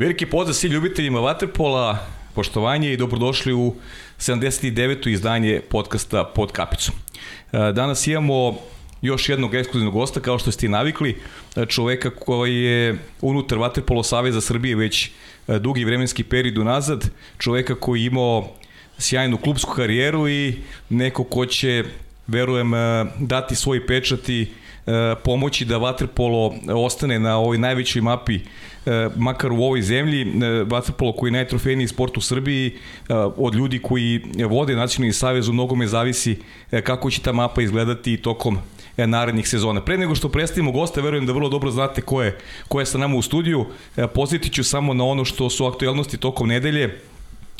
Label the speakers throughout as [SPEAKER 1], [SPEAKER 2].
[SPEAKER 1] Veliki pozdrav svim ljubiteljima Waterpola, poštovanje i dobrodošli u 79. izdanje podcasta Pod kapicom. E, danas imamo još jednog ekskluzivnog gosta, kao što ste i navikli, e, čoveka koji je unutar Waterpolo Saveza Srbije već e, dugi vremenski period unazad, čoveka koji je imao sjajnu klubsku karijeru i neko ko će, verujem, dati svoj pečat i pomoći da Waterpolo ostane na ovoj najvećoj mapi E, makar u ovoj zemlji, e, vaterpolo koji je najtrofejniji sport u Srbiji, e, od ljudi koji vode nacionalni savez u mnogome zavisi kako će ta mapa izgledati tokom narednih sezona. Pre nego što predstavimo goste, verujem da vrlo dobro znate ko je, ko je sa nama u studiju. Pozitit ću samo na ono što su aktualnosti tokom nedelje.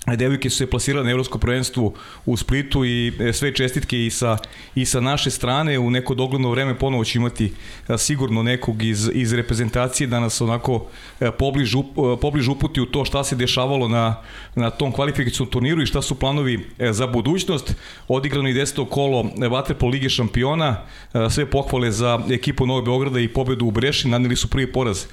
[SPEAKER 1] Devojke su se plasirale na evropsko prvenstvo u Splitu i e, sve čestitke i sa, i sa naše strane. U neko dogledno vreme ponovo će imati e, sigurno nekog iz, iz reprezentacije da nas onako e, pobliž, pobliž uputi u to šta se dešavalo na, na tom kvalifikacijom turniru i šta su planovi za budućnost. Odigrano i deseto kolo Vaterpol Lige šampiona, sve pohvale za ekipu Novog Beograda i pobedu u Breši, nanili su prvi poraz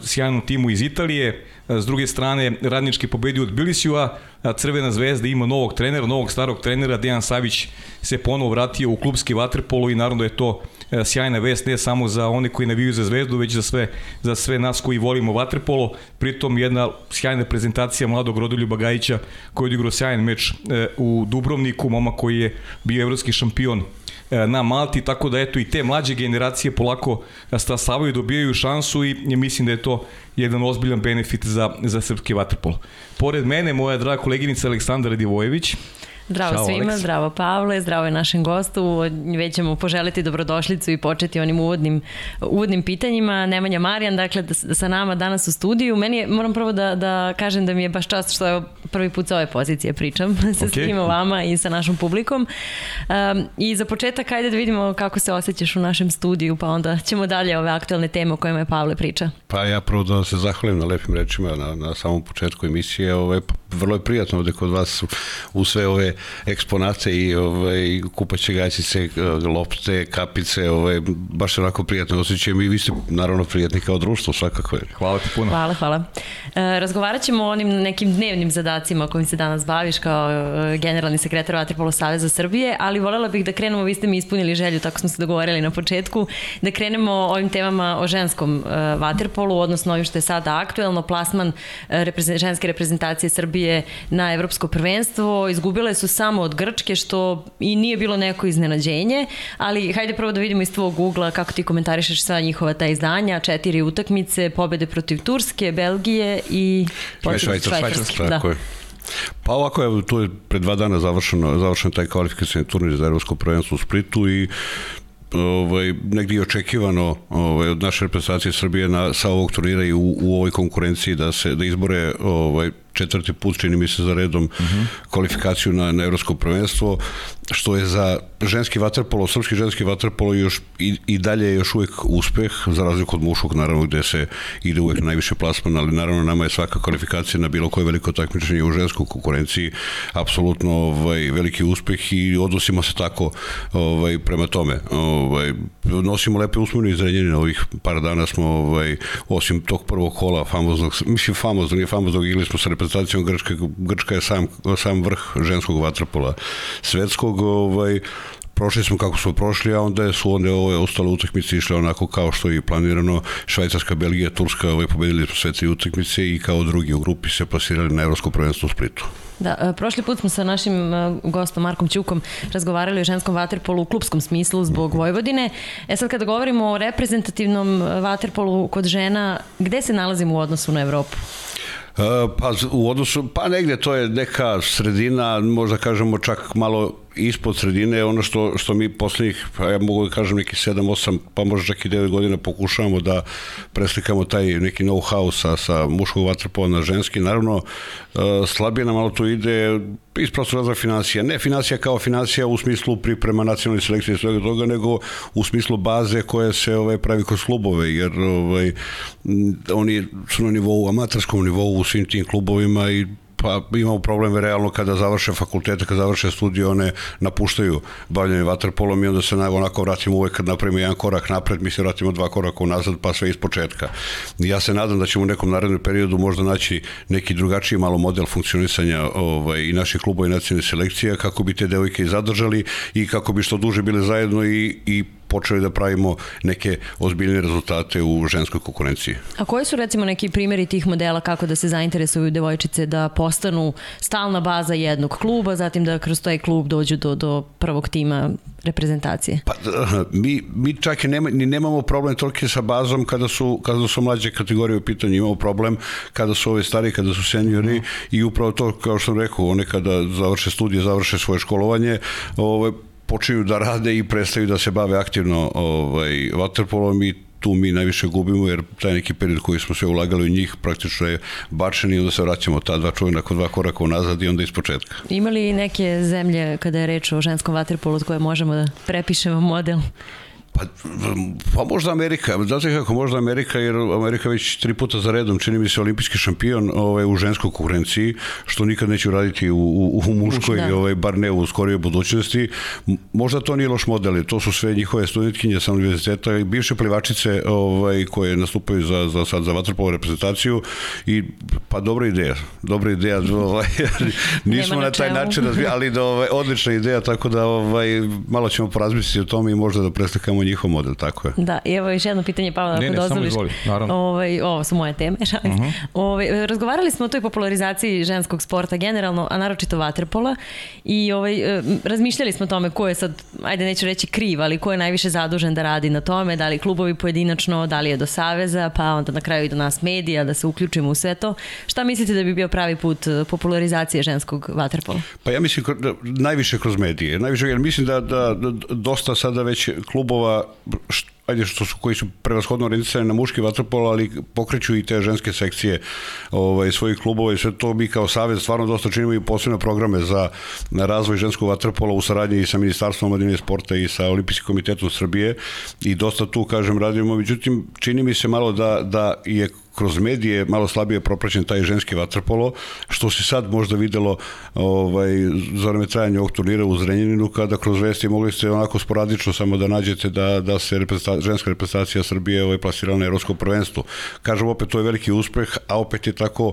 [SPEAKER 1] sjajnom timu iz Italije. S druge strane, radnički pobedi od Bilisijua, Crvena zvezda ima novog trenera, novog starog trenera, Dejan Savić se ponovo vratio u klubski vaterpolo i naravno da je to e, sjajna vest ne samo za one koji naviju za zvezdu, već za sve, za sve nas koji volimo vaterpolo. Pritom jedna sjajna prezentacija mladog Rodoljuba Gajića koji je odigrao sjajan meč e, u Dubrovniku, moma koji je bio evropski šampion E, na Malti, tako da eto i te mlađe generacije polako stasavaju, dobijaju šansu i mislim da je to jedan ozbiljan benefit za, za srpski vaterpolo. Pored mene, moja draga koleginica Aleksandra Divojević,
[SPEAKER 2] Zdravo Ćao, svima, Alex. zdravo Pavle, zdravo je našem gostu. Već ćemo poželiti dobrodošlicu i početi onim uvodnim, uvodnim pitanjima. Nemanja Marijan, dakle, da, sa nama danas u studiju. Meni je, moram prvo da, da kažem da mi je baš čast što je prvi put sa ove pozicije pričam sa okay. svima vama i sa našom publikom. Um, I za početak, hajde da vidimo kako se osjećaš u našem studiju, pa onda ćemo dalje ove aktualne teme o kojima je Pavle priča.
[SPEAKER 3] Pa ja prvo da se zahvalim na lepim rečima na, na samom početku emisije. Ove, vrlo je prijatno ovde kod vas u sve ove eksponate i ovaj, kupaće gaćice, lopte, kapice, ovaj, baš onako prijatno osjećajem i vi ste naravno prijatni kao društvo svakako.
[SPEAKER 1] Hvala ti puno.
[SPEAKER 2] Hvala, hvala. E, razgovarat ćemo o onim nekim dnevnim zadacima kojim se danas baviš kao e, generalni sekretar Vatripolo Saveza Srbije, ali volela bih da krenemo, vi ste mi ispunili želju, tako smo se dogovorili na početku, da krenemo ovim temama o ženskom uh, vaterpolu, odnosno ovim što je sada aktuelno, plasman reprezent, ženske reprezentacije Srbije na evropsko prvenstvo. Izgubile su samo od Grčke, što i nije bilo neko iznenađenje, ali hajde prvo da vidimo iz tvojeg ugla kako ti komentarišeš sva njihova ta izdanja, četiri utakmice, pobede protiv Turske, Belgije i
[SPEAKER 3] Švajcarske. Švajcarske, da. je. Pa ovako, evo, tu je pre dva dana završeno, završen taj kvalifikacijni turnir za Evropsko prvenstvo u Splitu i ovaj, negdje je očekivano ovaj, od naše reprezentacije Srbije na, sa ovog turnira i u, u ovoj konkurenciji da se da izbore ovaj, četvrti put, čini mi se za redom, uh -huh. kvalifikaciju na, na evropsko prvenstvo, što je za ženski vaterpolo, srpski ženski vaterpolo još i, i dalje je još uvek uspeh, za razliku od muškog, naravno, gde se ide uvek najviše plasman, ali naravno nama je svaka kvalifikacija na bilo koje veliko takmičenje u ženskoj konkurenciji apsolutno ovaj, veliki uspeh i odnosimo se tako ovaj, prema tome. Ovaj, nosimo lepe usmene izrednjene na ovih par dana smo, ovaj, osim tog prvog kola famoznog, mislim famoznog, nije famoznog, igli smo sa reprezentacijom Grčke, Grčka je sam, sam vrh ženskog vaterpola svetskog, ovaj, prošli smo kako smo prošli, a onda su onda ove ostale utakmice išle onako kao što je planirano. Švajcarska, Belgija, Turska ovaj, pobedili smo sve tri utakmice i kao drugi u grupi se plasirali na Evropsko prvenstvo u Splitu.
[SPEAKER 2] Da, e, prošli put smo sa našim e, gostom Markom Ćukom razgovarali o ženskom vaterpolu u klubskom smislu zbog Vojvodine. E sad kada govorimo o reprezentativnom e, vaterpolu kod žena, gde se nalazimo u odnosu na Evropu?
[SPEAKER 3] Pa u odnosu, pa negde to je neka sredina, možda kažemo čak malo ispod sredine ono što, što mi poslednjih, pa ja mogu da kažem neki 7, 8, pa možda čak i 9 godina pokušavamo da preslikamo taj neki know-how sa, sa muškog vatrpova na ženski. Naravno, uh, slabije nam malo to ide iz prosto razloga financija. Ne financija kao financija u smislu priprema nacionalne selekcije i svega toga, nego u smislu baze koje se ovaj, pravi kroz klubove, jer ovaj, oni su na nivou, amaterskom nivou u svim tim klubovima i pa imamo problem realno kada završe fakultete, kada završe studije, one napuštaju bavljanje vaterpolom i onda se onako vratimo uvek kad napravimo jedan korak napred, mi se vratimo dva koraka unazad, pa sve iz početka. Ja se nadam da ćemo u nekom narednom periodu možda naći neki drugačiji malo model funkcionisanja ovaj, i naših klubova i nacionalnih selekcija kako bi te devojke i zadržali i kako bi što duže bile zajedno i, i počeli da pravimo neke ozbiljne rezultate u ženskoj konkurenciji.
[SPEAKER 2] A koji su recimo neki primjeri tih modela kako da se zainteresuju devojčice da postanu stalna baza jednog kluba, zatim da kroz taj klub dođu do, do prvog tima reprezentacije?
[SPEAKER 3] Pa, mi, mi čak i nema, ni nemamo problem tolike sa bazom kada su, kada su mlađe kategorije u pitanju, imamo problem kada su ove stari, kada su seniori mm. i upravo to, kao što sam rekao, one kada završe studije, završe svoje školovanje, ove, počinju da rade i prestaju da se bave aktivno ovaj, waterpolom i tu mi najviše gubimo jer taj neki period koji smo sve ulagali u njih praktično je bačen i onda se vraćamo ta dva čovjena kod dva koraka unazad i onda iz početka.
[SPEAKER 2] Ima li neke zemlje kada je reč o ženskom vaterpolu od koje možemo da prepišemo model?
[SPEAKER 3] Pa, pa možda Amerika, znate kako možda Amerika, jer Amerika već tri puta za redom čini mi se olimpijski šampion ovaj, u ženskoj konkurenciji, što nikad neće uraditi u, u, u muškoj, da. ovaj, bar ne u skorijoj budućnosti. Možda to nije loš model, to su sve njihove studentkinje sa univerziteta i bivše plivačice ovaj, koje nastupaju za, za, sad za vatrpovu reprezentaciju i pa dobra ideja, dobra ideja, ovaj, nismo na taj način razvijali, ali da, ovaj, odlična ideja, tako da ovaj, malo ćemo porazmisliti o tome i možda da preslikamo samo njihov model, tako je.
[SPEAKER 2] Da, i evo još jedno pitanje, Pavla, ako dozvoliš. Ne, samo izvoli,
[SPEAKER 1] naravno.
[SPEAKER 2] Ovaj, ovo su moje teme, šalim. Uh mhm. -huh. ovaj, razgovarali smo o toj popularizaciji ženskog sporta generalno, a naročito vaterpola i ovaj, e, razmišljali smo o tome ko je sad, ajde neću reći kriv, ali ko je najviše zadužen da radi na tome, da li klubovi pojedinačno, da li je do saveza, pa onda na kraju i do nas medija, da se uključimo u sve to. Šta mislite da bi bio pravi put e, popularizacije ženskog vaterpola?
[SPEAKER 3] Pa ja mislim da, najviše kroz medije. Najviše, jer mislim da, da, da dosta sada već klubova što ajde što su koji su prevashodno orientisani na muški vaterpolo, ali pokreću i te ženske sekcije ovaj svojih klubova i sve to mi kao savez stvarno dosta činimo i posebne programe za razvoj ženskog vaterpola u saradnji i sa Ministarstvom omladine sporta i sa Olimpijskim komitetom Srbije i dosta tu kažem radimo, međutim čini mi se malo da da je kroz medije malo slabije propraćen taj ženski vaterpolo, što se sad možda videlo ovaj, za vreme trajanja ovog turnira u Zrenjaninu, kada kroz vesti mogli ste onako sporadično samo da nađete da, da se reprezenta, ženska reprezentacija Srbije ovaj, plasirala na Evropsko prvenstvo. Kažem opet, to je veliki uspeh, a opet je tako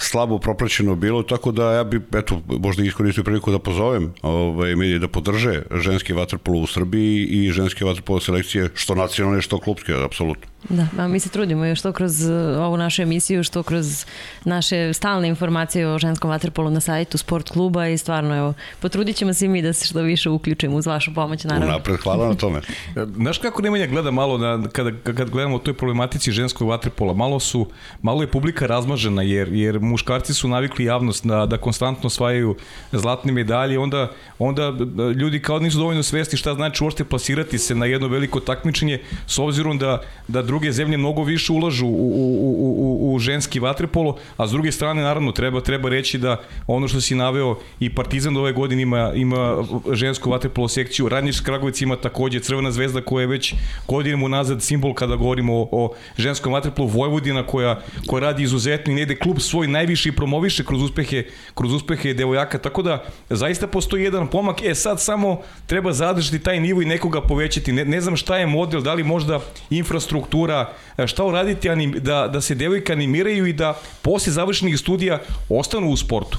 [SPEAKER 3] slabo propraćeno bilo, tako da ja bi, eto, možda iskoristio priliku da pozovem ovaj, medije da podrže ženski vaterpolo u Srbiji i ženske vaterpolo selekcije, što nacionalne, što klubske, apsolutno.
[SPEAKER 2] Da, a mi se trudimo još što kroz uh, ovu našu emisiju, što kroz naše stalne informacije o ženskom vaterpolu na sajtu sport kluba i stvarno, evo, potrudit ćemo se mi da se što više uključimo uz vašu pomoć, naravno.
[SPEAKER 3] Unapred, hvala na tome.
[SPEAKER 1] Znaš kako Nemanja gleda malo na, kada, kad gledamo o toj problematici ženskog vaterpola, malo su, malo je publika razmažena, jer, jer muškarci su navikli javnost da, da konstantno osvajaju zlatne medalje, onda, onda ljudi kao nisu dovoljno svesti šta znači uopšte plasirati se na jedno veliko takmičenje, s obzirom da, da druge zemlje mnogo više ulažu u, u, u, u ženski vaterpolo, a s druge strane naravno treba treba reći da ono što si naveo i Partizan ove godine ima ima žensku vaterpolo sekciju, Radnički Kragujevac ima takođe Crvena zvezda koja je već godinama unazad simbol kada govorimo o, o ženskom vaterpolu. Vojvodina koja koja radi izuzetno i negde klub svoj najviše promoviše kroz uspehe kroz uspehe devojaka. Tako da zaista postoji jedan pomak. E sad samo treba zadržati taj nivo i nekoga povećati. Ne, ne znam šta je model da li možda infrastruktura kultura, e, šta uraditi anim, da, da se devojke animiraju i da posle završenih studija ostanu u sportu?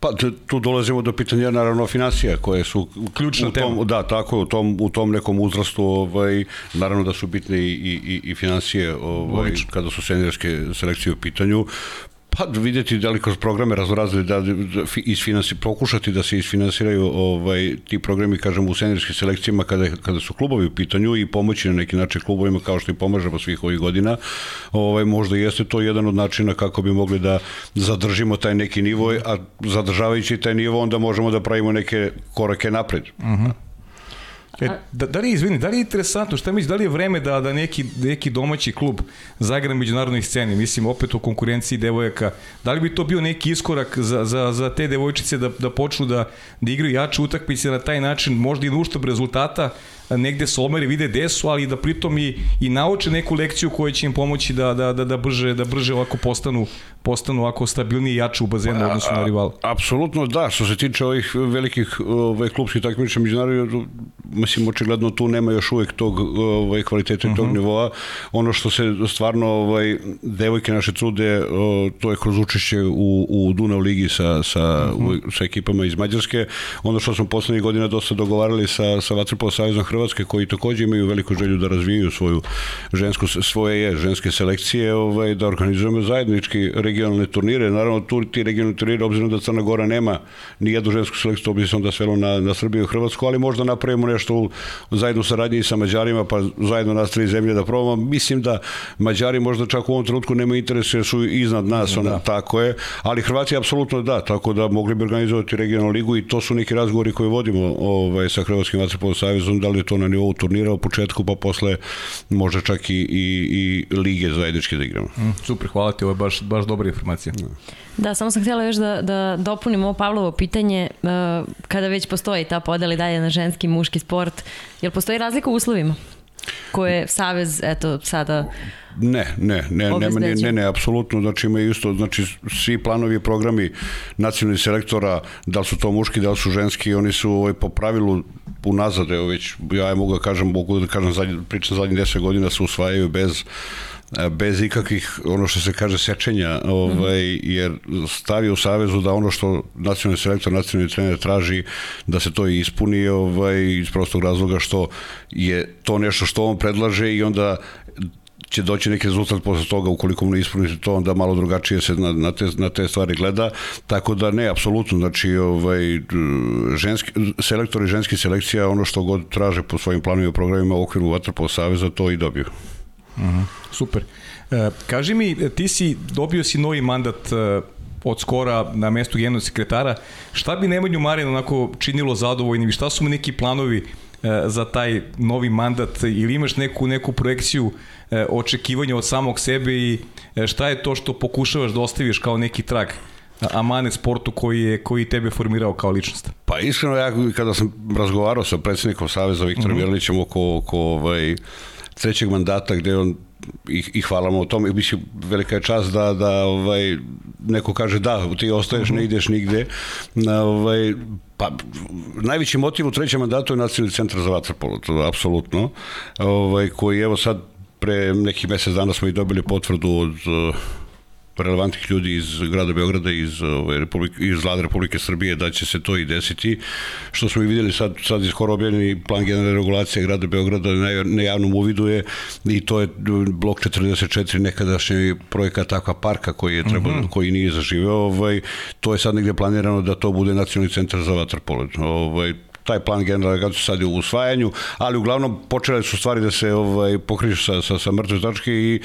[SPEAKER 3] Pa tu dolazimo do pitanja naravno financija koje su
[SPEAKER 1] ključna
[SPEAKER 3] u tom,
[SPEAKER 1] tema.
[SPEAKER 3] Da, tako je, u tom, u tom nekom uzrastu ovaj, naravno da su bitne i, i, i financije ovaj, kada su seniorske selekcije u pitanju. Pa videti da li kroz programe raznorazne da, da isfinansi, pokušati da se isfinansiraju ovaj, ti programi, kažem, u seniorskim selekcijama kada, kada su klubovi u pitanju i pomoći na neki način klubovima kao što i pomažemo svih ovih godina, ovaj, možda jeste to jedan od načina kako bi mogli da zadržimo taj neki nivo, a zadržavajući taj nivo onda možemo da pravimo neke korake napred. Uh mhm. -huh.
[SPEAKER 1] E, da, da li je, izvini, da li je interesantno, šta misliš, da li je vreme da, da neki, neki domaći klub zaigra na međunarodnoj sceni, mislim, opet u konkurenciji devojaka, da li bi to bio neki iskorak za, za, za te devojčice da, da počnu da, da igraju jače utakmice na taj način, možda i na uštab rezultata, negde se omeri, vide gde su, ali da pritom i, i nauče neku lekciju koja će im pomoći da, da, da, da, brže, da brže ovako postanu, postanu ovako stabilniji i jači u bazenu odnosno na rival.
[SPEAKER 3] Apsolutno da, što se tiče ovih velikih ovaj, klubskih takmiča međunarodnih, mislim, očigledno tu nema još uvek tog ovaj, kvaliteta i tog uh mhm. -huh. nivoa. Ono što se stvarno ovaj, devojke naše trude, to je kroz učešće u, u Dunav ligi sa, sa, uh -huh. sa ekipama iz Mađarske. Ono što smo poslednjih godina dosta dogovarali sa, sa Vatrpolo Savjezom Hrvatske, koji takođe imaju veliku želju da razvijaju svoju žensku, svoje je, ženske selekcije, ovaj, da organizujemo zajednički regionalne turnire. Naravno, tu ti regionalni turnire, obzirom da Crna Gora nema ni jednu žensku selekciju, to bi se onda svelo na, na Srbiju i Hrvatsku, ali možda napravimo nešto u, zajedno saradnji i sa Mađarima, pa zajedno nas tri zemlje da probamo. Mislim da Mađari možda čak u ovom trenutku nemaju interes jer su iznad nas, ona, da. tako je, ali Hrvatski apsolutno da, tako da mogli bi organizovati regionalnu ligu i to su neki razgovori koje vodimo ovaj, sa Hrvatskim vaterpolo savezom, da li je to na nivou turnira u početku, pa posle možda čak i, i, i lige zajedničke da igramo.
[SPEAKER 1] Mm, super, hvala ti, ovo je baš, baš dobra informacija. Da.
[SPEAKER 2] Da, samo sam htjela još da, da dopunim ovo Pavlovo pitanje, uh, kada već postoji ta podela dalje na ženski i muški sport, jel postoji razlika u uslovima? koje Savez, eto, sada
[SPEAKER 3] Ne, ne, ne, ne, ne, ne, ne, apsolutno, znači ima isto, znači svi planovi i programi nacionalnih selektora, da li su to muški, da li su ženski, oni su ovaj, po pravilu unazad, evo već, ja je mogu da kažem, mogu da kažem, zadnji, pričam zadnjih deset godina se usvajaju bez bez ikakvih, ono što se kaže, sečenja, ovaj, jer stavi u savezu da ono što nacionalni selektor, nacionalni trener traži, da se to ispuni ovaj, iz prostog razloga što je to nešto što on predlaže i onda će doći neki rezultat posle toga. Ukoliko mu ne ispunite to onda malo drugačije se na, na, te, na te stvari gleda. Tako da ne apsolutno. Znači ovaj ženski selektori ženski selekcija ono što god traže po svojim planovima i programima u okviru vaterpolo saveza to i dobiju.
[SPEAKER 1] Uh mhm, -huh. Super. E, kaži mi, ti si, dobio si novi mandat e, od skora na mestu generalnog sekretara. Šta bi Nemanju Marin onako činilo zadovoljnim i šta su mu neki planovi e, za taj novi mandat ili imaš neku, neku projekciju e, očekivanja od samog sebe i e, šta je to što pokušavaš da ostaviš kao neki trag Amane sportu koji je koji tebe formirao kao ličnost?
[SPEAKER 3] Pa iskreno ja kada sam razgovarao sa predsjednikom Saveza Viktorom mm -hmm. oko, oko ovaj, trećeg mandata gde on i, i hvala mu o tome, mislim, velika je čast da, da ovaj, neko kaže da, ti ostaješ, -huh. ne ideš nigde. Ovaj, pa, najveći motiv u trećem mandatu je Nacionalni centar za vaterpolo, to je apsolutno, ovaj, koji evo sad pre nekih mesec dana smo i dobili potvrdu od relevantnih ljudi iz grada Beograda iz ove Republike iz vlade Republike Srbije da će se to i desiti što smo i videli sad sad je skoro objavljeni plan generalne regulacije grada Beograda na, na javnom uvidu je i to je blok 44 nekadašnji projekat takva parka koji je trebao mm -hmm. koji nije zaživeo ovaj to je sad negde planirano da to bude nacionalni centar za vaterpolo ovaj taj plan generalne sad je u usvajanju, ali uglavnom počele su stvari da se ovaj pokrižu sa, sa, sa mrtve tačke i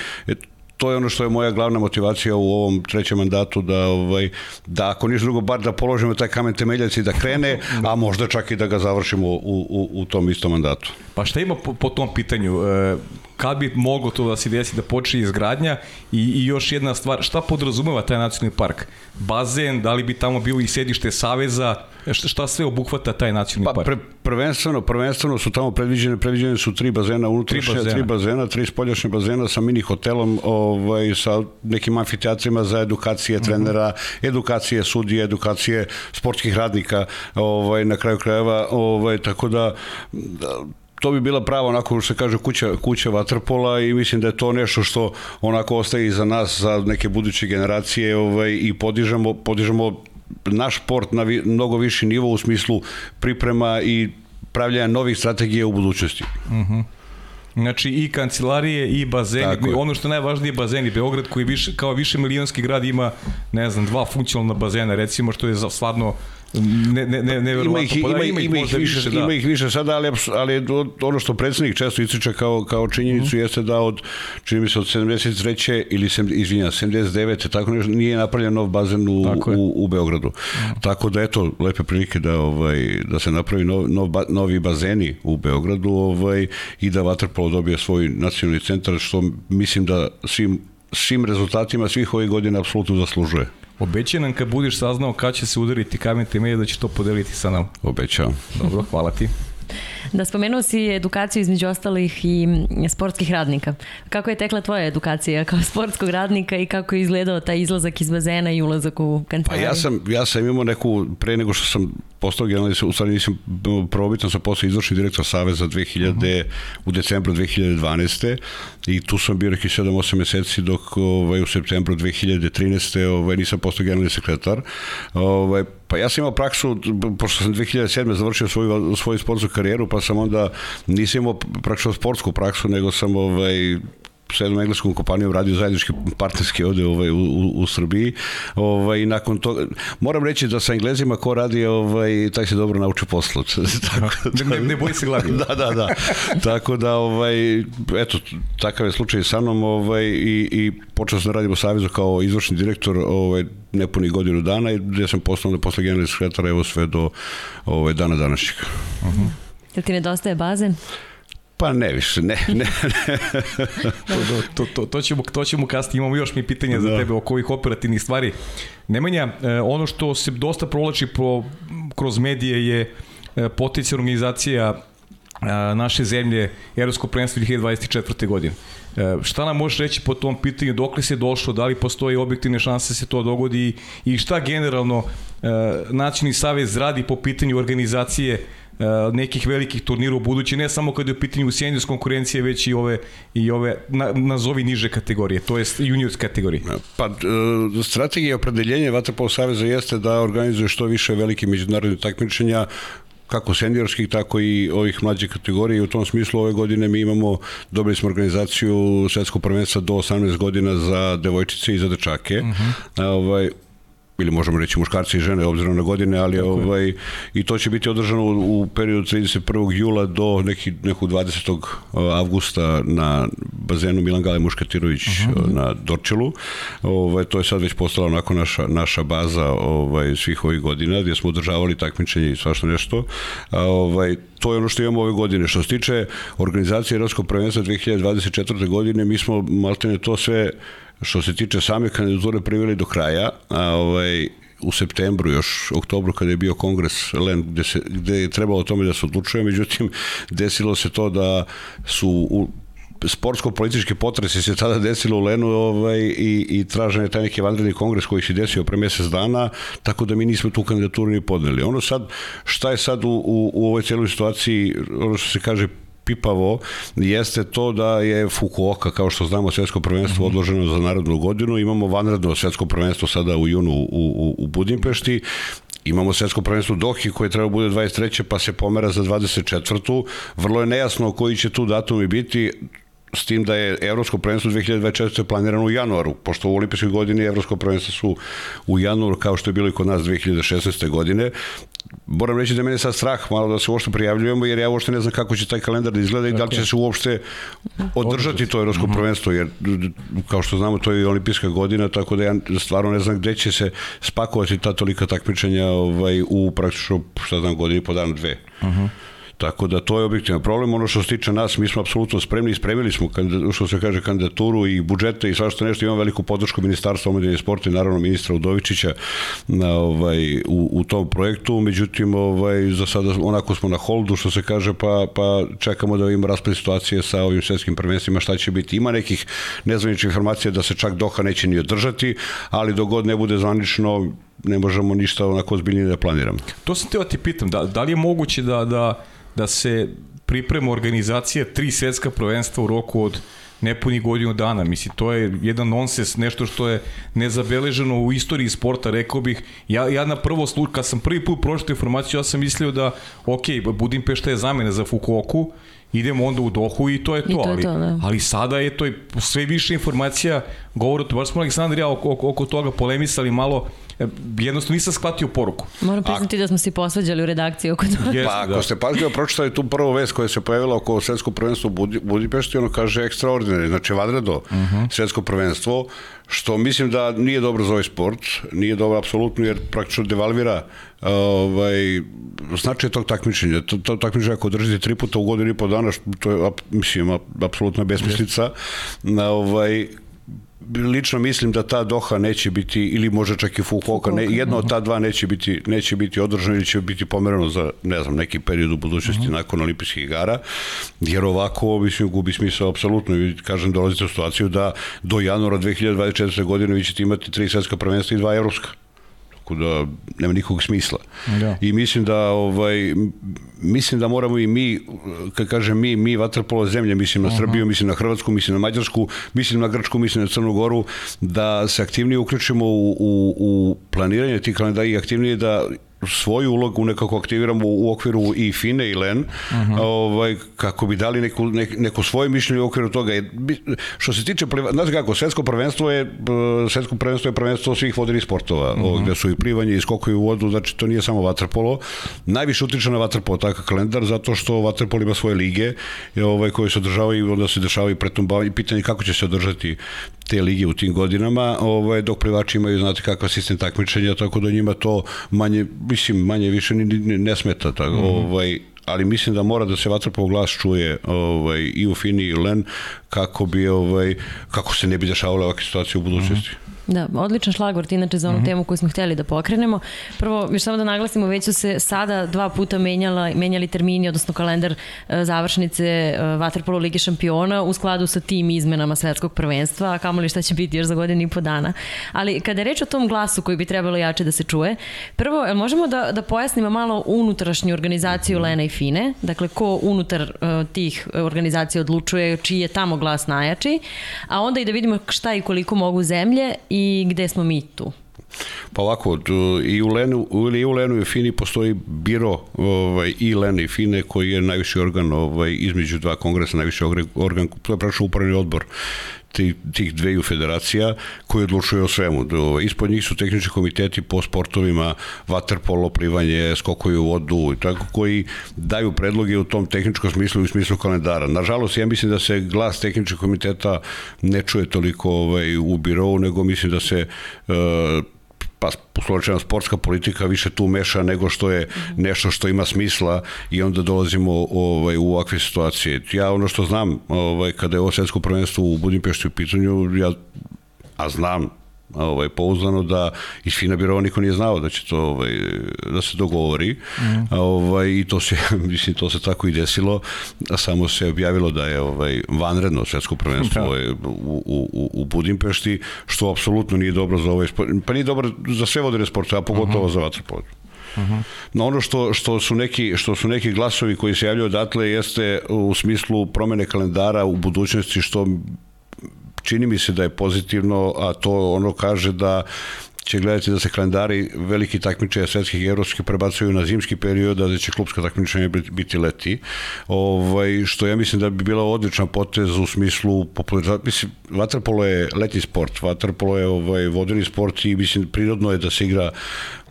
[SPEAKER 3] to je ono što je moja glavna motivacija u ovom trećem mandatu da ovaj da ako ništa drugo bar da položimo taj kamen temeljac i da krene, a možda čak i da ga završimo u, u, u tom istom mandatu.
[SPEAKER 1] Pa šta ima po, po tom pitanju? E, kad bi moglo to da se desi da počne izgradnja i, i još jedna stvar, šta podrazumeva taj nacionalni park? Bazen, da li bi tamo bilo i sedište Saveza, šta, šta sve obuhvata taj nacionalni pa, park? Pre,
[SPEAKER 3] prvenstveno, prvenstveno su tamo predviđene, predviđene su tri bazena, unutra tri bazena, tri, bazena, tri spoljašnje bazena sa mini hotelom, ovaj, sa nekim amfiteatrima za edukacije trenera, uh -huh. edukacije sudije, edukacije sportskih radnika, ovaj, na kraju krajeva, ovaj, tako da, da to bi bila prava onako što se kaže kuća, kuća vaterpola i mislim da je to nešto što onako ostaje iza nas za neke buduće generacije ovaj, i podižemo, podižemo naš sport na vi, mnogo viši nivo u smislu priprema i pravljanja novih strategija u budućnosti. Mhm. Uh -huh.
[SPEAKER 1] Znači i kancelarije i bazeni, ono što je najvažnije bazeni, Beograd koji više, kao više milionski grad ima, ne znam, dva funkcionalna bazena, recimo što je stvarno ne, ne, ne, ne
[SPEAKER 3] ima ih, ima, ima, ima, ih više, više da. ima ih više sada, ali, ali ono što predsednik često ističe kao, kao činjenicu mm jeste da od, čini mi se od 73. ili, sem, izvinja, 79. tako nešto, nije napravljen nov bazen u, u, u Beogradu. Mm. Tako da, eto, lepe prilike da, ovaj, da se napravi nov, nov, novi bazeni u Beogradu ovaj, i da Waterpolo dobije svoj nacionalni centar, što mislim da svim svim rezultatima svih ovih godina apsolutno zaslužuje.
[SPEAKER 1] Obećaj nam kad budiš saznao kad će se udariti kamen temelje da će to podeliti sa nama.
[SPEAKER 3] Obećavam.
[SPEAKER 1] Dobro, hvala ti.
[SPEAKER 2] Da, spomenuo si edukaciju između ostalih i sportskih radnika. Kako je tekla tvoja edukacija kao sportskog radnika i kako je izgledao taj izlazak iz bazena i ulazak u kancelariju?
[SPEAKER 3] Pa ja sam, ja sam imao neku, pre nego što sam postao generalni, u stvari nisam probitan sam postao izvršni direktor Saveza 2000, uh -huh. u decembru 2012. i tu sam bio neki 7-8 meseci dok ovaj, u septembru 2013. Ovaj, nisam postao generalni sekretar. Ovaj, Pa ja sam imao praksu, pošto sam 2007. završio svoju, svoju sportsku karijeru, pa sam onda nisam imao praktično sportsku praksu, nego sam ovaj, sa jednom engleskom kompanijom radio zajednički partnerski ovde ovaj, u, u, u Srbiji. Ovaj, nakon toga, moram reći da sa englezima ko radi, ovaj, taj se dobro nauči poslu.
[SPEAKER 1] Tako, da, ne, ne boji se glavi.
[SPEAKER 3] Da, da, da. Tako da, ovaj, eto, takav je slučaj sa mnom ovaj, i, i počeo sam da radim u Savezu kao izvršni direktor ovaj, nepuni godinu dana i gde sam postao da posle generalni sekretara evo sve do ovaj, dana današnjeg. Uh
[SPEAKER 2] -huh. Jel ti nedostaje bazen?
[SPEAKER 3] Pa ne više, ne, ne.
[SPEAKER 1] to, to, to, to, ćemo, to ćemo kasnije, imamo još mi pitanja za da. tebe oko ovih operativnih stvari. Nemanja, e, ono što se dosta provlači pro, kroz medije je e, potencijalna organizacija e, naše zemlje Evropsko prvenstvo 2024. godine. Šta nam možeš reći po tom pitanju, dok li se došlo, da li postoji objektivne šanse da se to dogodi i šta generalno Nacionalni savez radi po pitanju organizacije nekih velikih turnira u budući, ne samo kada je u pitanju seniors konkurencije, već i ove, i ove na, nazovi niže kategorije, to jest juniors kategorije.
[SPEAKER 3] Pa, e, strategija i opredeljenje Vatrpolo Saveza jeste da organizuje što više velike međunarodne takmičenja kako seniorskih, tako i ovih mlađih kategorija i u tom smislu ove godine mi imamo, dobili smo organizaciju svetskog prvenstva do 18 godina za devojčice i za dečake. Uh mhm. -huh. ovaj, ili možemo reći muškarci i žene obzirom na godine, ali Tako ovaj, je. i to će biti održano u, u periodu 31. jula do neki, nekog 20. avgusta na bazenu Milan Gale Muškatirović uh -huh. na Dorčelu. Ovaj, to je sad već postala onako naša, naša baza ovaj, svih ovih godina gdje smo održavali takmičenje i svašta nešto. A, ovaj, to je ono što imamo ove godine. Što se tiče organizacije Evropskog prvenstva 2024. godine, mi smo maltene to sve što se tiče same kandidature priveli do kraja, a ovaj, u septembru, još oktobru kada je bio kongres LEN gde, se, gde je trebalo o tome da se odlučuje, međutim desilo se to da su u, sportsko-politički potresi se tada desilo u Lenu ovaj, i, i tražen je taj neki vanredni kongres koji se desio pre mesec dana, tako da mi nismo tu kandidaturu ni podneli. Ono sad, šta je sad u, u, u ovoj celoj situaciji, ono što se kaže pipavo jeste to da je Fukuoka, kao što znamo, svetsko prvenstvo -hmm. odloženo za narodnu godinu. Imamo vanredno svetsko prvenstvo sada u junu u, u, u Budimpešti Imamo svetsko prvenstvo Dohi koje treba bude 23. pa se pomera za 24. Vrlo je nejasno koji će tu datumi biti s tim da je Evropsko prvenstvo 2024. planirano u januaru, pošto u olimpijskoj godini Evropsko prvenstvo su u januaru kao što je bilo i kod nas 2016. godine, moram reći da mene sad strah malo da se uopšte prijavljujemo, jer ja uopšte ne znam kako će taj kalendar da izgleda i da li će se uopšte održati to evropsko mhm. prvenstvo, jer kao što znamo to je olimpijska godina, tako da ja stvarno ne znam gde će se spakovati ta tolika takmičenja ovaj, u praktično, šta znam, godini po dana dve. Uh mhm. -huh. Tako da to je objektivan problem. Ono što se tiče nas, mi smo apsolutno spremni, spremili smo, što se kaže, kandidaturu i budžete i svašta nešto. Imamo veliku podršku Ministarstva omladine i sporta i naravno ministra Udovičića na, ovaj, u, u tom projektu. Međutim, ovaj, za sada onako smo na holdu, što se kaže, pa, pa čekamo da imamo raspred situacije sa ovim svetskim prvenstvima, šta će biti. Ima nekih nezvaničnih informacija da se čak Doha neće ni održati, ali dogod ne bude zvanično, ne možemo ništa onako ozbiljnije da planiramo.
[SPEAKER 1] To sam teo da ti pitam, da, da li je moguće da, da da se priprema organizacija tri svetska prvenstva u roku od nepuni godinu dana. Mislim, to je jedan nonsens, nešto što je nezabeleženo u istoriji sporta, rekao bih. Ja, ja na prvo sluč, kad sam prvi put pročito informaciju, ja sam mislio da, ok, Budimpešta je zamena za Fukuoku, idemo onda u Dohu i to je to, to, ali, je to da. ali sada je to sve više informacija govore o to, baš smo Aleksandar ja oko, oko toga polemisali malo, E, jednostavno nisam shvatio poruku.
[SPEAKER 2] Moram priznati A... da smo se posvađali u redakciji oko toga.
[SPEAKER 3] Yes, pa ako da. ste pažljivo pročitali tu prvu vest koja se pojavila oko svetskog prvenstva u Budi, Budimpešti, ono kaže ekstraordinarno, znači vadredo uh mhm. -huh. svetsko prvenstvo, što mislim da nije dobro za ovaj sport, nije dobro apsolutno jer praktično devalvira ovaj, značaj tog takmičenja. To, to takmičenje ako držite tri puta u godinu i po dana, to je, mislim, apsolutna besmislica. Yes. Ovaj, lično mislim da ta Doha neće biti ili može čak i Fukuoka, ne, jedno od ta dva neće biti neće biti održano ili će biti pomereno za ne znam neki period u budućnosti uh mhm. -huh. nakon olimpijskih igara. Jer ovako mislim gubi smisao apsolutno i kažem dolazite u situaciju da do januara 2024. godine vi ćete imati tri svetska prvenstva i dva evropska tako da nema nikog smisla. Da. I mislim da ovaj mislim da moramo i mi kad kažem mi mi vaterpolo zemlje mislim na Srbiju, uh -huh. mislim na Hrvatsku, mislim na Mađarsku, mislim na Grčku, mislim na Crnu Goru da se aktivnije uključimo u, u, u planiranje tih kalendara i aktivnije da svoju ulogu nekako aktiviramo u okviru i FINE i LEN, uh mhm. -huh. ovaj, kako bi dali neku, ne, neko svoje mišljenje u okviru toga. Što se tiče, znaš kako, svetsko prvenstvo je, svetsko prvenstvo je prvenstvo svih vodenih sportova, uh mhm. -huh. gde su i plivanje i skokovi u vodu, znači to nije samo vaterpolo. Najviše utiče na vaterpolo takav kalendar, zato što vaterpolo ima svoje lige ovaj, koje se održavaju i onda se dešavaju i pitanje kako će se održati te lige u tim godinama, ovaj, dok plivači imaju, znate kakav sistem takmičenja, tako da njima to manje, mislim, manje više ni, ni ne smeta, tako, mm -hmm. ovaj, ali mislim da mora da se vatrpov glas čuje ovaj, i u Fini i u Len kako bi ovaj, kako se ne bi dešavale ovakve situacije u budućnosti. Mm -hmm.
[SPEAKER 2] Da, odličan šlagvort inače za onu mm -hmm. temu koju smo hteli da pokrenemo. Prvo, još samo da naglasimo, već su se sada dva puta menjala, menjali termini, odnosno kalendar e, završnice e, Waterpolo Ligi šampiona u skladu sa tim izmenama svetskog prvenstva, a kamoli šta će biti još za godinu i po dana. Ali kada je reč o tom glasu koji bi trebalo jače da se čuje, prvo, možemo da, da pojasnimo malo unutrašnju organizaciju Lena i Fine, dakle ko unutar uh, tih organizacija odlučuje čiji je tamo glas najjači, a onda i da vidimo šta i koliko mogu zemlje i gde smo mi tu?
[SPEAKER 3] Pa ovako, i u Lenu, ili u Lenu i Fini postoji biro ovaj, i Lene i Fine koji je najviši organ ovaj, između dva kongresa, najviši organ, to je prašao upravni odbor tih, tih dveju federacija koji odlučuju o svemu. Ispod njih su tehnički komiteti po sportovima vaterpolo, plivanje, skokoju u vodu i tako koji daju predloge u tom tehničkom smislu i u smislu kalendara. Nažalost, ja mislim da se glas tehničkog komiteta ne čuje toliko ovaj, u birovu, nego mislim da se uh, pa uslovčena sportska politika više tu meša nego što je nešto što ima smisla i onda dolazimo ovaj, u ovakve situacije. Ja ono što znam, ovaj, kada je ovo svetsko prvenstvo u Budimpešti u pitanju, ja, a znam ovaj pouzdano da iz Fina birova niko nije znao da će to ovaj da se dogovori. Mm. Ovaj i to se mislim to se tako i desilo, a samo se objavilo da je ovaj vanredno svetsko prvenstvo da. ovaj, u, u, u Budimpešti, što apsolutno nije dobro za ovaj sport, pa nije dobro za sve vodene sportove, a pogotovo mhm. -huh. za vaterpolo. Uh -huh. No ono što, što, su neki, što su neki glasovi koji se javljaju odatle jeste u smislu promene kalendara u budućnosti što čini mi se da je pozitivno, a to ono kaže da će gledati da se kalendari veliki takmičaja svetskih i evropskih prebacuju na zimski period, a da će klubska takmičenja biti leti. Ovaj, što ja mislim da bi bila odlična potez u smislu popularizacije. Mislim, vaterpolo je letni sport, vaterpolo je ovaj, vodeni sport i mislim prirodno je da se igra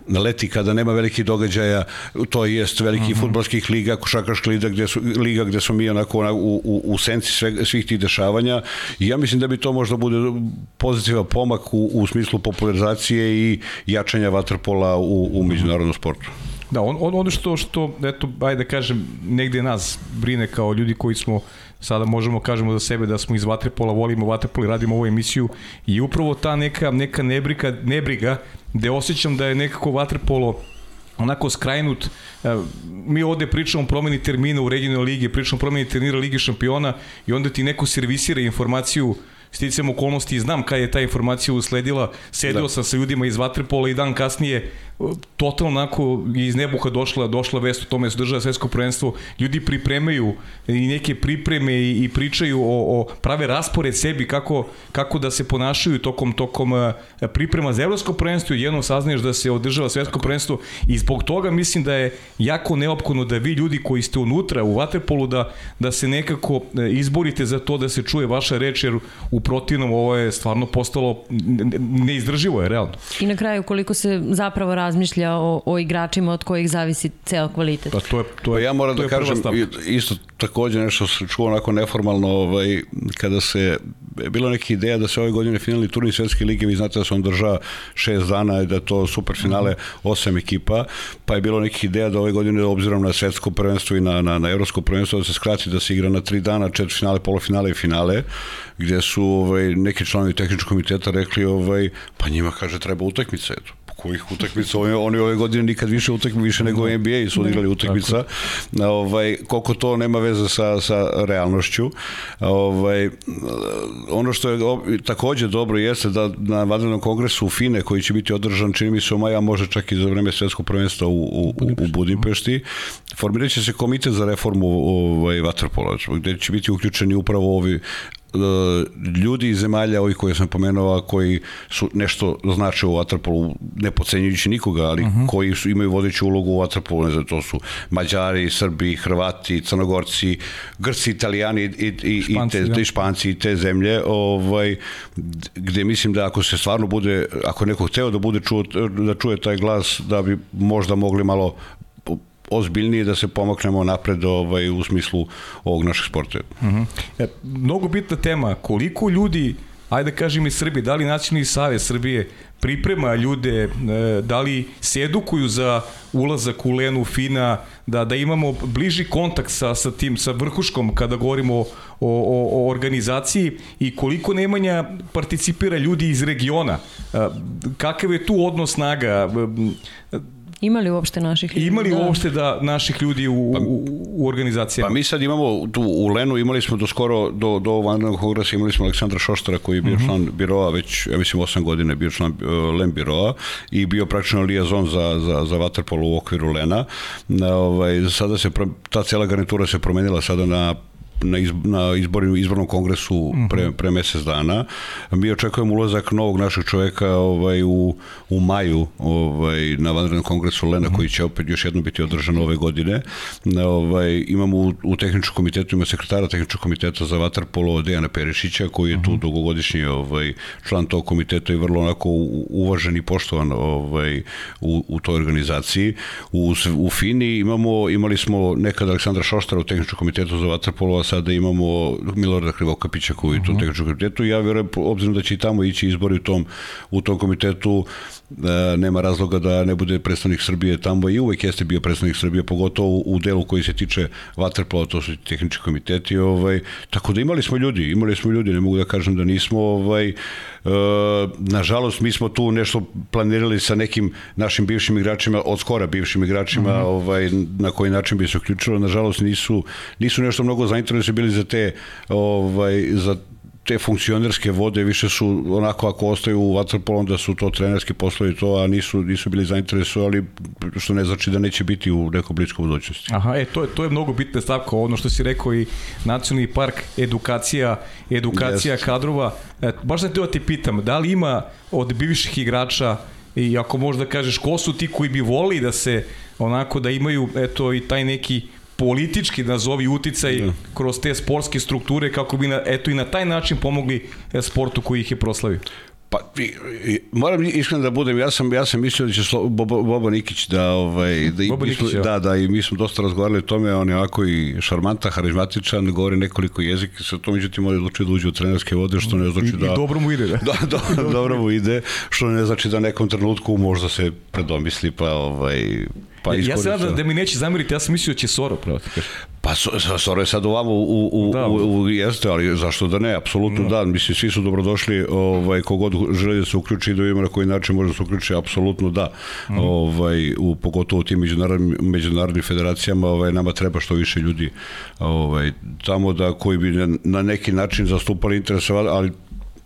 [SPEAKER 3] na leti kada nema velikih događaja, to jest veliki uh mhm. -huh. futbolskih liga, košarkaška liga gde su, liga gde smo mi onako u, u, u senci sve, svih tih dešavanja i ja mislim da bi to možda bude pozitivan pomak u, u smislu popularizacije i jačanja vaterpola u, u međunarodnom sportu.
[SPEAKER 1] Da, on, on, ono što, što, eto, ajde da kažem, negde nas brine kao ljudi koji smo sada možemo kažemo za sebe da smo iz Vatrepola, volimo Vatrepol i radimo ovu emisiju i upravo ta neka, neka nebriga, nebriga gde osjećam da je nekako Vatrepolo onako skrajnut. E, mi ovde pričamo o promeni termina u regionalnoj ligi, pričamo o promeni termina Ligi šampiona i onda ti neko servisira informaciju sticam okolnosti i znam kada je ta informacija usledila, sedeo da. sam sa ljudima iz Vatrepola i dan kasnije totalno onako iz nebuha došla, došla vest o tome da se država svetsko prvenstvo, ljudi pripremaju i neke pripreme i, i pričaju o, o prave raspored sebi kako, kako da se ponašaju tokom tokom priprema za evropsko prvenstvo i jednom saznaješ da se održava svetsko prvenstvo i zbog toga mislim da je jako neophodno da vi ljudi koji ste unutra u Vaterpolu da, da se nekako e, izborite za to da se čuje vaša reč jer u protivnom ovo je stvarno postalo neizdrživo je realno.
[SPEAKER 2] I na kraju koliko se zapravo razmišlja o, o igračima od kojih zavisi ceo kvalitet.
[SPEAKER 3] Pa to je, to je, pa ja moram da kažem isto takođe nešto se čuo onako neformalno ovaj, kada se bilo neka ideja da se ove godine finalni turnir svetske lige, vi znate da se on drža šest dana i da to super finale osam ekipa, pa je bilo nekih ideja da ove godine obzirom na svetsko prvenstvo i na, na, na evropsko prvenstvo da se skrati da se igra na tri dana, četiri finale, polufinale i finale, gde su ovaj, neki članovi tehničkog komiteta rekli, ovaj, pa njima kaže treba utakmica, eto kojih utakmica, oni, oni ove godine nikad više utakmi više nego da. NBA su odigrali utakmica. Ovaj, koliko to nema veze sa, sa realnošću. Ovaj, ono što je takođe dobro jeste da na vanrednom kongresu u FINE koji će biti održan čini mi se u maja, može čak i za vreme svetskog prvenstva u, u, u Budimpešti, formirat će se komitet za reformu ovaj, vaterpola, gde će biti uključeni upravo ovi ljudi iz zemalja ovih koje sam pomenuo koji su nešto znače u Atrapolu ne pocenjujući nikoga, ali uh mhm. -huh. koji su, imaju vodeću ulogu u Atrapolu, ne znam, to su Mađari, Srbi, Hrvati, Crnogorci, Grci, Italijani i, i, španci, i te, da. Španci i te zemlje, ovaj, gde mislim da ako se stvarno bude, ako neko hteo da bude čuo, da čuje taj glas, da bi možda mogli malo ozbiljnije da se pomaknemo napred ovaj, u smislu ovog našeg sporta. Uh
[SPEAKER 1] -huh. e, mnogo bitna tema, koliko ljudi ajde da kažem i Srbi, da li Nacionalni savez Srbije priprema ljude, e, da li se edukuju za ulazak u Lenu Fina, da, da imamo bliži kontakt sa, sa tim, sa vrhuškom kada govorimo o, o, o organizaciji i koliko Nemanja participira ljudi iz regiona. E, kakav je tu odnos snaga?
[SPEAKER 2] Ima li uopšte naših ljudi?
[SPEAKER 1] Ima li da. uopšte da naših ljudi u, pa, u, u organizacijama?
[SPEAKER 3] Pa mi sad imamo tu u Lenu imali smo do skoro do do vanrednog kongresa imali smo Aleksandra Šoštara koji je bio uh mhm. -huh. član biroa već ja mislim 8 godina bio član uh, Len biroa i bio praktično lijazon za za za waterpolo u okviru Lena. Na, ovaj sada se ta cela garnitura se promenila sada na na, izb, na izboru, izbornom kongresu mhm. pre, pre mesec dana. Mi očekujemo ulazak novog našeg čoveka ovaj, u, u maju ovaj, na vanrednom kongresu Lena koji će opet još jedno biti održan ove godine. Ovaj, imamo u, u tehničkom komitetu, ima sekretara tehničkog komiteta za vaterpolo Dejana Perišića koji je tu mhm. dugogodišnji ovaj, član tog komiteta i vrlo onako uvažen i poštovan ovaj, u, u toj organizaciji. U, u Fini imamo, imali smo nekad Aleksandra Šoštara u tehničkom komitetu za vaterpolo, a sada imamo Milorada Krivokapića koji je u tom mhm. tehničkom komitetu ja verujem, obzirom da će i tamo ići izbori u tom, u tom komitetu, nema razloga da ne bude predstavnik Srbije tamo i uvek jeste bio predstavnik Srbije, pogotovo u delu koji se tiče vaterplova, to su tehnički komiteti, ovaj, tako da imali smo ljudi, imali smo ljudi, ne mogu da kažem da nismo, ovaj, e, nažalost mi smo tu nešto planirali sa nekim našim bivšim igračima, od skora bivšim igračima, mm -hmm. ovaj, na koji način bi se uključilo, nažalost nisu, nisu nešto mnogo zainteresovani bili za te ovaj, za te funkcionerske vode više su onako ako ostaju u waterpolu onda su to trenerski poslovi to a nisu nisu bili zainteresovani što ne znači da neće biti u nekoj bliskoj budućnosti.
[SPEAKER 1] Aha, e to je to je mnogo bitna stavka ono što si rekao i nacionalni park edukacija edukacija yes. kadrova. E, baš sam te da ti pitam da li ima od bivših igrača i ako možda kažeš ko su ti koji bi volili da se onako da imaju eto i taj neki politički nazovi uticaj da. kroz te sportske strukture kako bi na, eto i na taj način pomogli e, sportu koji ih je proslavio.
[SPEAKER 3] Pa moram iskreno da budem, ja sam ja sam mislio da će Slo, Bobo, Bobo Nikić da ovaj da
[SPEAKER 1] Bobo Nikić,
[SPEAKER 3] da, da da i mi smo dosta razgovarali o tome, on je ovako i šarmantan, harizmatičan, govori nekoliko jezika, sa to međutim on je odlučio da uđe u trenerske vode, što ne znači da
[SPEAKER 1] I dobro mu ide, da.
[SPEAKER 3] Da, do, dobro mu ide, što ne znači da nekom trenutku možda se predomisli pa ovaj
[SPEAKER 1] Pa ja se nadam da mi neće zameriti, ja sam mislio da će Soro, pravo ti kažem.
[SPEAKER 3] Pa Soro je sad ovamo u, u, da, u, u, jeste, ali zašto da ne, apsolutno da. da, mislim svi su dobrodošli, ovaj, kogod želi da se uključi da vidimo na koji način može da se uključi, apsolutno da, mm. ovaj, u, pogotovo u tim međunarodnim, međunarodnim federacijama, ovaj, nama treba što više ljudi ovaj, tamo da koji bi na, na neki način zastupali interese, ali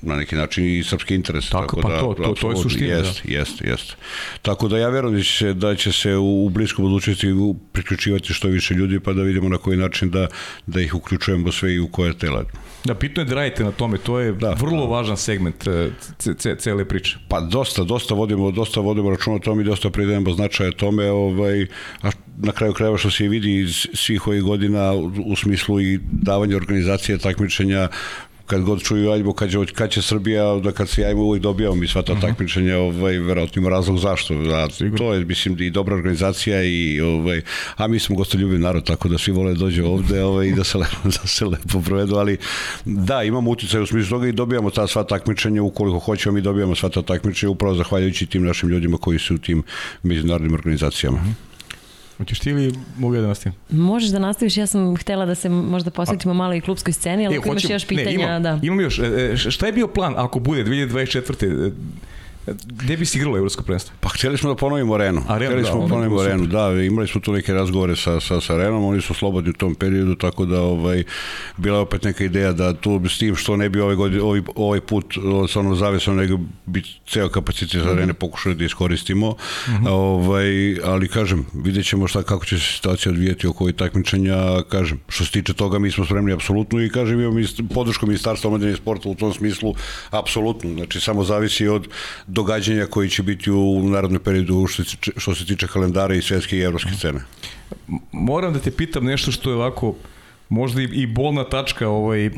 [SPEAKER 3] na neki način i srpski interes.
[SPEAKER 1] Tako, tako pa da, to, to, to je suština.
[SPEAKER 3] Jest, da. jest, jest. Tako da ja verujem da će se, da će se u, u bliskoj budućnosti priključivati što više ljudi pa da vidimo na koji način da, da ih uključujemo sve i u koje tela.
[SPEAKER 1] Da, pitno je da radite na tome, to je da, vrlo da. važan segment e, ce, cele priče.
[SPEAKER 3] Pa dosta, dosta vodimo, dosta vodimo računa o tome i dosta pridajemo značaja tome, ovaj, a na kraju krajeva što se vidi iz svih ovih godina u, u smislu i davanja organizacije takmičenja kad god čuju Aljbu, kad će, kad će Srbija, da kad se javimo uvijek dobijamo mi sva ta uh mhm. -huh. takmičenja, ovaj, verovatno ima razlog zašto. Da, to je, mislim, i dobra organizacija i, ovaj, a mi smo gostoljubiv narod, tako da svi vole da dođe ovde ovaj, i da se, lepo, da se lepo provedu, ali da, imamo uticaj u smislu toga i dobijamo ta sva takmičenja, ukoliko hoćemo mi dobijamo sva ta takmičenja, upravo zahvaljujući tim našim ljudima koji su u tim međunarodnim organizacijama. Uh mhm. -huh.
[SPEAKER 1] Hoćeš ti ili mogu ja da nastavim?
[SPEAKER 2] Možeš da nastaviš, ja sam htela da se možda posvetimo malo i klubskoj sceni, ali e, ako imaš još pitanja, ne, imam,
[SPEAKER 1] da. Imam još, e, e, šta je bio plan ako bude 2024. Gde bi si igralo evropsko prvenstvo?
[SPEAKER 3] Pa htjeli smo da ponovimo Arenu. Arenu htjeli da, smo da ponovimo Arenu, da, imali smo tu neke razgovore sa, sa, sa Arenom, oni su slobodni u tom periodu, tako da ovaj, bila je opet neka ideja da tu s tim što ne bi ovaj, godin, ovaj, ovaj put sa onom zavesom, nego bi ceo kapacitet Arene mm -hmm. pokušali da iskoristimo, mm -hmm. ovaj, ali kažem, vidjet ćemo šta, kako će se situacija odvijeti oko ovih takmičenja, kažem, što se tiče toga mi smo spremni apsolutno i kažem, imamo podršku ministarstva omladine i sporta u tom smislu, apsolutno, znači samo zavisi od događanja koji će biti u narodnom periodu što što se tiče kalendara i svetske i evropske scene.
[SPEAKER 1] Moram da te pitam nešto što je ovako možda i, bolna tačka ovaj, e,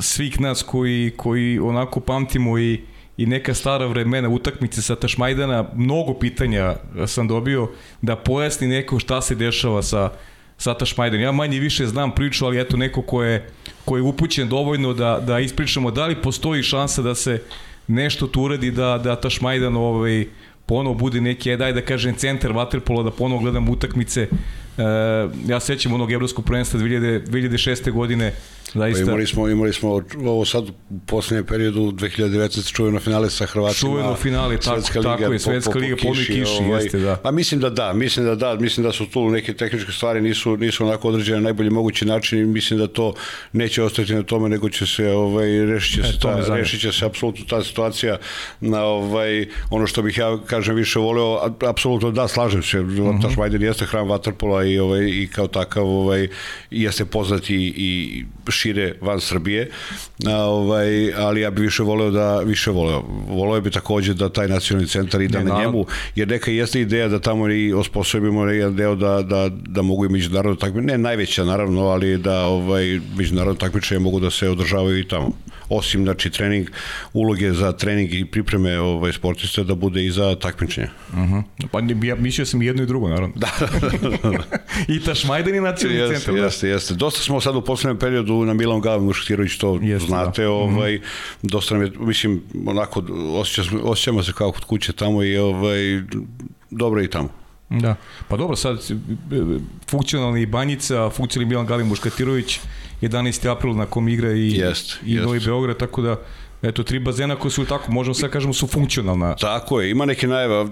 [SPEAKER 1] svih nas koji, koji onako pamtimo i, i neka stara vremena utakmice sa Tašmajdana, mnogo pitanja sam dobio da pojasni neko šta se dešava sa, sa Tašmajdan. Ja manje više znam priču, ali eto neko ko je, ko je upućen dovoljno da, da ispričamo da li postoji šansa da se nešto tu uradi da, da Tašmajdan ovaj, ponovo bude neki, daj da kažem, centar Waterpola, da ponovo gledam utakmice. E, ja sećam onog evropskog prvenstva 2000, 2006. godine,
[SPEAKER 3] Zaista. Pa imali smo, imali smo ovo sad u poslednjem periodu 2019. čuveno finale sa Hrvatima.
[SPEAKER 1] Čuveno finale, tako, Svetska liga, tako je, Svetska po, po, liga, po kiši, kiši ovaj, jeste, da.
[SPEAKER 3] Pa mislim da da, mislim da da, mislim da su tu neke tehničke stvari nisu, nisu onako određene na najbolji mogući način i mislim da to neće ostati na tome, nego će se, ovaj, rešit će e, se, ta, rešit će se apsolutno ta situacija na ovaj, ono što bih ja, kažem, više voleo, apsolutno da, slažem se, uh -huh. Taš Majden jeste hram Vatrpola i, ovaj, i kao takav ovaj, jeste poznati i, i šire van Srbije, a, ovaj, ali ja bih više voleo da, više voleo. Voleo bi takođe da taj nacionalni centar ide na njemu, jer neka jeste ideja da tamo i osposobimo jedan deo da, da, da mogu i međunarodno takmičenje, ne najveća naravno, ali da ovaj, međunarodno takmičenje mogu da se održavaju i tamo osim znači trening uloge za trening i pripreme ovaj sportista da bude i za takmičenje.
[SPEAKER 1] Mhm. Uh -huh. Pa ja mislio sam jedno i drugo naravno.
[SPEAKER 3] Da.
[SPEAKER 1] I ta Šmajden je nacionalni
[SPEAKER 3] jeste,
[SPEAKER 1] centar.
[SPEAKER 3] Da. Jeste, jeste. Dosta smo sad u poslednjem periodu na Milan Gala Muškatirović to jeste, znate, da. ovaj uh. -huh. dosta nam je mislim onako osjećamo, osjećamo se kao kod kuće tamo i ovaj dobro i tamo.
[SPEAKER 1] Da. Pa dobro, sad funkcionalni Banjica, funkcionalni Milan Galim Muškatirović, 11. april na kom igra i, jest, i jest. Novi Beograd, tako da eto, tri bazena koji su tako, možemo sve kažemo, su funkcionalna.
[SPEAKER 3] Tako je, ima neke najave,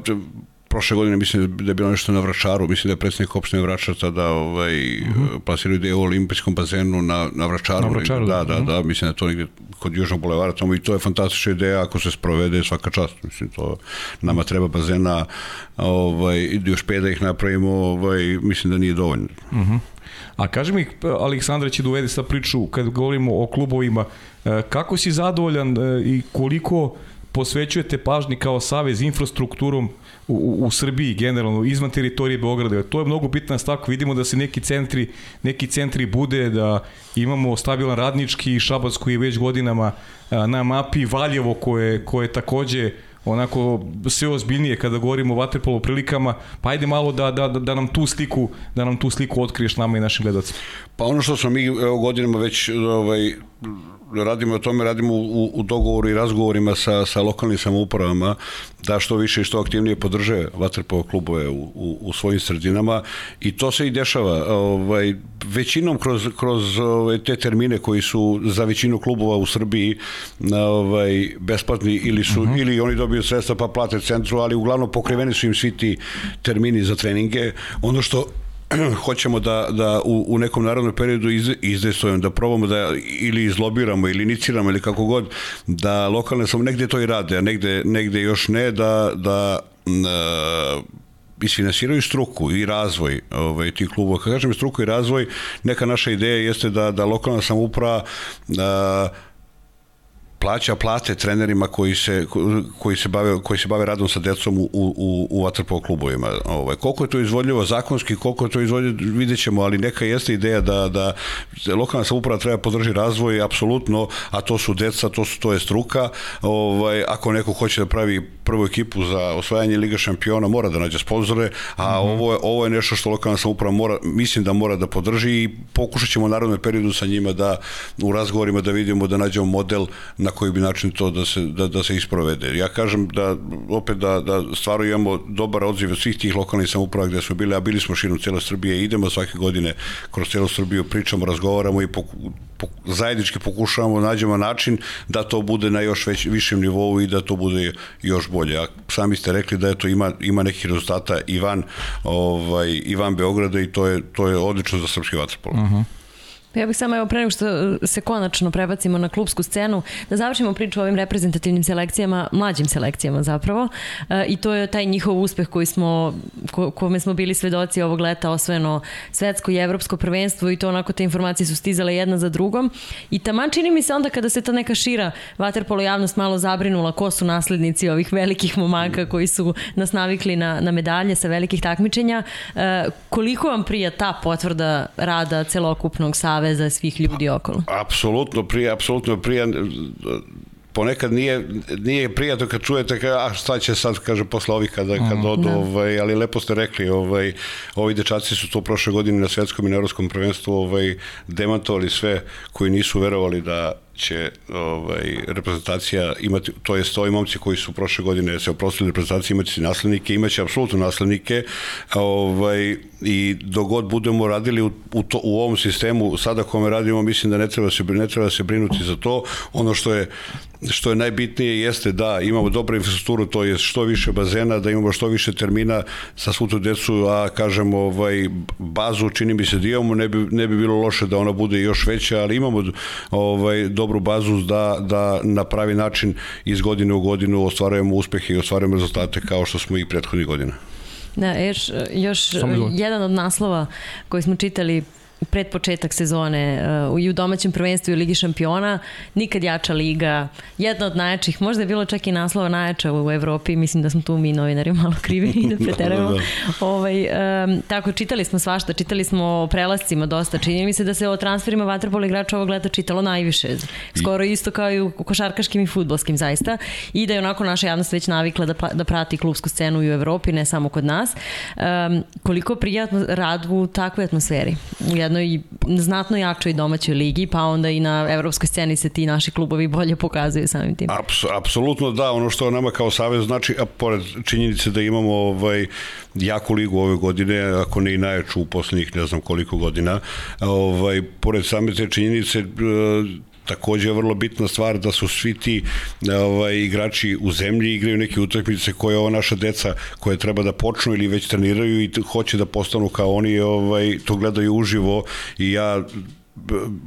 [SPEAKER 3] prošle godine mislim da je bilo nešto na Vračaru, mislim da je predsednik opštine Vračar tada ovaj, uh mhm. -huh. plasirao ideju o olimpijskom bazenu na, na Vračaru. Na Vračaru, da, da, da, da, mislim da to negde kod Južnog bulevara tamo i to je fantastična ideja ako se sprovede svaka čast. Mislim, to nama treba bazena, ovaj, još pet da ih napravimo, ovaj, mislim da nije dovoljno.
[SPEAKER 1] Uh mhm. -huh. A kaži mi, Aleksandra će da uvede sa priču, kad govorimo o klubovima, e, kako si zadovoljan e, i koliko posvećujete pažnji kao savez infrastrukturom u, u Srbiji generalno izvan teritorije Beograda. To je mnogo bitna stavka. Vidimo da se neki centri neki centri bude da imamo stabilan radnički Šabac koji je već godinama na mapi Valjevo koje koje takođe onako sve ozbiljnije kada govorimo o vaterpolo prilikama, pa ajde malo da, da, da nam tu sliku da nam tu sliku otkriješ nama i našim gledalcima.
[SPEAKER 3] Pa ono što smo mi evo, godinama već ovaj, radimo o tome, radimo u, u dogovoru i razgovorima sa, sa lokalnim samoupravama da što više i što aktivnije podrže vaterpolo klubove u, u, u svojim sredinama i to se i dešava. Ovaj, većinom kroz, kroz ovaj, te termine koji su za većinu klubova u Srbiji ovaj, besplatni ili su uh mhm. -huh. ili oni dobiju sredstva pa plate centru, ali uglavnom pokriveni su im svi ti termini za treninge. Ono što hoćemo da, da u, u nekom narodnom periodu iz, izdejstvujemo, da probamo da ili izlobiramo ili iniciramo ili kako god, da lokalne sam negde to i rade, a negde, negde još ne, da, da uh, isfinansiraju struku i razvoj ovaj, tih klubova. Kad kažem struku i razvoj, neka naša ideja jeste da, da lokalna samuprava uh, plaća plate trenerima koji se, koji se, bave, koji se bave radom sa decom u, u, u vaterpolo klubovima. Ovaj, koliko je to izvodljivo zakonski, koliko je to izvodljivo, vidjet ćemo, ali neka jeste ideja da, da lokalna samouprava treba podrži razvoj, apsolutno, a to su deca, to, su, to je struka. Ovaj, ako neko hoće da pravi prvu ekipu za osvajanje Liga šampiona, mora da nađe sponzore, a mm -hmm. ovo, je, ovo je nešto što lokalna samouprava mora, mislim da mora da podrži i pokušat ćemo u narodnom periodu sa njima da u razgovorima da vidimo da nađemo model na koji bi način to da se, da, da se isprovede. Ja kažem da opet da, da stvarno imamo dobar odziv od svih tih lokalnih samuprava gde smo bili, a bili smo širom cijele Srbije, idemo svake godine kroz cijelu Srbiju, pričamo, razgovaramo i poku, po, zajednički pokušavamo da nađemo način da to bude na još već, višem nivou i da to bude još bolje. A sami ste rekli da eto ima, ima nekih rezultata i van, ovaj, i van Beograda i to je, to je odlično za srpski vaterpolo. Uh -huh.
[SPEAKER 2] Pa ja bih samo evo pre nego što se konačno prebacimo na klubsku scenu, da završimo priču o ovim reprezentativnim selekcijama, mlađim selekcijama zapravo. E, I to je taj njihov uspeh koji smo, ko, kome smo bili svedoci ovog leta osvojeno svetsko i evropsko prvenstvo i to onako te informacije su stizale jedna za drugom. I taman čini mi se onda kada se ta neka šira vaterpolo javnost malo zabrinula ko su naslednici ovih velikih momaka koji su nas navikli na, na medalje sa velikih takmičenja. E, koliko vam prija ta potvrda rada celokupnog save saveza svih ljudi okolo.
[SPEAKER 3] Apsolutno prije, apsolutno prije ponekad nije, nije prijatno kad čujete ka, a šta će sad, kaže, posle ovih kada, kad mm, odu, da. ovaj, ali lepo ste rekli, ovaj, ovi dečaci su to prošle godine na svetskom i na evropskom prvenstvu ovaj, demantovali sve koji nisu verovali da će ovaj, reprezentacija imati, to jest ovi momci koji su prošle godine se oprostili reprezentacije imati naslednike, imaće apsolutno naslednike ovaj, i dogod budemo radili u, u, to, u ovom sistemu, sada kome radimo, mislim da ne treba se, ne treba se brinuti za to. Ono što je što je najbitnije jeste da imamo dobru infrastrukturu, to je što više bazena, da imamo što više termina sa svu tu decu, a kažemo ovaj, bazu čini mi se da imamo, ne bi, ne bi bilo loše da ona bude još veća, ali imamo ovaj, dobru bazu da, da na pravi način iz godine u godinu ostvarujemo uspehe i ostvarujemo rezultate kao što smo i prethodnih godina.
[SPEAKER 2] Da, još, još jedan od naslova koji smo čitali pred početak sezone uh, i u domaćem prvenstvu i u Ligi šampiona, nikad jača liga, jedna od najjačih, možda je bilo čak i naslova najjača u Evropi, mislim da smo tu mi novinari malo krivi i da preterujemo. da, da, da. Ovaj, um, tako, čitali smo svašta, čitali smo o prelascima dosta, čini mi se da se o transferima vaterpola igrača ovog leta čitalo najviše, skoro isto kao i u košarkaškim i futbolskim zaista, i da je onako naša javnost već navikla da, da prati klubsku scenu i u Evropi, ne samo kod nas. Um, koliko prijatno rad u takvoj atmosferi, u jednoj znatno jačoj domaćoj ligi, pa onda i na evropskoj sceni se ti naši klubovi bolje pokazuju samim tim.
[SPEAKER 3] Aps, apsolutno da, ono što nama kao savez znači, a pored činjenice da imamo ovaj, jaku ligu ove godine, ako ne i najjaču u poslednjih ne znam koliko godina, ovaj, pored same te činjenice takođe je vrlo bitna stvar da su svi ti ovaj, igrači u zemlji igraju neke utakmice koje ova naša deca koje treba da počnu ili već treniraju i hoće da postanu kao oni ovaj, to gledaju uživo i ja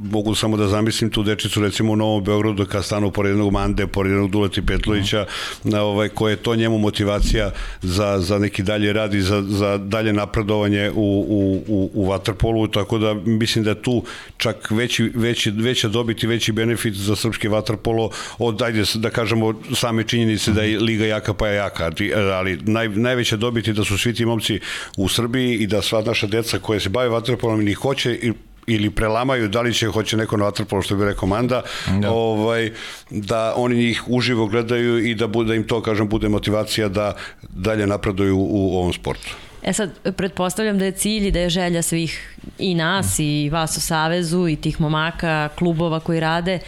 [SPEAKER 3] mogu samo da zamislim tu dečicu recimo u Novom Beogradu kad stanu pored jednog Mande, pored jednog Duleti Petlovića, na ovaj, koje je to njemu motivacija za, za neki dalje rad i za, za dalje napredovanje u, u, u, u Waterpolu, tako da mislim da tu čak veći, veći, veća dobiti, veći benefit za srpski Waterpolo od, ajde da kažemo, same činjenice da je Liga jaka pa je jaka, ali naj, najveća dobiti da su svi ti momci u Srbiji i da sva naša deca koje se bave Waterpolom i njih hoće i ili prelamaju, da li će hoće neko na vaterpolo što bi rekao Manda, da. ovaj, da oni njih uživo gledaju i da, bude, da im to, kažem, bude motivacija da dalje napreduju u, u ovom sportu.
[SPEAKER 2] E sad, pretpostavljam da je cilj i da je želja svih i nas i vas u Savezu i tih momaka, klubova koji rade,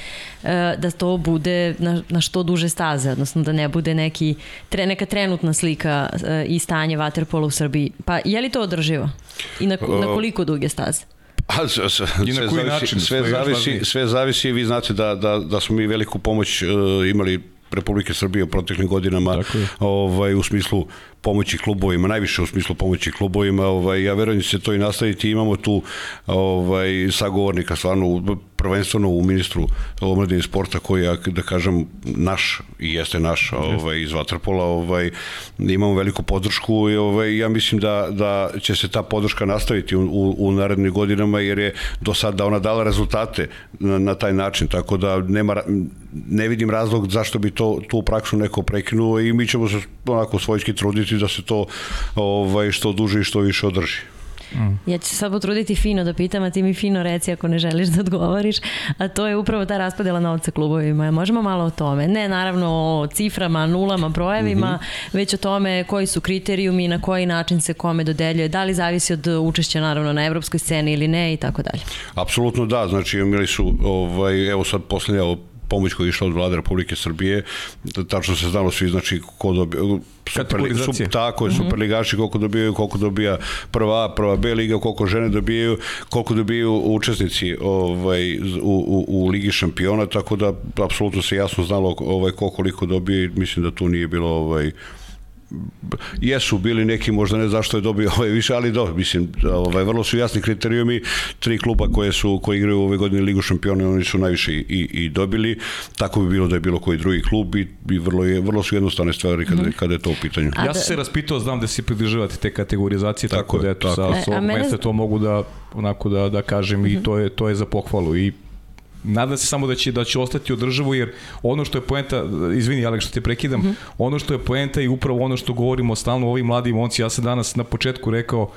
[SPEAKER 2] e, da to bude na, na što duže staze, odnosno da ne bude neki, tre, neka trenutna slika e, i stanje vaterpola u Srbiji. Pa je li to održivo? I na, na koliko duge staze?
[SPEAKER 3] A, sve, sve, I na koji zavisi, način? Sve zavisi, sve zavisi, vi znate da, da, da smo mi veliku pomoć uh, imali Republike Srbije u proteklim godinama ovaj, u smislu pomoći klubovima, najviše u smislu pomoći klubovima, ovaj, ja verujem da će se to i nastaviti, imamo tu ovaj, sagovornika stvarno prvenstveno u ministru omladine sporta koji je, da kažem, naš i jeste naš ovaj, iz Vatrpola, ovaj, imamo veliku podršku i ovaj, ja mislim da, da će se ta podrška nastaviti u, u, u narednim godinama jer je do sada ona dala rezultate na, na taj način, tako da nema, ne vidim razlog zašto bi to tu praksu neko prekinuo i mi ćemo se onako svojski truditi da se to ovaj, što duže i što više održi.
[SPEAKER 2] Mm. Ja ću se sad potruditi fino da pitam, a ti mi fino reci ako ne želiš da odgovoriš, a to je upravo ta raspodela novca klubovima. Možemo malo o tome. Ne naravno o ciframa, nulama, brojevima, mm -hmm. već o tome koji su kriterijumi, na koji način se kome dodeljuje, da li zavisi od učešća naravno na evropskoj sceni ili ne i tako dalje.
[SPEAKER 3] Apsolutno da, znači imali su, ovaj, evo sad poslednja pomoć koja je išla od vlade Republike Srbije, tačno se znalo svi, znači, ko dobija, super, super, tako je, mhm. superligaši koliko dobijaju, koliko dobija prva prva B liga, koliko žene dobijaju, koliko dobijaju učesnici ovaj, u, u, u Ligi šampiona, tako da apsolutno se jasno znalo ovaj, ko koliko dobije mislim da tu nije bilo ovaj, jesu bili neki, možda ne zašto je dobio ovaj više, ali do, mislim, ovaj, vrlo su jasni kriterijumi, tri kluba koje su, koji igraju ove godine Ligu šampiona, oni su najviše i, i dobili, tako bi bilo da je bilo koji drugi klub i, i vrlo, je, vrlo su jednostavne stvari kada, mm. kada je to u pitanju.
[SPEAKER 1] Ja sam se raspitao, znam da se pridržavate te kategorizacije, tako, tako da eto, tako. sa, sa ovog mesta to mogu da, onako da, da kažem mm -hmm. i mhm. to je, to je za pohvalu i nadam se samo da će da će ostati održivo jer ono što je poenta izvini Alek što te prekidam mm -hmm. ono što je poenta i upravo ono što govorimo stalno o ovim mladim momci ja sam danas na početku rekao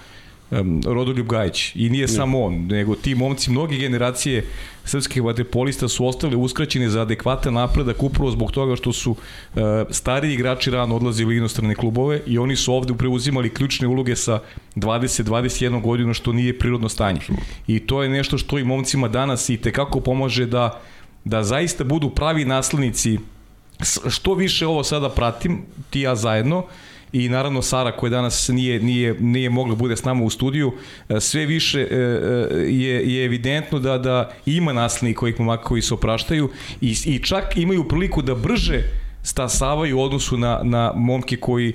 [SPEAKER 1] um, Rodoljub Gajić i nije ne. samo on, nego ti momci, mnoge generacije srpskih vaterpolista su ostali uskraćeni za adekvatan napredak upravo zbog toga što su uh, stariji igrači rano odlazili u inostrane klubove i oni su ovde preuzimali ključne uloge sa 20-21 godina što nije prirodno stanje. I to je nešto što i momcima danas i tekako pomože da da zaista budu pravi naslednici što više ovo sada pratim, ti ja zajedno, i naravno Sara koja danas nije, nije, nije mogla bude s nama u studiju, e, sve više e, e, je, je evidentno da, da ima naslednika kojih momaka koji se opraštaju i, i čak imaju priliku da brže stasavaju u odnosu na, na momke koji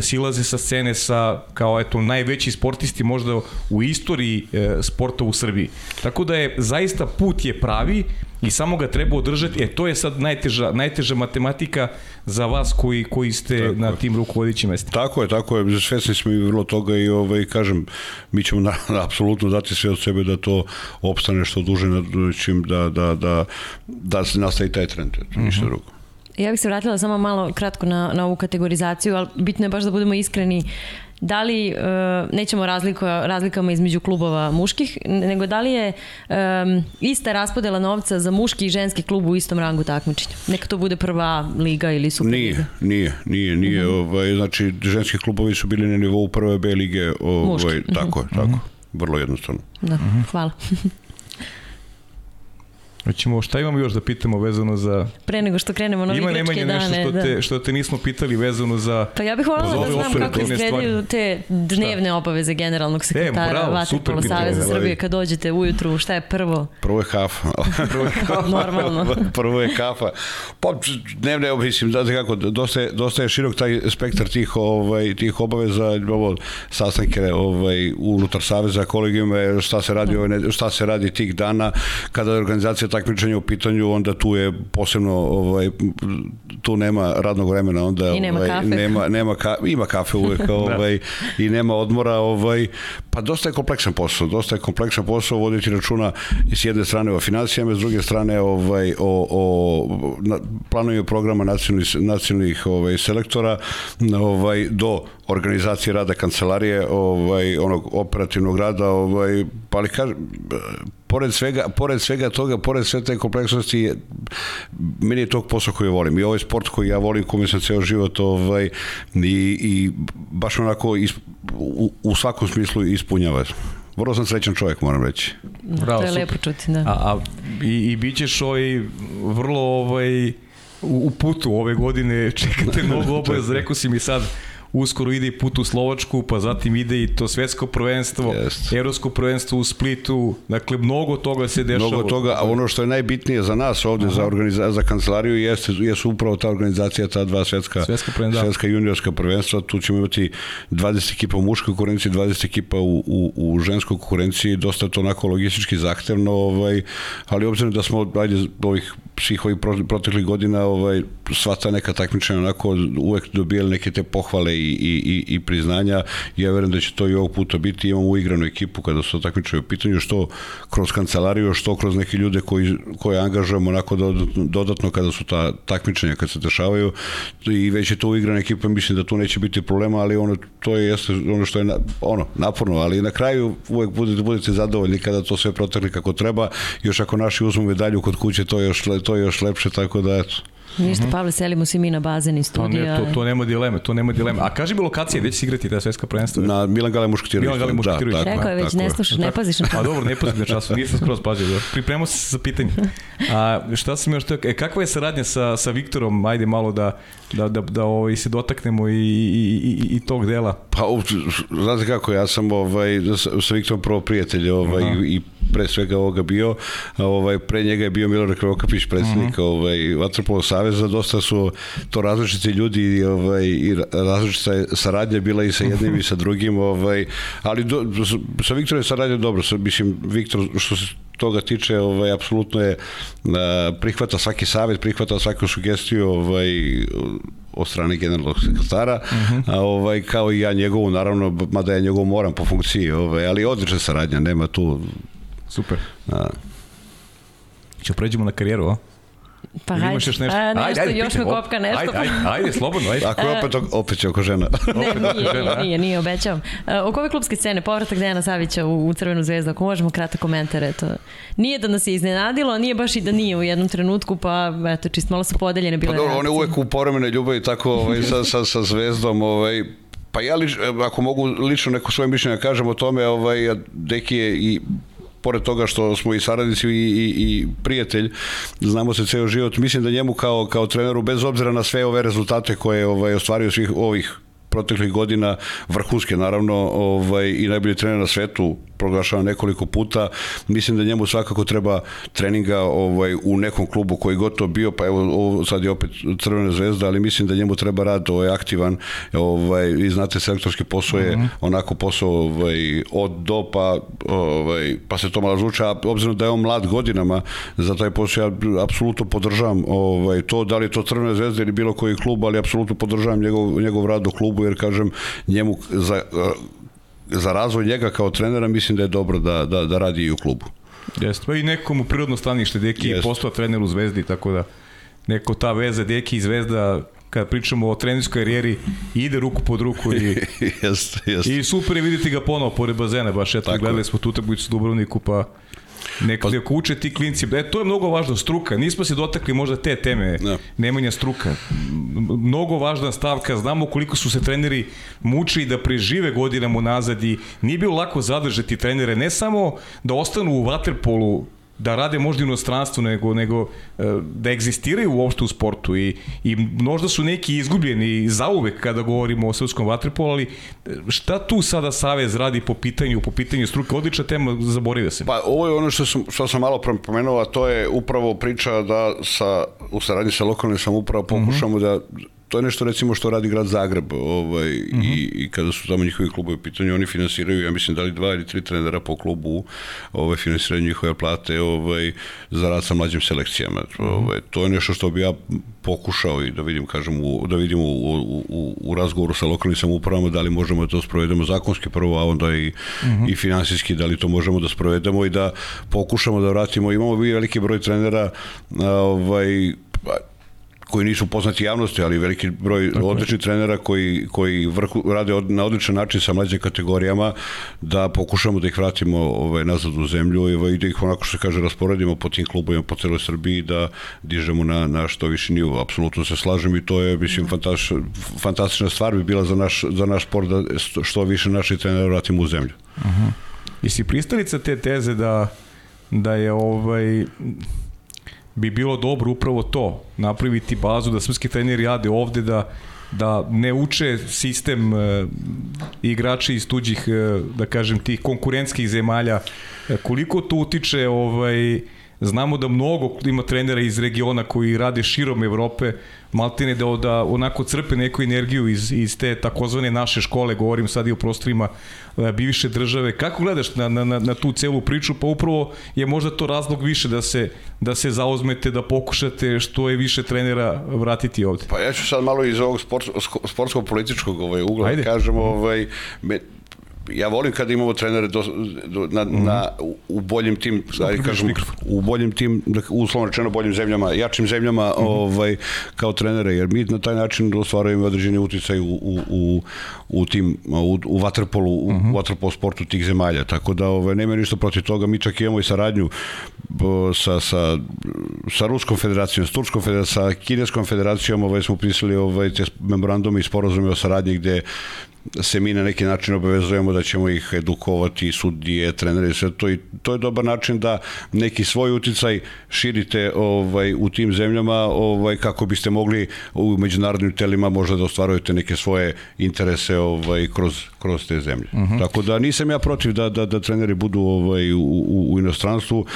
[SPEAKER 1] silaze sa scene sa kao eto najveći sportisti možda u istoriji e, sporta u Srbiji. Tako da je zaista put je pravi i samo ga treba održati. E to je sad najteža najteža matematika za vas koji koji ste tako na tim rukovodećim mestima.
[SPEAKER 3] Tako je, tako je. Svesni smo i vrlo toga i ovaj kažem mi ćemo na, na, apsolutno dati sve od sebe da to opstane što duže na čim da da da da se nastavi taj trend. Ništa mhm. -huh. drugo.
[SPEAKER 2] Ja bih se vratila samo malo kratko na, na ovu kategorizaciju, ali bitno je baš da budemo iskreni da li, uh, nećemo razliko, razlikama između klubova muških, nego da li je um, ista raspodela novca za muški i ženski klub u istom rangu takmičenja? Neka to bude prva liga ili super
[SPEAKER 3] nije, liga? Nije, nije, nije. Mm -hmm. ovaj, znači, ženski klubovi su bili na nivou prve B lige. Ovaj, Muški. Tako je, tako. Mm -hmm. Vrlo jednostavno.
[SPEAKER 2] Da, mm -hmm. hvala.
[SPEAKER 1] Hoćemo, šta imamo još da pitamo vezano za...
[SPEAKER 2] Pre nego što krenemo na Ima igračke dane. Ima
[SPEAKER 1] nešto što, te, da. što te nismo pitali vezano za...
[SPEAKER 2] Pa ja bih voljela da znam kako izgledaju te dnevne šta? obaveze generalnog e, sekretara e, bravo, Vatrpola Saveza Srbije kad dođete ujutru, šta je prvo?
[SPEAKER 3] Prvo je kafa.
[SPEAKER 2] prvo je kafa. Normalno.
[SPEAKER 3] prvo je kafa. Pa dnevne, mislim, da kako, dosta je, dosta je širok taj spektar tih, ovaj, tih obaveza, ovo, sastanke ovaj, unutar Saveza, kolegijuma, šta se radi, da. šta se radi tih dana, kada je organizacija takmičenje u pitanju, onda tu je posebno ovaj tu nema radnog vremena, onda
[SPEAKER 2] I nema
[SPEAKER 3] ovaj
[SPEAKER 2] kafe.
[SPEAKER 3] nema nema ka, ima kafe uvek da. ovaj i nema odmora, ovaj pa dosta je kompleksan posao, dosta je kompleksan posao voditi računa i s jedne strane o financijama, s druge strane ovaj o o na, planovi programa nacionalnih nacionalnih ovaj selektora ovaj do organizacije rada kancelarije, ovaj onog operativnog rada, ovaj pa ali kaže pored svega, pored svega toga, pored sve te kompleksnosti, meni je tog posao koji volim. I ovaj sport koji ja volim, kome sam ceo život ovaj, i, i baš onako is, u, u svakom smislu ispunjava. Vrlo sam srećan čovjek, moram reći.
[SPEAKER 2] Bravo, to je lepo čuti, da.
[SPEAKER 1] A, a, i, i bit ćeš ovaj, vrlo ovaj, u, u putu ove godine, čekate mnogo obaveza, rekao si mi sad, uskoro ide i put u Slovačku, pa zatim ide i to svetsko prvenstvo, yes. evropsko prvenstvo u Splitu, dakle mnogo toga se dešava.
[SPEAKER 3] Mnogo toga, a ono što je najbitnije za nas ovde, Aha. za, organiza, za kancelariju, jeste, jesu upravo ta organizacija, ta dva svetska, svetska, prvenstva. svetska juniorska prvenstva, tu ćemo imati 20 ekipa u muškoj konkurenciji, 20 ekipa u, u, u ženskoj konkurenciji, dosta to onako logistički zahtevno, ovaj, ali obzirom da smo, ajde, ovih svih ovih proteklih godina ovaj, sva ta neka takmičenja onako uvek dobijali neke te pohvale i, i, i priznanja. Ja verujem da će to i ovog puta biti. Imamo uigranu ekipu kada su takmičenje u pitanju, što kroz kancelariju, što kroz neke ljude koji, koje angažujemo onako dodatno, dodatno kada su ta takmičenja, kad se dešavaju i već je to uigrana ekipa, mislim da tu neće biti problema, ali ono, to je jeste ono što je na, ono, naporno, ali na kraju uvek budete, budete zadovoljni kada to sve protekli kako treba, još ako naši uzmu medalju kod kuće, to je još, to je još lepše, tako da eto,
[SPEAKER 2] Ništa. Pavle, selimo se mi na bazen i studija.
[SPEAKER 1] To, ne, to, to nema dileme, to nema dileme. A kaži mi lokacije, gde će se igrati ta svetska prvenstva?
[SPEAKER 3] Na Milan Gale Muškatirović.
[SPEAKER 1] Milan Gale Muškatirović.
[SPEAKER 2] Da, Rekao je već, ne slušaš, ne paziš na
[SPEAKER 1] čas. A dobro, ne pazim na času, nisam skroz pazio. Da. Pripremao se za pitanje. A šta sam još teo, e, kakva je saradnja sa, sa Viktorom, ajde malo da, da, da, da ovaj, se dotaknemo i, i, i, i tog dela?
[SPEAKER 3] Pa, znate kako, ja sam ovaj, sa Viktorom prvo prijatelj ovaj, Aha. i pre svega ovoga bio, ovaj, pre njega je bio Milorad Krokapić, predsednik uh mhm. -huh. ovaj, Vatrpolo Saveza, dosta su to različiti ljudi ovaj, i različita saradnja bila i sa jednim i sa drugim, ovaj, ali do, sa Viktorom je saradnja dobro, sa, mislim, Viktor, što se toga tiče, ovaj, apsolutno je prihvata svaki savet, prihvata svaku sugestiju ovaj, od strane generalnog sekretara, uh mhm. -huh. a, ovaj, kao i ja njegovu, naravno, mada ja njegovu moram po funkciji, ovaj, ali odlična saradnja, nema tu
[SPEAKER 1] Super. Da. Ćemo pređemo na karijeru, a?
[SPEAKER 2] Pa hajde, imaš još nešto? A, nešto, ajde, ajde, još me kopka nešto.
[SPEAKER 1] Ajde, ajde, ajde, slobodno, ajde.
[SPEAKER 3] Ako je opet, opet će oko žena.
[SPEAKER 2] ne, nije, nije, nije, nije, obećavam. Uh, oko ove klubske scene, povratak Dejana Savića u, u Crvenu zvezdu, ako možemo kratak komentar, eto. Nije da nas je iznenadilo, nije baš i da nije u jednom trenutku, pa eto, čist malo su podeljene bile
[SPEAKER 3] pa, dobro, one uvek u povremene ljubavi tako ovaj, sa, sa, sa zvezdom, ovaj, pa ja lič, ako mogu lično neko svoje mišljenje da kažem o tome, ovaj, Deki je i pored toga što smo i saradnici i, i, i prijatelj, znamo se ceo život, mislim da njemu kao, kao treneru, bez obzira na sve ove rezultate koje ovaj, ostvario svih ovih proteklih godina vrhunske naravno ovaj i najbolji trener na svetu proglašava nekoliko puta. Mislim da njemu svakako treba treninga ovaj, u nekom klubu koji gotovo bio, pa evo ovo, sad je opet Crvena zvezda, ali mislim da njemu treba rad ovaj, aktivan. Ovaj, vi znate, selektorski posao je mm -hmm. onako posao ovaj, od do, pa, ovaj, pa se to malo zvuče, a obzirom da je on mlad godinama, za taj posao ja apsolutno podržavam ovaj, to, da li je to Crvena zvezda ili bilo koji klub, ali apsolutno podržavam njegov, njegov rad u klubu, jer kažem, njemu za za razvoj njega kao trenera mislim da je dobro da, da, da radi i u klubu.
[SPEAKER 1] Jeste, pa i nekomu prirodno stanište, Deki je postao trener u Zvezdi, tako da neko ta veza Deki i Zvezda kada pričamo o trenerskoj karijeri ide ruku pod ruku i,
[SPEAKER 3] jest, jest.
[SPEAKER 1] i super je vidjeti ga ponovo pored bazena, baš eto Tako gledali smo tu utakmicu u Dubrovniku pa Neko pa, uče ti klinci. E, to je mnogo važno, struka. Nismo se dotakli možda te teme, ne. nemanja struka. Mnogo važna stavka. Znamo koliko su se treneri mučili da prežive godinama nazad i nije bilo lako zadržati trenere. Ne samo da ostanu u vaterpolu da rade možda u inostranstvu, nego, nego e, da egzistiraju uopšte u sportu i, i možda su neki izgubljeni zauvek kada govorimo o srpskom vaterpolu, ali e, šta tu sada Savez radi po pitanju, po pitanju struke? Odlična tema, zaboravio se.
[SPEAKER 3] Pa ovo je ono što sam, što sam malo pomenuo, a to je upravo priča da sa, u saradnji sa lokalnim samoupravo pokušamo uh -huh. da to je nešto recimo što radi grad Zagreb ovaj, uh -huh. i, i kada su tamo njihovi klubovi u pitanju, oni finansiraju, ja mislim da li dva ili tri trenera po klubu ovaj, finansiraju njihove plate ovaj, za rad sa mlađim selekcijama. Uh -huh. ovaj, to je nešto što bi ja pokušao i da vidim, kažem, u, da vidimo u, u, u razgovoru sa lokalnim samoupravama da li možemo da to sprovedemo zakonski prvo, a onda i, uh -huh. i finansijski da li to možemo da sprovedemo i da pokušamo da vratimo. Imamo vi veliki broj trenera ovaj, koji nisu poznati javnosti, ali veliki broj Tako odličnih trenera koji, koji vrhu, rade od, na odličan način sa mlađim kategorijama, da pokušamo da ih vratimo ovaj, nazad u zemlju ovaj, i da ih onako što se kaže rasporedimo po tim klubovima po celoj Srbiji da dižemo na, na što viši nivo. Apsolutno se slažem i to je, mislim, fantastična, fantastična stvar bi bila za naš, za naš sport da što više naših trenera vratimo u zemlju. Uh -huh.
[SPEAKER 1] I si pristalica te teze da, da je ovaj bi bilo dobro upravo to, napraviti bazu da srpski treneri rade ovde, da da ne uče sistem e, igrači iz tuđih, e, da kažem, tih konkurentskih zemalja. E, koliko to utiče ovaj, Znamo da mnogo ima trenera iz regiona koji rade širom Evrope, maltene da, da onako crpe neku energiju iz, iz te takozvane naše škole, govorim sad i o prostorima e, bivše države. Kako gledaš na, na, na tu celu priču? Pa upravo je možda to razlog više da se, da se zauzmete, da pokušate što je više trenera vratiti ovde.
[SPEAKER 3] Pa ja ću sad malo iz ovog sport, sportskog političkog ovaj, ugla da Ajde. kažem, ovaj, me, ja volim kada imamo trenere do, do, na, mm. na, u boljim tim, da kažem, u boljim tim, da, uslovno rečeno boljim zemljama, jačim zemljama, mm -hmm. ovaj, kao trenere, jer mi na taj način ostvarujemo određeni uticaj u, u, u, u tim, u, u vaterpolu, u, mm -hmm. u vaterpolu sportu tih zemalja, tako da ovaj, nema ništa protiv toga, mi čak imamo i saradnju sa, sa, sa Ruskom federacijom, s Turskom federacijom, sa Kineskom federacijom, ovaj, smo pisali ovaj, te memorandume i sporozume o saradnji gde se mi na neki način obavezujemo da ćemo ih edukovati, sudije, trenere, sve to. I to je dobar način da neki svoj uticaj širite ovaj u tim zemljama, ovaj kako biste mogli u međunarodnim telima možda da ostvarujete neke svoje interese ovaj kroz kroz te zemlje. Uh. -huh. Tako da nisam ja protiv da da da treneri budu ovaj u, u, u inostranstvu.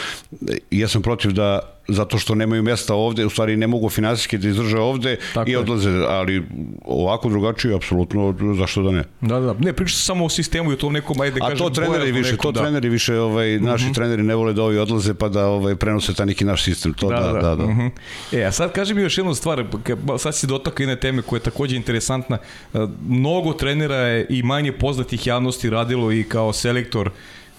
[SPEAKER 3] Ja sam protiv da zato što nemaju mesta ovde, u stvari ne mogu finansijski da izdrže ovde Tako i odlaze, je. ali ovako drugačije, apsolutno, zašto da ne?
[SPEAKER 1] Da, da, ne, priča se samo o sistemu i o tom nekom, ajde da kažem,
[SPEAKER 3] A to treneri više, neko, to da. treneri više, ovaj, naši uh mhm. -huh. treneri ne vole da ovi odlaze pa da ovaj, prenose ta neki naš sistem, to da, da, da. da. da. Uh mhm.
[SPEAKER 1] -huh. E, a sad kaži mi još jednu stvar, sad si dotakao jedne teme koja je takođe interesantna, e, mnogo trenera je i manje poznatih javnosti radilo i kao selektor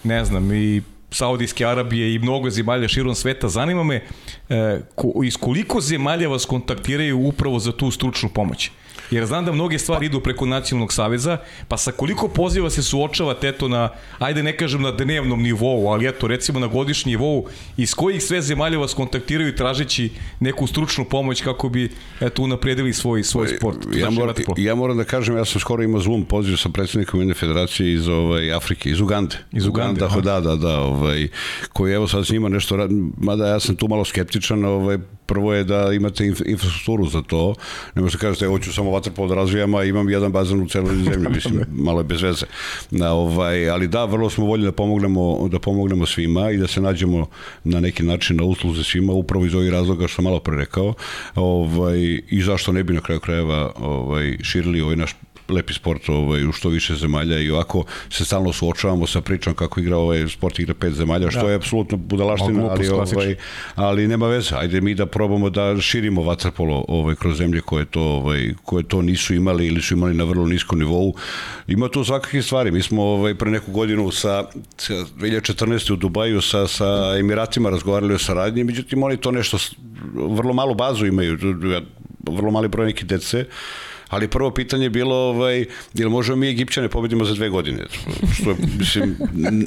[SPEAKER 1] ne znam, i Saudijske Arabije i mnogo zemalja širom sveta. Zanima me e, ko, iz koliko zemalja vas kontaktiraju upravo za tu stručnu pomoć? Jer znam da mnoge stvari idu preko nacionalnog saveza, pa sa koliko poziva se suočavate eto na, ajde ne kažem na dnevnom nivou, ali eto recimo na godišnji nivou, iz kojih sve zemalja vas kontaktiraju tražeći neku stručnu pomoć kako bi eto unapredili svoj svoj sport.
[SPEAKER 3] Ja moram, ja moram da kažem, ja sam skoro imao Zoom poziv sa predsednikom jedne federacije iz ovaj Afrike, iz Ugande.
[SPEAKER 1] Iz Ugande,
[SPEAKER 3] Uganda, da, da, da, ovaj koji evo sad s njima nešto radi, mada ja sam tu malo skeptičan, ovaj prvo je da imate infrastrukturu za to. Ne možete kažete, hoću samo vaterpolo da razvijam, a imam jedan bazen u celoj zemlji, mislim, malo je bez veze. Na, ovaj, ali da, vrlo smo voljni da pomognemo, da pomognemo svima i da se nađemo na neki način na usluze svima, upravo iz ovih razloga što sam malo pre rekao, ovaj, i zašto ne bi na kraju krajeva ovaj, širili ovaj naš lepi sport ovaj, u što više zemalja i ovako se stalno suočavamo sa pričom kako igra ovaj sport igra pet zemalja, što da. je apsolutno budalaština, ali, ovaj, ali nema veze. Ajde mi da probamo da širimo vaterpolo ovaj, kroz zemlje koje to, ovaj, koje to nisu imali ili su imali na vrlo niskom nivou. Ima tu svakakve stvari. Mi smo ovaj, pre neku godinu sa, sa 2014. u Dubaju sa, sa Emiratima razgovarali o saradnji, međutim oni to nešto vrlo malu bazu imaju, vrlo mali broj neke dece ali prvo pitanje je bilo, ovaj, jel možemo mi Egipćane pobedimo za dve godine? Što, mislim,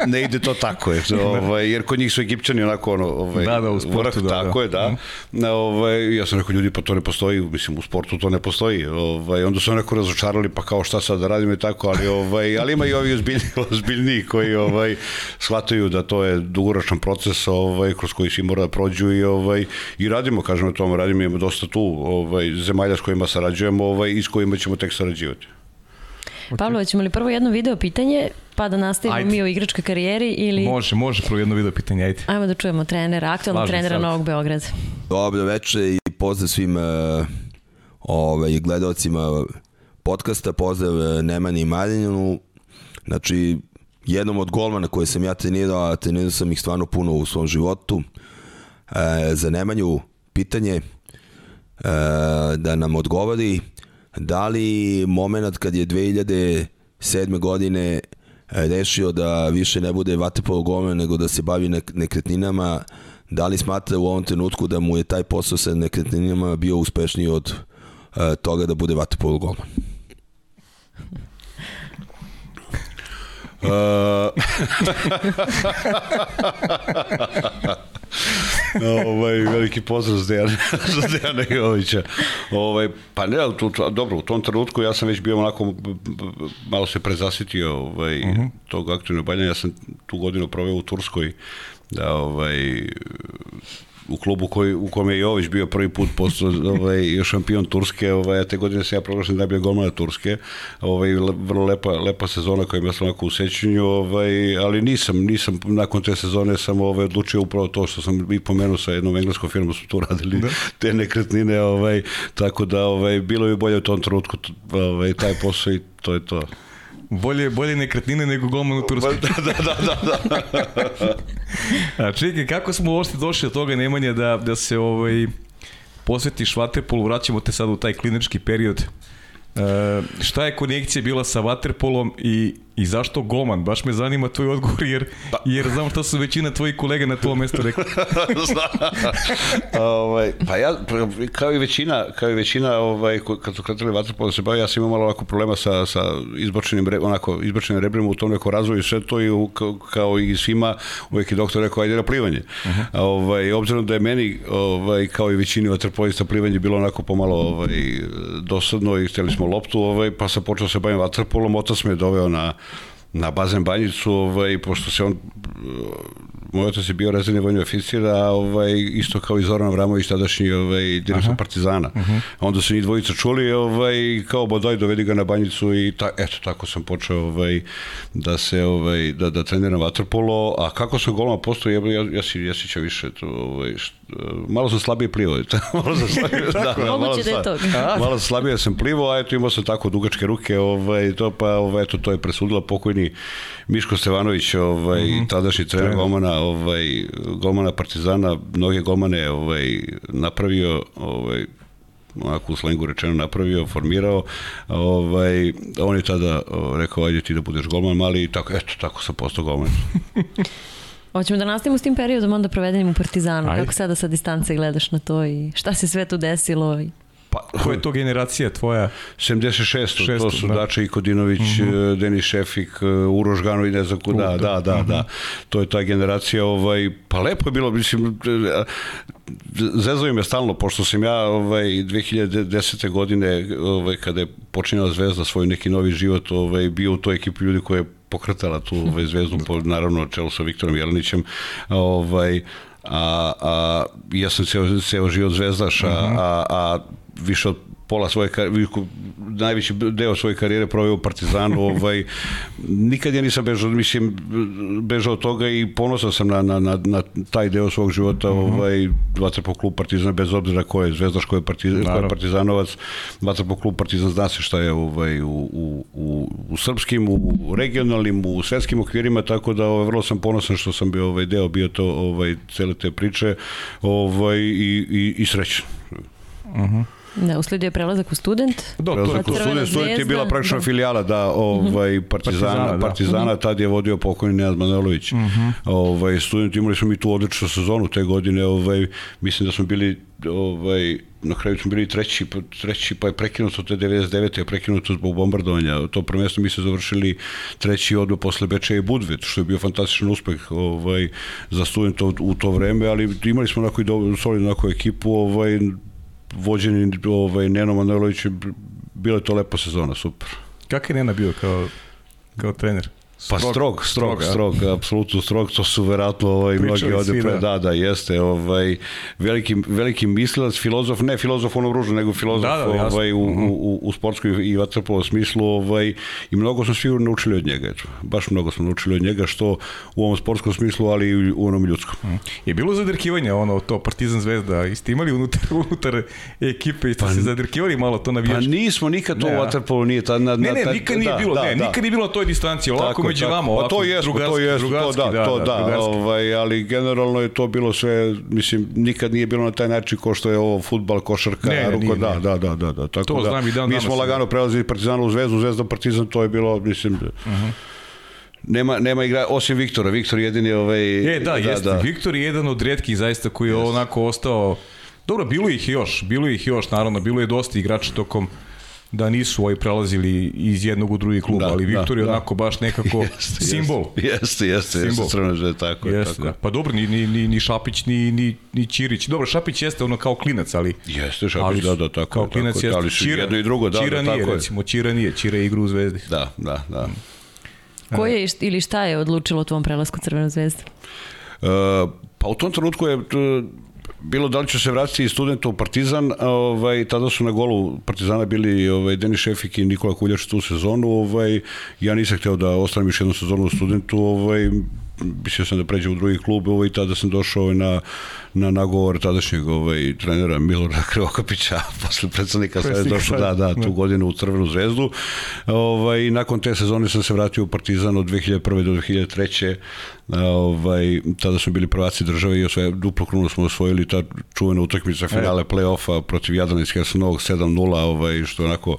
[SPEAKER 3] ne ide to tako, je, ovaj, jer kod njih su Egipćani onako, ono, ovaj,
[SPEAKER 1] da, da, u sportu, vrh, da,
[SPEAKER 3] tako da. je, da. Na, ovaj, ja sam rekao, ljudi, pa to ne postoji, mislim, u sportu to ne postoji. Ovaj, onda su onako razočarali, pa kao šta sad da radimo i tako, ali, ovaj, ali ima i ovi ozbiljni, ozbiljni koji ovaj, shvataju da to je dugoročan proces ovaj, kroz koji svi mora da prođu i, ovaj, i radimo, kažemo tome, radimo, imamo dosta tu ovaj, zemalja s kojima sarađujemo, ovaj, iz kojima ćemo tek sarađivati.
[SPEAKER 2] Okay. Pavlo, ćemo li prvo jedno video pitanje, pa da nastavimo ajde. mi o igračkoj karijeri ili...
[SPEAKER 1] Može, može prvo jedno video pitanje, ajde.
[SPEAKER 2] Ajmo da čujemo trenera, aktualnog trenera Novog Beograda.
[SPEAKER 4] Dobro veče i pozdrav svim uh, ovaj, gledalcima podcasta, pozdrav uh, Nemani i Marinjanu. Znači, jednom od golmana koje sam ja trenirao, a trenirao sam ih stvarno puno u svom životu. E, za Nemanju pitanje e, da nam odgovori da li moment kad je 2007. godine e, rešio da više ne bude vatepolo golman nego da se bavi nekretninama, da li smatra u ovom trenutku da mu je taj posao sa nekretninama bio uspešniji od uh, toga da bude vatepolo golman? Uh...
[SPEAKER 3] ovaj, veliki pozdrav za Dejana, za Dejana Jovića. Ovaj, pa ne, ali tu, dobro, u tom trenutku ja sam već bio onako, malo se prezasitio ovaj, uh mhm. -huh. tog aktivnog baljanja. Ja sam tu godinu proveo u Turskoj, da, ovaj, u klubu koji, u kome je Jović bio prvi put postao ovaj, šampion Turske, ovaj, te godine se ja proglašen najbolje golmana Turske, ovaj, vrlo lepa, lepa sezona koja ima sam onako u sećanju, ovaj, ali nisam, nisam, nakon te sezone sam ovaj, odlučio upravo to što sam i pomenuo sa jednom engleskom firmom su tu radili da. te nekretnine, ovaj, tako da ovaj, bilo bi bolje u tom trenutku ovaj, taj posao i to je to.
[SPEAKER 1] Bolje, bolje nekretnine nego golman u Turskoj.
[SPEAKER 3] da, da, da, da.
[SPEAKER 1] A čekaj, kako smo uopšte došli od toga Nemanja da, da se ovaj, posvetiš vaterpolu, vraćamo te sad u taj klinički period. E, šta je konekcija bila sa vaterpolom i I zašto golman? Baš me zanima tvoj odgovor, jer, pa. jer znam što su većina tvojih kolega na tvojom mestu rekli.
[SPEAKER 3] ovaj, pa ja, kao i većina, kao i većina ovaj, kad su kratili vaterpolo da se bavi, ja sam imao malo ovako problema sa, sa izbačenim, onako, izbačenim rebrima u tom nekom razvoju i sve to i u, kao i svima, uvijek je doktor rekao, ajde na plivanje. Uh -huh. ovaj, obzirom da je meni, ovaj, kao i većini vaterpolista, plivanje bilo onako pomalo ovaj, dosadno i hteli smo loptu, ovaj, pa sam počeo da se bavim vaterpolom, otac me je doveo na na bazen banjicu, ovaj, pošto se on moj otac je bio rezervni vojni oficir, a ovaj, isto kao i Zoran Vramović, tadašnji ovaj, direktor Partizana. Uh -huh. Onda su njih dvojica čuli, ovaj, kao bodoj, dovedi ga na banjicu i ta, eto, tako sam počeo ovaj, da se, ovaj, da, da treniram vaterpolo, a kako sam golman postao, ja, ja, ja, si, ja si će više, to, ovaj, što, malo sam slabije plivao. malo sam slabije, da, da, malo,
[SPEAKER 2] da je to.
[SPEAKER 3] malo slabije sam plivao, a eto imao sam tako dugačke ruke, ovaj, to pa, ovaj, eto, to je presudila pokojni Miško Stevanović, ovaj, mm -hmm. tadašnji trener golmana, ovaj, golmana Partizana, mnoge golmane ovaj, napravio, ovaj, onako u slengu rečeno napravio, formirao, ovaj, on je tada rekao, ajde ti da budeš golman mali i tako, eto, tako sam postao golman.
[SPEAKER 2] Hoćemo da nastavimo s tim periodom onda provedenim u Partizanu. Ajde. Kako sada sa distance gledaš na to i šta se sve tu desilo? I...
[SPEAKER 1] Pa, Koja je to generacija tvoja?
[SPEAKER 3] 76. Šesto, to su da. Dače Ikodinović, uh mhm. -huh. Denis Šefik, e, Uroš Gano i ne znam kuda. Da, da, da, uh -huh. da. To je ta generacija, ovaj, pa lepo je bilo, mislim, e, zezao me stalno, pošto sam ja ovaj, 2010. godine, ovaj, kada je počinjala Zvezda svoj neki novi život, ovaj, bio u toj ekipi ljudi koje je pokretala tu ovaj, zvezdu, po, naravno čelo sa Viktorom Jelenićem, ovaj, a, a ja sam ceo, ceo život zvezdaš, a, a, a više od pola svoje najveći deo svoje karijere proveo u Partizanu, ovaj nikad ja nisam bežao, mislim bežao od toga i ponosan sam na, na, na, na taj deo svog života, -hmm. ovaj vaterpol klub Partizan bez obzira ko je zvezdaš, ko je, partizan, ko je Partizanovac, vaterpol klub Partizan zna se šta je ovaj u, u, u, u srpskim, u regionalnim, u svetskim okvirima, tako da ovaj, vrlo sam ponosan što sam bio ovaj deo bio to ovaj cele te priče, ovaj i i, i srećan.
[SPEAKER 2] Mhm. Uh -huh. Da, usledio je prelazak u student.
[SPEAKER 3] Da, prelazak u student, student je bila praktično da. filijala da, ovaj, mhm. Partizana, Partizana, da. Partizana mhm. tad je vodio pokojni Nenad Manojlović. Mhm. -huh. ovaj, student, imali smo mi tu odličnu sezonu te godine, ovaj, mislim da smo bili ovaj, na kraju smo bili treći, pa, treći pa je prekinuto te 99. je prekinuto zbog bombardovanja. To prvenstvo mi se završili treći odbor posle Bečeja i Budvet, što je bio fantastičan uspeh ovaj, za studenta u to vreme, ali imali smo onako i solidnu onako ekipu, ovaj, vođeni ovaj, Neno Manojlović, bila je to lepa sezona, super.
[SPEAKER 1] Kako je Nena bio kao, kao trener?
[SPEAKER 3] Pa strog, strog, strog, strog apsolutno strog, to su verovatno ovaj, mnogi ovde pre, da. da, da, jeste, ovaj, veliki, veliki mislilac, filozof, ne filozof ono ružno, nego filozof da, da, ovaj, u, mhm. u, u sportskoj i vatrpolo smislu, ovaj, i mnogo smo svi naučili od njega, eto, baš mnogo smo naučili od njega, što u ovom sportskom smislu, ali i u onom ljudskom. Mm.
[SPEAKER 1] Je bilo zadrkivanje, ono, to Partizan Zvezda, ste imali unutar, unutar ekipe, ste pa, se zadrkivali malo to navijački?
[SPEAKER 3] Pa nismo, nikad to u vatrpolo nije, ta, na,
[SPEAKER 1] ne, ne, nikad nije da, bilo, da, ne, da. nikad nije bilo na toj distanci, ovako među vama, ovako,
[SPEAKER 3] pa to jest, to jest, to da, da, to da, da ovaj, ali generalno je to bilo sve, mislim, nikad nije bilo na taj način ko što je ovo futbal, košarka, ne, ruko, nije, da, nije. da, da, da, da, tako to da, znam i dan mi smo lagano prelazili Partizanu u Zvezdu, Zvezda Partizan, to je bilo, mislim, uh -huh. Nema, nema igra, osim Viktora, Viktor jedini ovaj...
[SPEAKER 1] E, da, da jeste, da. Viktor je jedan od redkih zaista koji je yes. onako ostao... Dobro, bilo ih još, bilo ih još, naravno, bilo je dosta igrača tokom da nisu ovaj prelazili iz jednog u drugi klub, da, ali Viktor da, je da. onako baš nekako jeste, simbol.
[SPEAKER 3] Jeste, jeste, jeste, crno že tako
[SPEAKER 1] jeste,
[SPEAKER 3] tako. Da.
[SPEAKER 1] Pa dobro, ni, ni, ni, ni Šapić, ni, ni, ni Ćirić. Dobro, Šapić jeste ono kao klinac, ali...
[SPEAKER 3] Jeste, Šapić, ali, da, da, tako
[SPEAKER 1] kao klinac
[SPEAKER 3] tako,
[SPEAKER 1] jeste.
[SPEAKER 3] Ali su jedno i drugo, da,
[SPEAKER 1] Čira
[SPEAKER 3] da,
[SPEAKER 1] nije, tako recimo, Čira nije, Čira je igru u Zvezdi.
[SPEAKER 3] Da, da, da.
[SPEAKER 2] Ko je ili šta je odlučilo o tvom prelasku Crvenu zvezdu?
[SPEAKER 3] Uh, pa u tom trenutku je bilo da li će se vratiti i studenta u Partizan, ovaj, tada su na golu Partizana bili ovaj, Denis Šefik i Nikola Kuljač tu sezonu, ovaj, ja nisam hteo da ostanem još jednu sezonu u studentu, ovaj, mislio sam da pređem u drugi klub ovaj, tada sam došao ovaj, na, na nagovor tadašnjeg ovaj, trenera Milora Krivokapića, posle predsednika sve došao da, da, tu da. godinu u Crvenu zvezdu. Ovaj, nakon te sezone sam se vratio u Partizan od 2001. do 2003 ovaj, tada smo bili prvaci države i osvoje, duplo krunu smo osvojili ta čuvena utakmica finale e. play-offa protiv Jadrana iz Hercenovog 7-0, ovaj, što je onako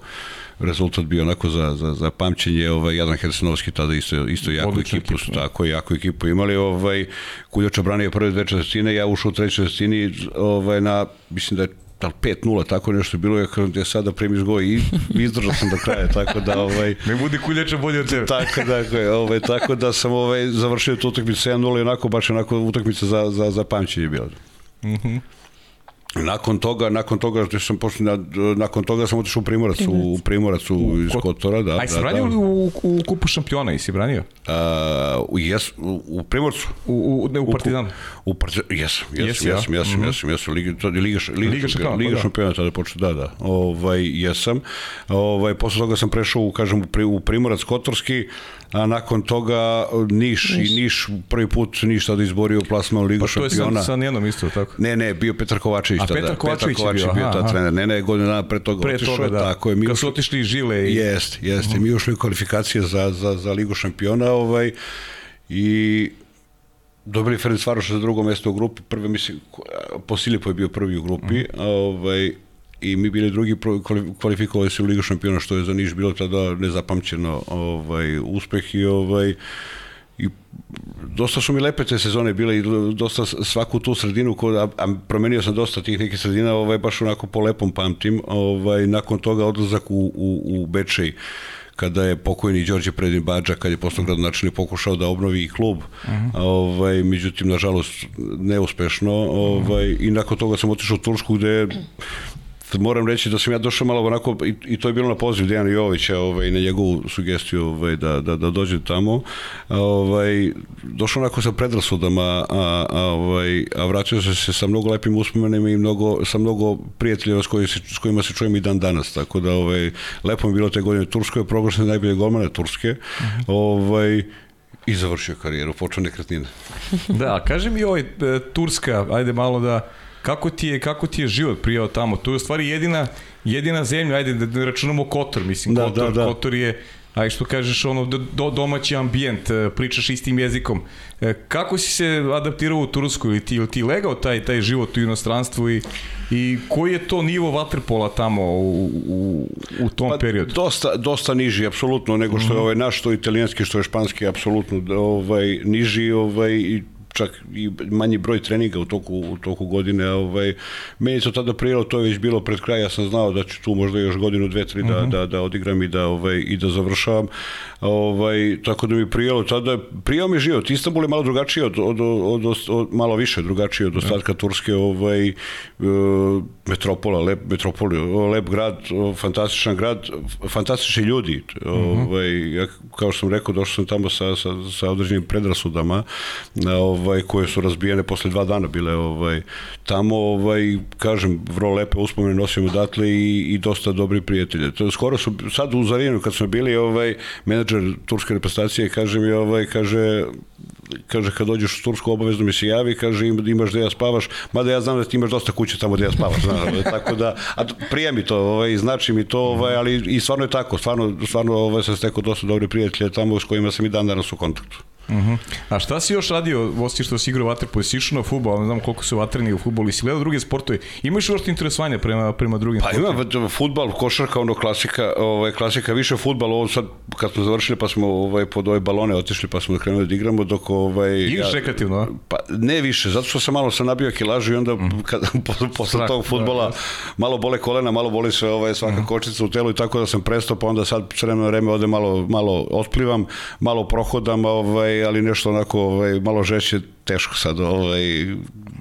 [SPEAKER 3] rezultat bio onako za, za, za pamćenje, ovaj, Jadran Hercenovski tada isto, isto jako ekipu, ekipu, da. tako jako ekipu imali, ovaj, Kuljoča branio prve dve četvrtine, ja ušao u trećoj četvrtini ovaj, na, mislim da je da 5-0, tako nešto bilo je kada je sada primiš go i izdržao sam do kraja, tako da ovaj
[SPEAKER 1] ne bude kuljača bolje od tebe.
[SPEAKER 3] Tako da, ovaj tako da sam ovaj završio tu utakmicu 7-0 i onako baš onako utakmica za za za pamćenje bila. Mhm. Mm Nakon toga, nakon toga što sam na, nakon toga sam otišao u Primorac, u, u Primorac u, iz Kotora, da.
[SPEAKER 1] Aj, si da, branio da. u, u, kupu šampiona i si branio?
[SPEAKER 3] Uh, jes, u, u Primorcu.
[SPEAKER 1] U, u, ne, u Partizanu?
[SPEAKER 3] U, u Partizanu, jesam, jesam, jesam, jesam, jesam, jesam, Liga, to, Liga, Liga, Liga, šampiona, Liga pa da. šampiona tada počeo, da, da, ovaj, jesam. Ovaj, posle toga sam prešao, kažem, u Primorac Kotorski, a nakon toga Niš, Niš. i Niš prvi put Niš tada izborio plasman u Ligu šampiona. Pa to
[SPEAKER 1] šampiona. je sa, sa nijednom isto, tako?
[SPEAKER 3] Ne, ne, bio Petar Kovačević
[SPEAKER 1] tada. A Petar Kovačević,
[SPEAKER 3] Petar Kovačević bio, bio ta trener. Ne, ne, godinu dana pre toga
[SPEAKER 1] pre otišao, toga, da. tako je. Mi Kad su otišli žile.
[SPEAKER 3] I... Jeste, jeste. Uh -huh. Mi ušli u kvalifikacije za, za, za Ligu šampiona ovaj, i dobili Ferenc Varoša za drugo mesto u grupi. Prve, mislim, Posilipo je bio prvi u grupi. Uh -huh. ovaj, i mi bili drugi kvalifikovali se u Ligu šampiona što je za Niš bilo tada nezapamćeno ovaj uspeh i ovaj i dosta su mi lepe te sezone bile i dosta svaku tu sredinu ko, a, a promenio sam dosta tih nekih sredina ovaj baš onako po lepom pamtim ovaj nakon toga odlazak u, u, u Bečej kada je pokojni Đorđe Predin Bađa, kad je postao gradonačelnik pokušao da obnovi i klub, uh mhm. -huh. ovaj, međutim, nažalost, neuspešno, ovaj, i nakon toga sam otišao u Tursku gde moram reći da sam ja došao malo onako, i, i to je bilo na poziv Dejana Jovića, ovaj, na njegovu sugestiju ovaj, da, da, da dođe tamo, ovaj, došao onako sa predrasudama, a, a, ovaj, a vratio se, se sa mnogo lepim uspomenima i mnogo, sa mnogo prijateljeva s, koji se, s kojima se čujem i dan danas, tako da ovaj, lepo mi bilo te godine Turskoj, je proglašen najbolje golmane Turske, uh -huh. ovaj, i završio karijeru, počeo nekretnine.
[SPEAKER 1] da, kaže mi ovaj, Turska, ajde malo da Kako ti je, kako ti je život prijao tamo? To je u stvari jedina, jedina zemlja, ajde da ne računamo Kotor, mislim, da, Kotor, da, da. Kotor je aj što kažeš ono do, domaći ambijent, e, pričaš istim jezikom. E, kako si se adaptirao u Tursku ili ti, ili ti legao taj, taj život u inostranstvu i, i koji je to nivo vaterpola tamo u, u, u tom pa, periodu?
[SPEAKER 3] Dosta, dosta niži, apsolutno, nego što je mhm. ovaj naš, što je italijanski, što je španski, apsolutno ovaj, niži ovaj, i čak i manji broj treninga u toku, u toku godine. Ovaj, meni to tada prijelo, to je već bilo pred kraj, ja sam znao da ću tu možda još godinu, dve, tri da, uh mhm. -huh. da, da odigram i da, ovaj, i da završavam. Ovaj, tako da mi prijelo, tada prijao mi život. Istanbul je malo drugačiji od, od, od, od, od malo više drugačiji od da. ostatka Turske, ovaj, uh, metropola, lep, metropol, lep grad, fantastičan grad, fantastični ljudi. Uh mhm. -huh. ovaj, ja, kao što sam rekao, došao sam tamo sa, sa, sa određenim predrasudama, ovaj, ovaj koje su razbijene posle dva dana bile ovaj tamo ovaj kažem vrlo lepe uspomene nosimo odatle i, i dosta dobri prijatelje. To skoro su sad u Zarinu kad smo bili ovaj menadžer turske reprezentacije kaže mi ovaj kaže kaže kad dođeš u Tursku obavezno mi se javi, kaže imaš da ja spavaš, mada ja znam da ti imaš dosta kuće tamo da ja spavaš, znaš, tako da, a prija mi to, ovaj, znači mi to, ovaj, ali i stvarno je tako, stvarno, stvarno ovaj, sam stekao dosta dobri prijatelje tamo s kojima sam i dan danas u kontaktu.
[SPEAKER 1] Uh mhm. -huh. A šta si još radio, osim što si igrao vaterpolo, si išao na futbol, ne znam koliko su vatreni u futbolu, si gledao druge sportove, imaš još interesovanja prema, prema drugim
[SPEAKER 3] pa sportovima? Pa ima futbol, košarka, ono klasika, ovaj, klasika više futbol, ovo sad kad smo završili pa smo ovaj, pod ove balone otišli pa smo krenuli da igramo dok ovaj...
[SPEAKER 1] Igraš ja, rekreativno, a?
[SPEAKER 3] Pa ne više, zato što sam malo sam nabio kilažu i onda mm. kad, posle Strak, tog futbola da, da. malo bole kolena, malo boli sve ovaj, svaka mm. kočica u telu i tako da sam prestao, pa onda sad vremena vreme ode malo, malo otplivam, malo prohodam, ovaj, ali nešto onako ovaj, malo žešće, teško sad. Ovaj,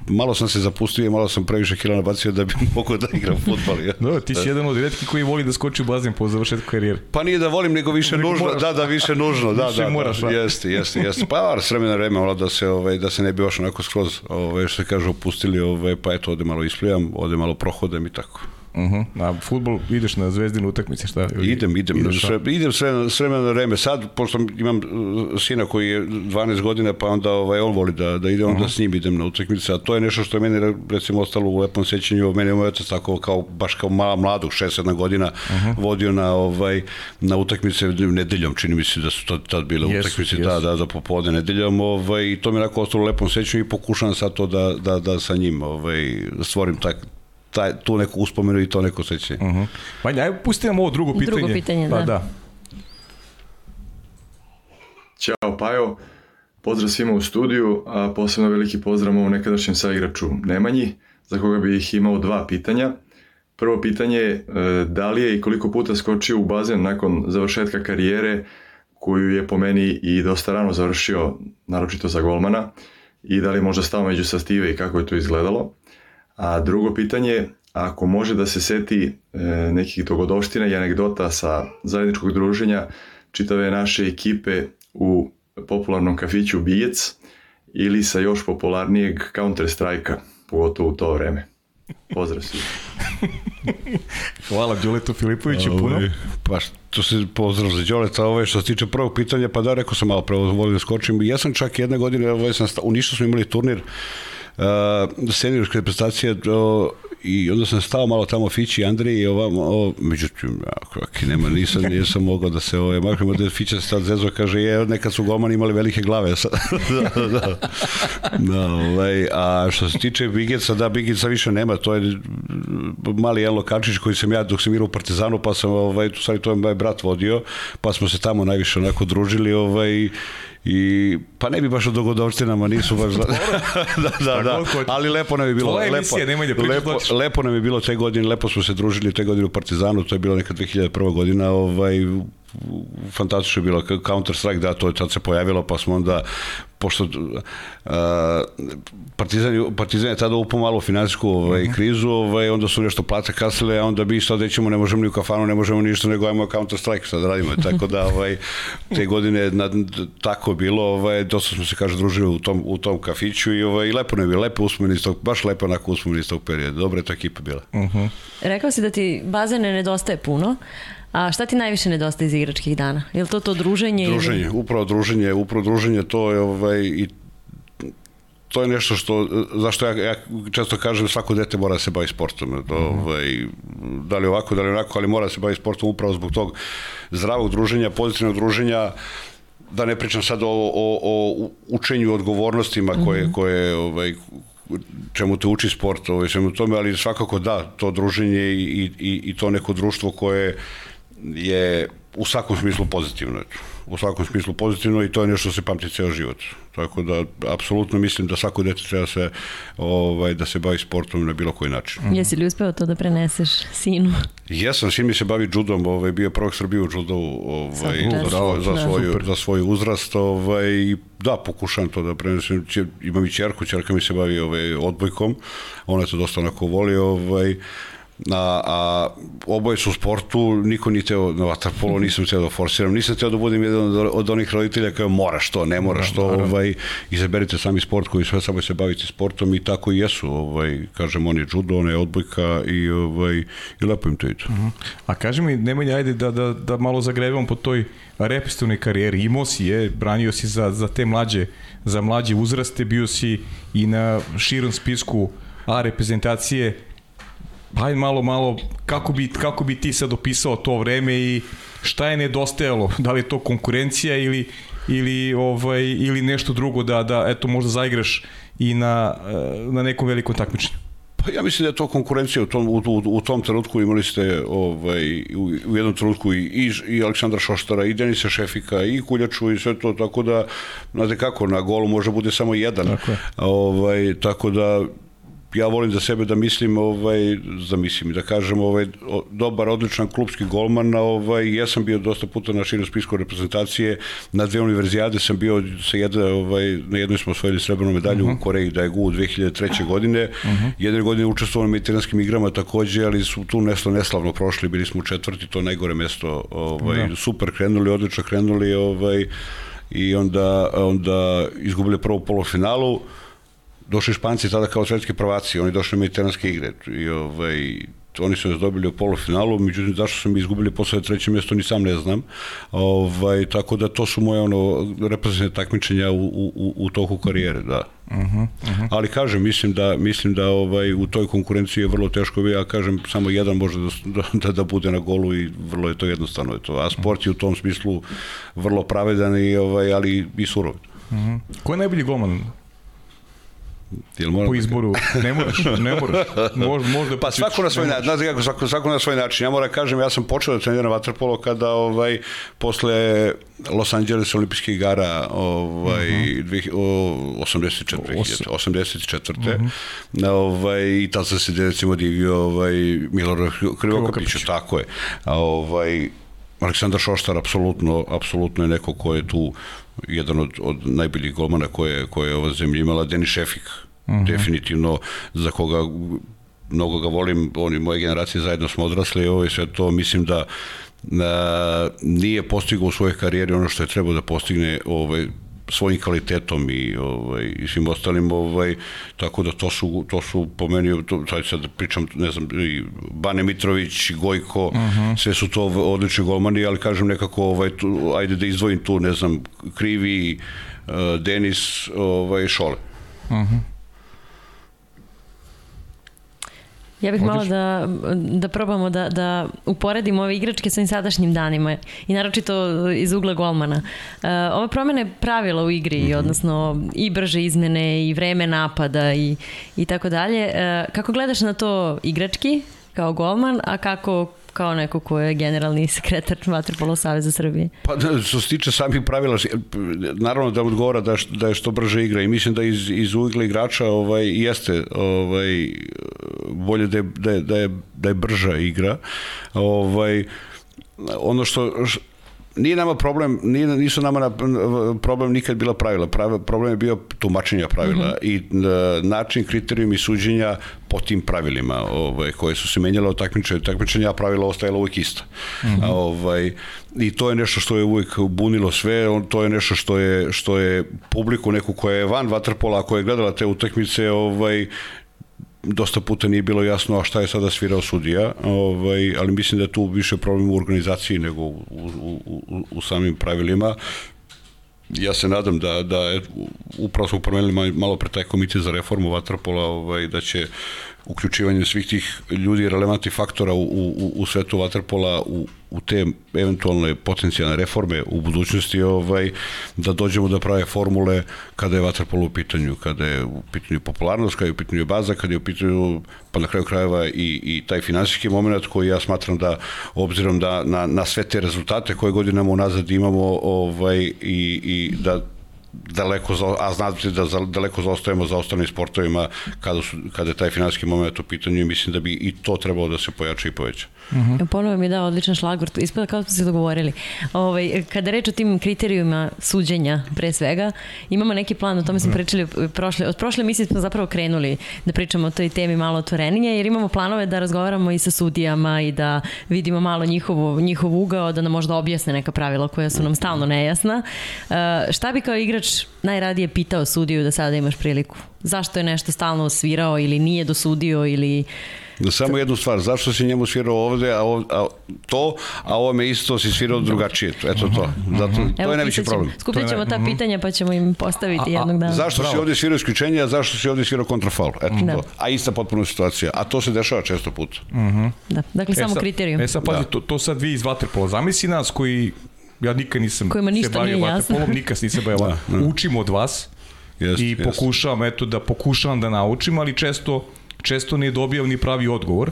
[SPEAKER 3] malo sam se zapustio i malo sam previše kila nabacio da bi mogao da igram futbol. Ja.
[SPEAKER 1] No, ti si da. jedan od redki koji voli da skoči u bazen po završetku karijere.
[SPEAKER 3] Pa nije da volim, nego više nego nužno. Moraš. Da, da, više nužno. Da, više da, moraš, da, da. Jeste, jeste, jeste. Pa var, s vremena vreme, malo da se, ovaj, da se ne bi baš onako skroz, ovaj, što se kaže, opustili, ovaj, pa eto, ode malo isplivam, ode malo prohodem i tako.
[SPEAKER 1] Uh -huh. Na futbol ideš na zvezdinu utakmice, šta?
[SPEAKER 3] Idem, idem, idem sve, idem sve, sve na vreme. Sad, pošto imam uh, sina koji je 12 godina, pa onda ovaj, on voli da, da ide, onda uh -huh. s njim idem na utakmice, a to je nešto što je meni recimo ostalo u lepom sećanju, meni je moj otac tako kao, baš kao mala, mladog, 6-7 godina, uh -huh. vodio na, ovaj, na utakmice nedeljom, čini mi se da su tad, tad bile yes, utakmice, yes. da, da, da popodne nedeljom, ovaj, i to mi je onako ostalo u lepom sećanju i pokušavam sad to da, da, da sa njim ovaj, stvorim tak, taj, tu neku uspomenu i to neko sećanje. Uh -huh.
[SPEAKER 1] Vanja, ajde pusti nam ovo drugo pitanje.
[SPEAKER 2] Drugo pitanje, pa, da. da.
[SPEAKER 5] Ćao, Pajo. Pozdrav svima u studiju, a posebno veliki pozdrav mom nekadašnjem saigraču Nemanji, za koga bih imao dva pitanja. Prvo pitanje je e, da li je i koliko puta skočio u bazen nakon završetka karijere koju je po meni i dosta rano završio, naročito za golmana, i da li možda stao među sastive i kako je to izgledalo. A drugo pitanje, ako može da se seti e, nekih dogodovština i anegdota sa zajedničkog druženja čitave naše ekipe u popularnom kafiću Bijec ili sa još popularnijeg Counter Strike-a, pogotovo u to vreme. Pozdrav svi.
[SPEAKER 1] Hvala Đuletu Filipoviću puno.
[SPEAKER 3] Pa što se pozdrav za Đoleta, ovo je što se tiče prvog pitanja, pa da rekao sam malo pravo, volim da skočim. Ja sam čak jedne godine, ovaj sam, u Nišu smo imali turnir uh, seniorske reprezentacije uh, i onda sam stao malo tamo Fići Andriji i ovam, o, međutim, kroki, nema, nisam, nisam mogao da se, ovaj, makro da Fića se tad zezo, kaže, je, nekad su golmani imali velike glave, sad, da, da, da, ovaj, a što se tiče Bigeca, da, Bigeca više nema, to je mali Elo Kačić koji sam ja, dok sam igrao u Partizanu, pa sam, ovaj, tu stvari, to je moj brat vodio, pa smo se tamo najviše onako družili, ovaj, I pa ne bi baš o dogodovštinama, nisu baš da, da, da, da, ali lepo nam je bilo.
[SPEAKER 1] Tvoja
[SPEAKER 3] lepo,
[SPEAKER 1] emisija, da
[SPEAKER 3] lepo, lepo nam je bilo te godine, lepo smo se družili te godine u Partizanu, to je bilo neka 2001. godina, ovaj, fantastično je bilo Counter Strike, da, to je tad se pojavilo, pa smo onda pošto uh, Partizan, Partizan je tada upao malo finansijsku ovaj, mm -hmm. krizu, ovaj, onda su nešto plate kasile, a onda bi sad nećemo, ne možemo ni u kafanu, ne možemo ništa, nego ajmo Counter Strike sad radimo. Tako da ovaj, te godine na, tako bilo, ovaj, dosta smo se, kaže, družili u tom, u tom kafiću i, ovaj, lepo ne bi, lepo uspomeni iz tog, baš lepo onako uspomeni iz tog perioda. Dobra je to ekipa bila. Mm -hmm.
[SPEAKER 2] Rekao si da ti bazene nedostaje puno, A šta ti najviše nedostaje iz igračkih dana? Je li to to druženje?
[SPEAKER 3] Druženje, ili... upravo druženje, upravo druženje, to je ovaj, i to je nešto što, zašto ja, ja često kažem svako dete mora da se bavi sportom. To, mhm. ovaj, da li ovako, da li onako, ali mora da se bavi sportom upravo zbog tog zdravog druženja, pozitivnog druženja, da ne pričam sad o, o, o učenju odgovornostima koje, mm -hmm. koje ovaj, čemu te uči sport, ovaj, svemu tome, ali svakako da, to druženje i, i, i to neko društvo koje je u svakom smislu pozitivno. U svakom smislu pozitivno i to je nešto što se pamti ceo život. Tako da, apsolutno mislim da svako dete treba se, ovaj, da se bavi sportom na bilo koji način.
[SPEAKER 2] Mm. Jesi li uspeo to da preneseš sinu?
[SPEAKER 3] Jesam, sin mi se bavi judom, ovaj, bio prvog Srbije u judu ovaj, za, svoj, za, svoju, za svoj uzrast. Ovaj, da, pokušam to da prenesem. Imam i čerku, čerka mi se bavi ovaj, odbojkom, ona je to dosta onako voli. Ovaj, a, a oboje su u sportu, niko nije teo na vaterpolo, nisam teo da forsiram, nisam teo da budem jedan od onih roditelja kao moraš to, ne moraš to, da, ovaj, izaberite sami sport koji sve samo se baviti sportom i tako i jesu, ovaj, kažem, on je judo, on je odbojka i, ovaj, i lepo im to ide. Uh
[SPEAKER 1] -huh. A kaži mi, Nemanja, ajde da, da, da malo zagrevamo po toj repestovnoj karijeri, imao si je, branio si za, za te mlađe, za mlađe uzraste, bio si i na širom spisku A reprezentacije, Hajde malo, malo, kako bi, kako bi ti sad opisao to vreme i šta je nedostajalo? Da li je to konkurencija ili, ili, ovaj, ili nešto drugo da, da eto, možda zaigraš i na, na nekom velikom takmičenju?
[SPEAKER 3] Pa ja mislim da je to konkurencija u tom, u, u, u tom trenutku imali ste ovaj, u, u jednom trenutku i, i, i Aleksandra Šoštara i Denisa Šefika i Kuljaču i sve to, tako da, znate kako, na golu može bude samo jedan. Tako, je. ovaj, tako da ja volim za sebe da mislim, ovaj, da mislim, da kažem, ovaj, dobar, odličan klubski golman, ovaj, ja sam bio dosta puta na širom spisku reprezentacije, na dve univerzijade sam bio sa jedna, ovaj, na jednoj smo osvojili srebrnu medalju uh -huh. u mhm. Koreji, da je GU 2003. godine, uh -huh. jedne godine učestvovali na mediteranskim igrama takođe, ali su tu nešto neslavno prošli, bili smo četvrti, to najgore mesto, ovaj, da. super krenuli, odlično krenuli, ovaj, i onda, onda izgubili prvo polufinalu, finalu, došli Španci tada kao svetski prvaci, oni došli mediteranske igre i ovaj, oni su nas dobili u polufinalu, međutim zašto su mi izgubili posle treće mjesto ni sam ne znam. Ovaj, tako da to su moje ono, reprezentativne takmičenja u, u, u toku karijere, da. Uh -huh, uh -huh. Ali kažem, mislim da mislim da ovaj u toj konkurenciji je vrlo teško, ja kažem samo jedan može da, da, da bude na golu i vrlo je to jednostavno je to. A sport je u tom smislu vrlo pravedan i ovaj ali i surov. Uh
[SPEAKER 1] -huh. Ko je najbolji golman
[SPEAKER 3] Jel moram
[SPEAKER 1] po da izboru, ne moraš, ne moraš. Možda, možda
[SPEAKER 3] pa svako na svoj način, znaš kako, svako, svako na svoj način. Ja moram da kažem, ja sam počeo da treniram vaterpolo kada ovaj posle Los Angeles olimpijskih igara ovaj uh -huh. 84 84. Uh -huh. ovaj i tad sam se recimo divio ovaj Milorad Krivokapiću, tako je. A ovaj Aleksandar Šoštar apsolutno apsolutno je neko ko je tu jedan od, od najboljih golmana koje, koje je ova zemlja imala, Denis Šefik, uh mhm. -huh. definitivno za koga mnogo ga volim, oni moje generacije zajedno smo odrasli i ovo sve to mislim da na, nije postigao u svojoj karijeri ono što je trebao da postigne ovaj, svojim kvalitetom i ovaj i svim ostalim ovaj tako da to su to su po meni to sad sad pričam ne znam i Bane Mitrović Gojko uh mhm. -huh. sve su to odlični golmani ali kažem nekako ovaj tu, ajde da izdvojim tu ne znam Krivi uh, Denis ovaj Šole uh mhm. -huh.
[SPEAKER 2] Ja bih malo da, da probamo da, da uporedimo ove igračke sa sadašnjim danima i naročito iz ugla golmana. Uh, ove promene pravila u igri, mm -hmm. odnosno i brže izmene i vreme napada i, i tako dalje. Uh, kako gledaš na to igrački kao golman, a kako kao neko ko je generalni sekretar Vatrpolo Saveza Srbije?
[SPEAKER 3] Pa da, što se tiče samih pravila, naravno da odgovora da, da je što brže igra i mislim da iz, iz ugla igrača ovaj, jeste ovaj, bolje da je, da je, da je, da je brža igra. Ovaj, ono što, nije nama problem, nije, nisu nama na, problem nikad bila pravila. Pravi, problem je bio tumačenja pravila mm -hmm. i uh, način, kriterijum i suđenja po tim pravilima ovaj, koje su se menjale od takmičenja, takmičenja, pravila ostajala uvijek ista. Mm -hmm. ovaj, I to je nešto što je uvijek bunilo sve, on, to je nešto što je, što je publiku neku koja je van vaterpola, koja je gledala te utakmice, ovaj, dosta puta nije bilo jasno a šta je sada svirao sudija, ovaj, ali mislim da je tu više problem u organizaciji nego u, u, u, u samim pravilima. Ja se nadam da, da je, upravo smo promenili malo pre taj komitet za reformu Vatrapola, ovaj, da će uključivanje svih tih ljudi relevantnih faktora u, u, u svetu Vatrpola u, u te eventualne potencijalne reforme u budućnosti ovaj da dođemo da prave formule kada je vaterpolo u pitanju, kada je u pitanju popularnost, kada je u pitanju baza, kada je u pitanju pa na kraju krajeva i, i taj finansijski moment koji ja smatram da obzirom da na, na sve te rezultate koje godinama unazad imamo ovaj i, i da daleko, za, a znate da za, daleko zaostajemo za ostalim sportovima kada, su, kada je taj finansijski moment u pitanju i mislim da bi i to trebalo da se pojača i poveća.
[SPEAKER 2] Uh mhm. -huh. Ponovo mi je dao odličan šlagvor, ispada kao smo se dogovorili. Ovaj, kada reč o tim kriterijuma suđenja, pre svega, imamo neki plan, o tome smo mhm. pričali prošle, od prošle misli smo zapravo krenuli da pričamo o toj temi malo otvorenije, jer imamo planove da razgovaramo i sa sudijama i da vidimo malo njihovo, njihov ugao, da nam možda objasne neka pravila koja su nam stalno nejasna. Uh, šta bi kao igrač najradije pitao sudiju da sada imaš priliku? Zašto je nešto stalno osvirao ili nije dosudio ili...
[SPEAKER 3] Da samo jednu stvar, zašto si njemu svirao ovde, a, ov, a to, a ovo me isto si svirao drugačije. Eto to. Zato, to Evo, je najveći problem.
[SPEAKER 2] Skupit ćemo ta pitanja pa ćemo im postaviti a, jednog dana.
[SPEAKER 3] Zašto Bravo. si ovde svirao isključenje, a zašto si ovde svirao kontrafaul? Eto da. to. A ista potpuno situacija. A to se dešava često puta. Uh
[SPEAKER 2] mhm. -huh. Da, dakle e samo kriterijum.
[SPEAKER 1] E sad pazi, da. to, to sad vi iz Vaterpola. Zamisli nas koji ja nikad nisam Kojima se bavio vaterpolom, nikad nisam bavio da, da. Učim od vas jest, i pokušavam, jest. eto, da pokušavam da naučim, ali često često ne dobijam ni pravi odgovor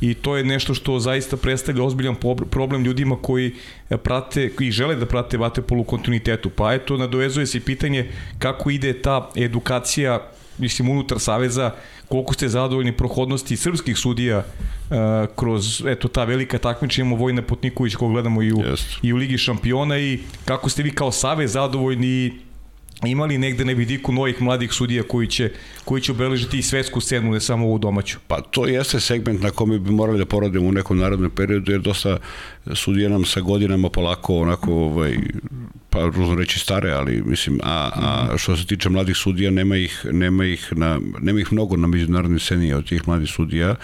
[SPEAKER 1] i to je nešto što zaista predstavlja ozbiljan problem ljudima koji e, prate i žele da prate vaterpol u kontinuitetu. Pa eto, nadovezuje se pitanje kako ide ta edukacija mislim, unutar Saveza, koliko ste zadovoljni prohodnosti srpskih sudija uh, kroz, eto, ta velika takmiča, imamo Vojna Potniković, koga gledamo i u, yes. i u Ligi šampiona i kako ste vi kao Savez zadovoljni imali negde na vidiku novih mladih sudija koji će, koji će obeležiti i svetsku scenu, ne samo ovu domaću?
[SPEAKER 3] Pa to jeste segment na kome bi morali da poradimo u nekom narodnom periodu, jer dosta sudija nam sa godinama polako onako ovaj, pa ružno reći stare, ali mislim, a, a što se tiče mladih sudija, nema ih, nema ih, na, nema ih mnogo na međunarodnoj sceni od tih mladih sudija.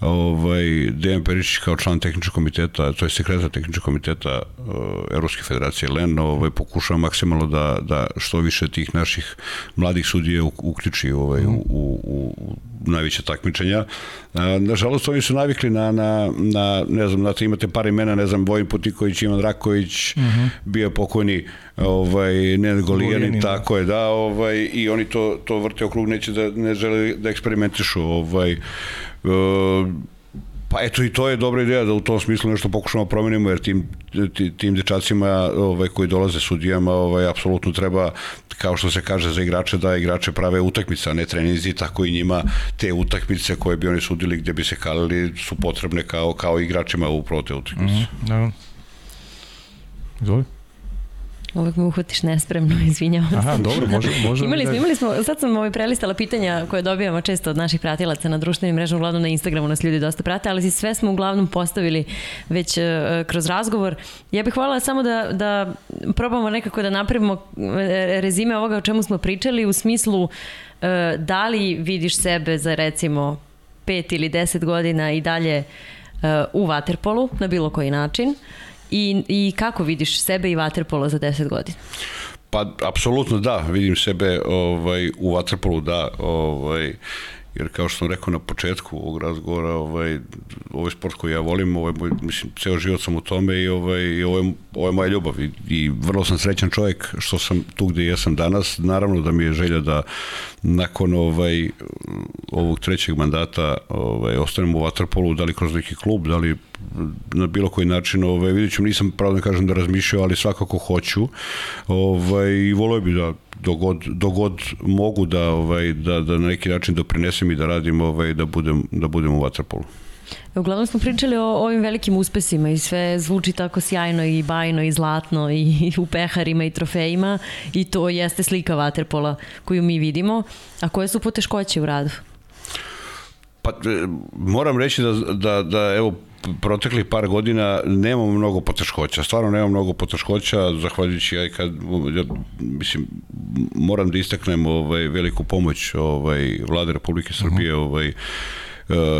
[SPEAKER 3] Ovaj, Dejan Perišić kao član tehničkog komiteta, to je sekretar tehničkog komiteta uh, Evropske federacije LEN, ovaj, pokušava maksimalno da, da što više tih naših mladih sudija uključi ovaj, u, u, u najveće takmičenja. Nažalost, oni su navikli na, na, na ne znam, znate, imate par imena, ne znam, Vojin Putiković, Ivan Raković, uh mhm. -huh. bio pokojni ovaj, Nenad Golijanin, da. tako je, da, ovaj, i oni to, to vrte okrug, neće da, ne žele da eksperimentišu, ovaj, uh, Pa eto i to je dobra ideja da u tom smislu nešto pokušamo da promenimo jer tim, tim dečacima ovaj, koji dolaze sudijama ovaj, apsolutno treba kao što se kaže za igrače da igrače prave utakmice, a ne treninzi, tako i njima te utakmice koje bi oni sudili gde bi se kalili su potrebne kao, kao igračima upravo te utakmice. Mm -hmm.
[SPEAKER 2] Zove? Uvek me uhvatiš nespremno, izvinjavam se.
[SPEAKER 1] Aha, dobro, može, može.
[SPEAKER 2] imali smo, da- imali smo, sad sam ovaj prelistala pitanja koje dobijamo često od naših pratilaca na društvenim mrežama, uglavnom na Instagramu nas ljudi dosta prate, ali sve smo uglavnom postavili već uh, kroz razgovor. Ja bih voljela samo da, da probamo nekako da napravimo e, rezime ovoga o čemu smo pričali u smislu uh, da li vidiš sebe za recimo pet ili deset godina i dalje uh, u Waterpolu na bilo koji način i, i kako vidiš sebe i Waterpolo za 10 godina?
[SPEAKER 3] Pa, apsolutno da, vidim sebe ovaj, u Waterpolu, da, ovaj, jer kao što sam rekao na početku ovog razgovora, ovaj, ovaj sport koji ja volim, ovaj, moj, mislim, ceo život sam u tome i, ovaj, i ovo, ovo je moja ljubav i, i vrlo sam srećan čovjek što sam tu gde jesam danas. Naravno da mi je želja da nakon ovaj, ovog trećeg mandata ovaj, ostanem u Waterpolu, da li kroz neki klub, da li na bilo koji način, ovaj, vidjet ću, nisam pravo da kažem da razmišljao, ali svakako hoću ovaj, i volio bi da dogod, dogod mogu da, ovaj, da, da na neki način doprinesem i da radim, ovaj, da, budem, da budem u Waterpolu.
[SPEAKER 2] Uglavnom smo pričali o ovim velikim uspesima i sve zvuči tako sjajno i bajno i zlatno i, u peharima i trofejima i to jeste slika Waterpola koju mi vidimo. A koje su poteškoće u radu?
[SPEAKER 3] Pa e, moram reći da, da, da evo proteklih par godina nemamo mnogo poteškoća, stvarno nemamo mnogo poteškoća, zahvaljujući ja kad, ja, mislim, moram da istaknem ovaj, veliku pomoć ovaj, vlade Republike Srbije, uh -huh. ovaj,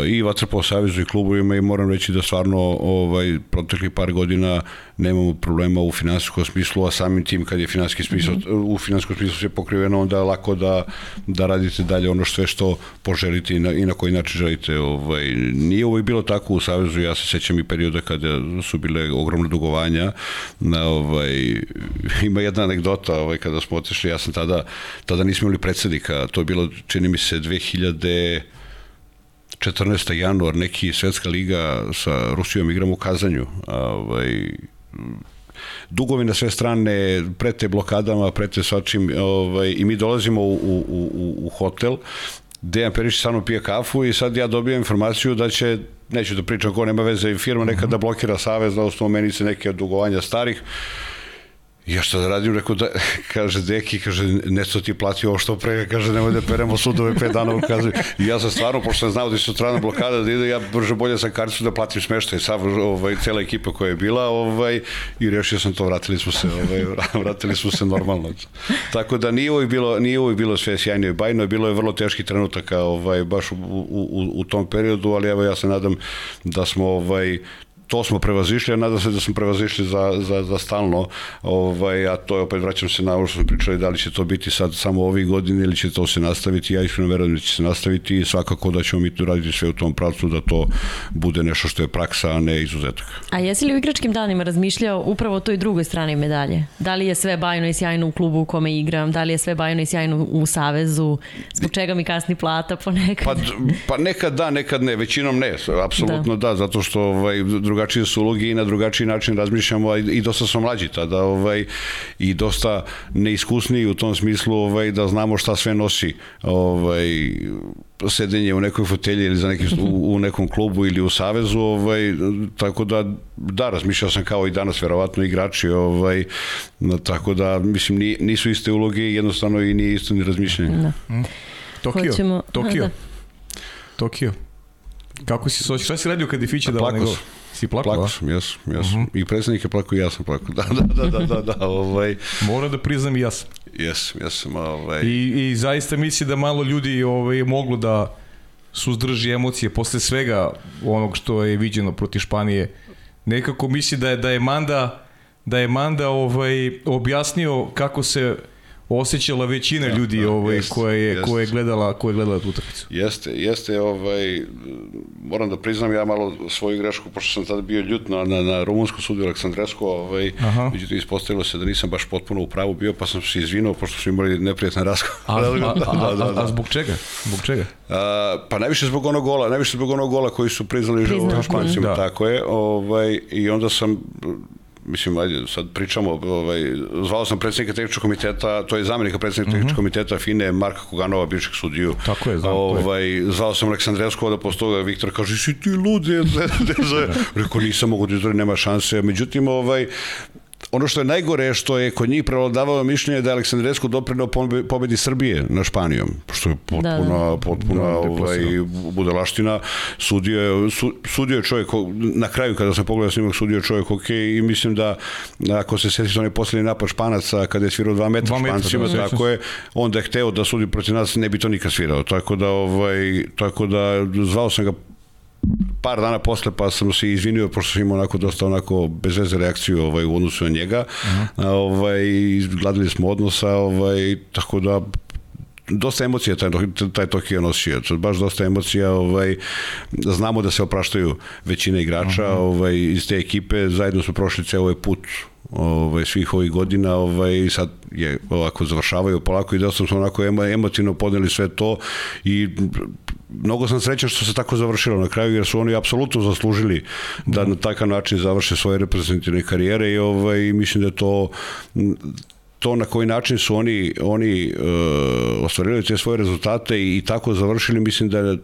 [SPEAKER 3] i Vatrpolo Savezu i klubovima i moram reći da stvarno ovaj, proteklih par godina nemamo problema u finansijskom smislu, a samim tim kad je finansijski smislu, mm -hmm. u finansijskom smislu sve pokriveno, onda je lako da, da radite dalje ono sve što poželite i na, i na koji način želite. Ovaj, nije uvijek bilo tako u Savezu, ja se sećam i perioda kada su bile ogromne dugovanja. Na, ovaj, ima jedna anegdota ovaj, kada smo otišli, ja sam tada, tada nismo imali predsednika, to je bilo, čini mi se, 2000 14. januar, neki svetska liga sa Rusijom igramo u Kazanju. Ovaj, dugovi na sve strane, prete blokadama, prete svačim, ovaj, i mi dolazimo u, u, u, u hotel, Dejan Perić sa mnom pije kafu i sad ja dobijam informaciju da će, neću da pričam ko nema veze, firma nekada da blokira savez na osnovu meni se neke dugovanja starih, Ja šta da radim, rekao da, kaže, deki, kaže, neco ti plati ovo što pre, kaže, nemoj da peremo sudove pet dana, kaže, i ja sam stvarno, pošto sam znao da je sutrana blokada da ide, ja brže bolje sam karticu da platim smeštaj, sav, ovaj, cela ekipa koja je bila, ovaj, i rešio sam to, vratili smo se, ovaj, vratili smo se normalno. Tako da nije uvijek bilo, nije uvijek bilo sve sjajno i bajno, bilo je vrlo teški trenutaka, ovaj, baš u, u, u, u tom periodu, ali evo ja se nadam da smo ovaj, to smo prevazišli, a nadam se da smo prevazišli za, za, za stalno, ovaj, a to je opet vraćam se na ovo što smo pričali, da li će to biti sad samo ovih godine ili će to se nastaviti, ja iskreno verujem da će se nastaviti i svakako da ćemo mi tu raditi sve u tom pravcu da to bude nešto što je praksa, a ne izuzetak.
[SPEAKER 2] A jesi li u igračkim danima razmišljao upravo o toj drugoj strani medalje? Da li je sve bajno i sjajno u klubu u kome igram, da li je sve bajno i sjajno u savezu, zbog čega mi kasni plata ponekad?
[SPEAKER 3] Pa, pa nekad da, nekad ne, većinom ne, apsolutno da. da, zato što ovaj, drugačije su ulogi i na drugačiji način razmišljamo i dosta smo mlađi tada ovaj, i dosta neiskusniji u tom smislu ovaj, da znamo šta sve nosi ovaj, sedenje u nekoj fotelji ili za neki, u, u nekom klubu ili u savezu, ovaj, tako da, da, razmišljao sam kao i danas, verovatno igrači, ovaj, tako da, mislim, nisu iste uloge, jednostavno i nije isto ni razmišljanje. Da.
[SPEAKER 1] Mm. Tokio, Hoćemo, Tokio, da. Tokio. Kako si se Šta si radio kad je Fiće dao nego? Si plakao?
[SPEAKER 3] Plakao sam, jes, jes. Uh -huh. I predsednik je plakao i ja sam plakao. Da, da, da, da, da, da, ovaj.
[SPEAKER 1] Moram da priznam i ja sam.
[SPEAKER 3] Jes, jesam, ovaj.
[SPEAKER 1] I, I zaista misli da malo ljudi ovaj, moglo da suzdrži emocije posle svega onog što je viđeno proti Španije. Nekako misli da je, da je Manda da je Manda ovaj, objasnio kako se osjećala većina ja, ljudi da, ovaj jest, koja je jest. koja je gledala koja je gledala tu utakmicu.
[SPEAKER 3] Jeste, jeste ovaj moram da priznam ja malo svoju grešku pošto sam tada bio ljut na na, na rumunsku sudiju Aleksandresku, ovaj međutim ispostavilo se da nisam baš potpuno u pravu bio pa sam se izvinio pošto smo imali neprijatan razgovor.
[SPEAKER 1] A, a, a, da, da, da. a, zbog čega? Zbog čega?
[SPEAKER 3] A, pa najviše zbog onog gola, najviše zbog onog gola koji su priznali Špancima, da. tako je. Ovaj i onda sam mislim, ajde, sad pričamo, ovaj, zvao sam predsednika tehničkog komiteta, to je zamenika predsednika mhm. -huh. tehničkog komiteta FINE, Marka Koganova, bivšeg sudiju.
[SPEAKER 1] Tako je, znam.
[SPEAKER 3] Ovaj, zvao sam Aleksandrevskog da postoga, Viktor kaže, si ti lud, je, Rekao, nisam mogu da izvori, nema šanse. Međutim, ovaj, ono što je najgore što je kod njih prevladavao mišljenje da je Aleksandresku doprinao pobedi Srbije na Španijom, što je potpuna, da. potpuna da, ovaj, budalaština. Sudio je, su, sudio je čovjek, na kraju kada sam pogledao snimak, sudio je čovjek ok i mislim da ako se sjetite onaj poslednji napad Španaca kada je svirao 2 metra, metra Špancima, da, tako je, onda je hteo da sudi protiv nas, ne bi to nikad svirao. Tako da, ovaj, tako da zvao sam ga par dana posle pa sam se izvinio pošto sam imao onako dosta onako bez veze reakciju ovaj, u odnosu na njega. Uh -huh. ovaj, gledali smo odnosa, ovaj, tako da dosta emocija taj, taj Tokio nosio, baš dosta emocija, ovaj, znamo da se opraštaju većina igrača uh -huh. ovaj, iz te ekipe, zajedno smo prošli ceo ovaj put ovaj, svih ovih godina ovaj, sad je ovako završavaju polako i da sam onako emotivno podneli sve to i mnogo sam srećan što se tako završilo na kraju jer su oni apsolutno zaslužili da na takav način završe svoje reprezentativne karijere i ovaj, mislim da to to na koji način su oni oni uh, ostvarili te svoje rezultate i, i tako završili mislim da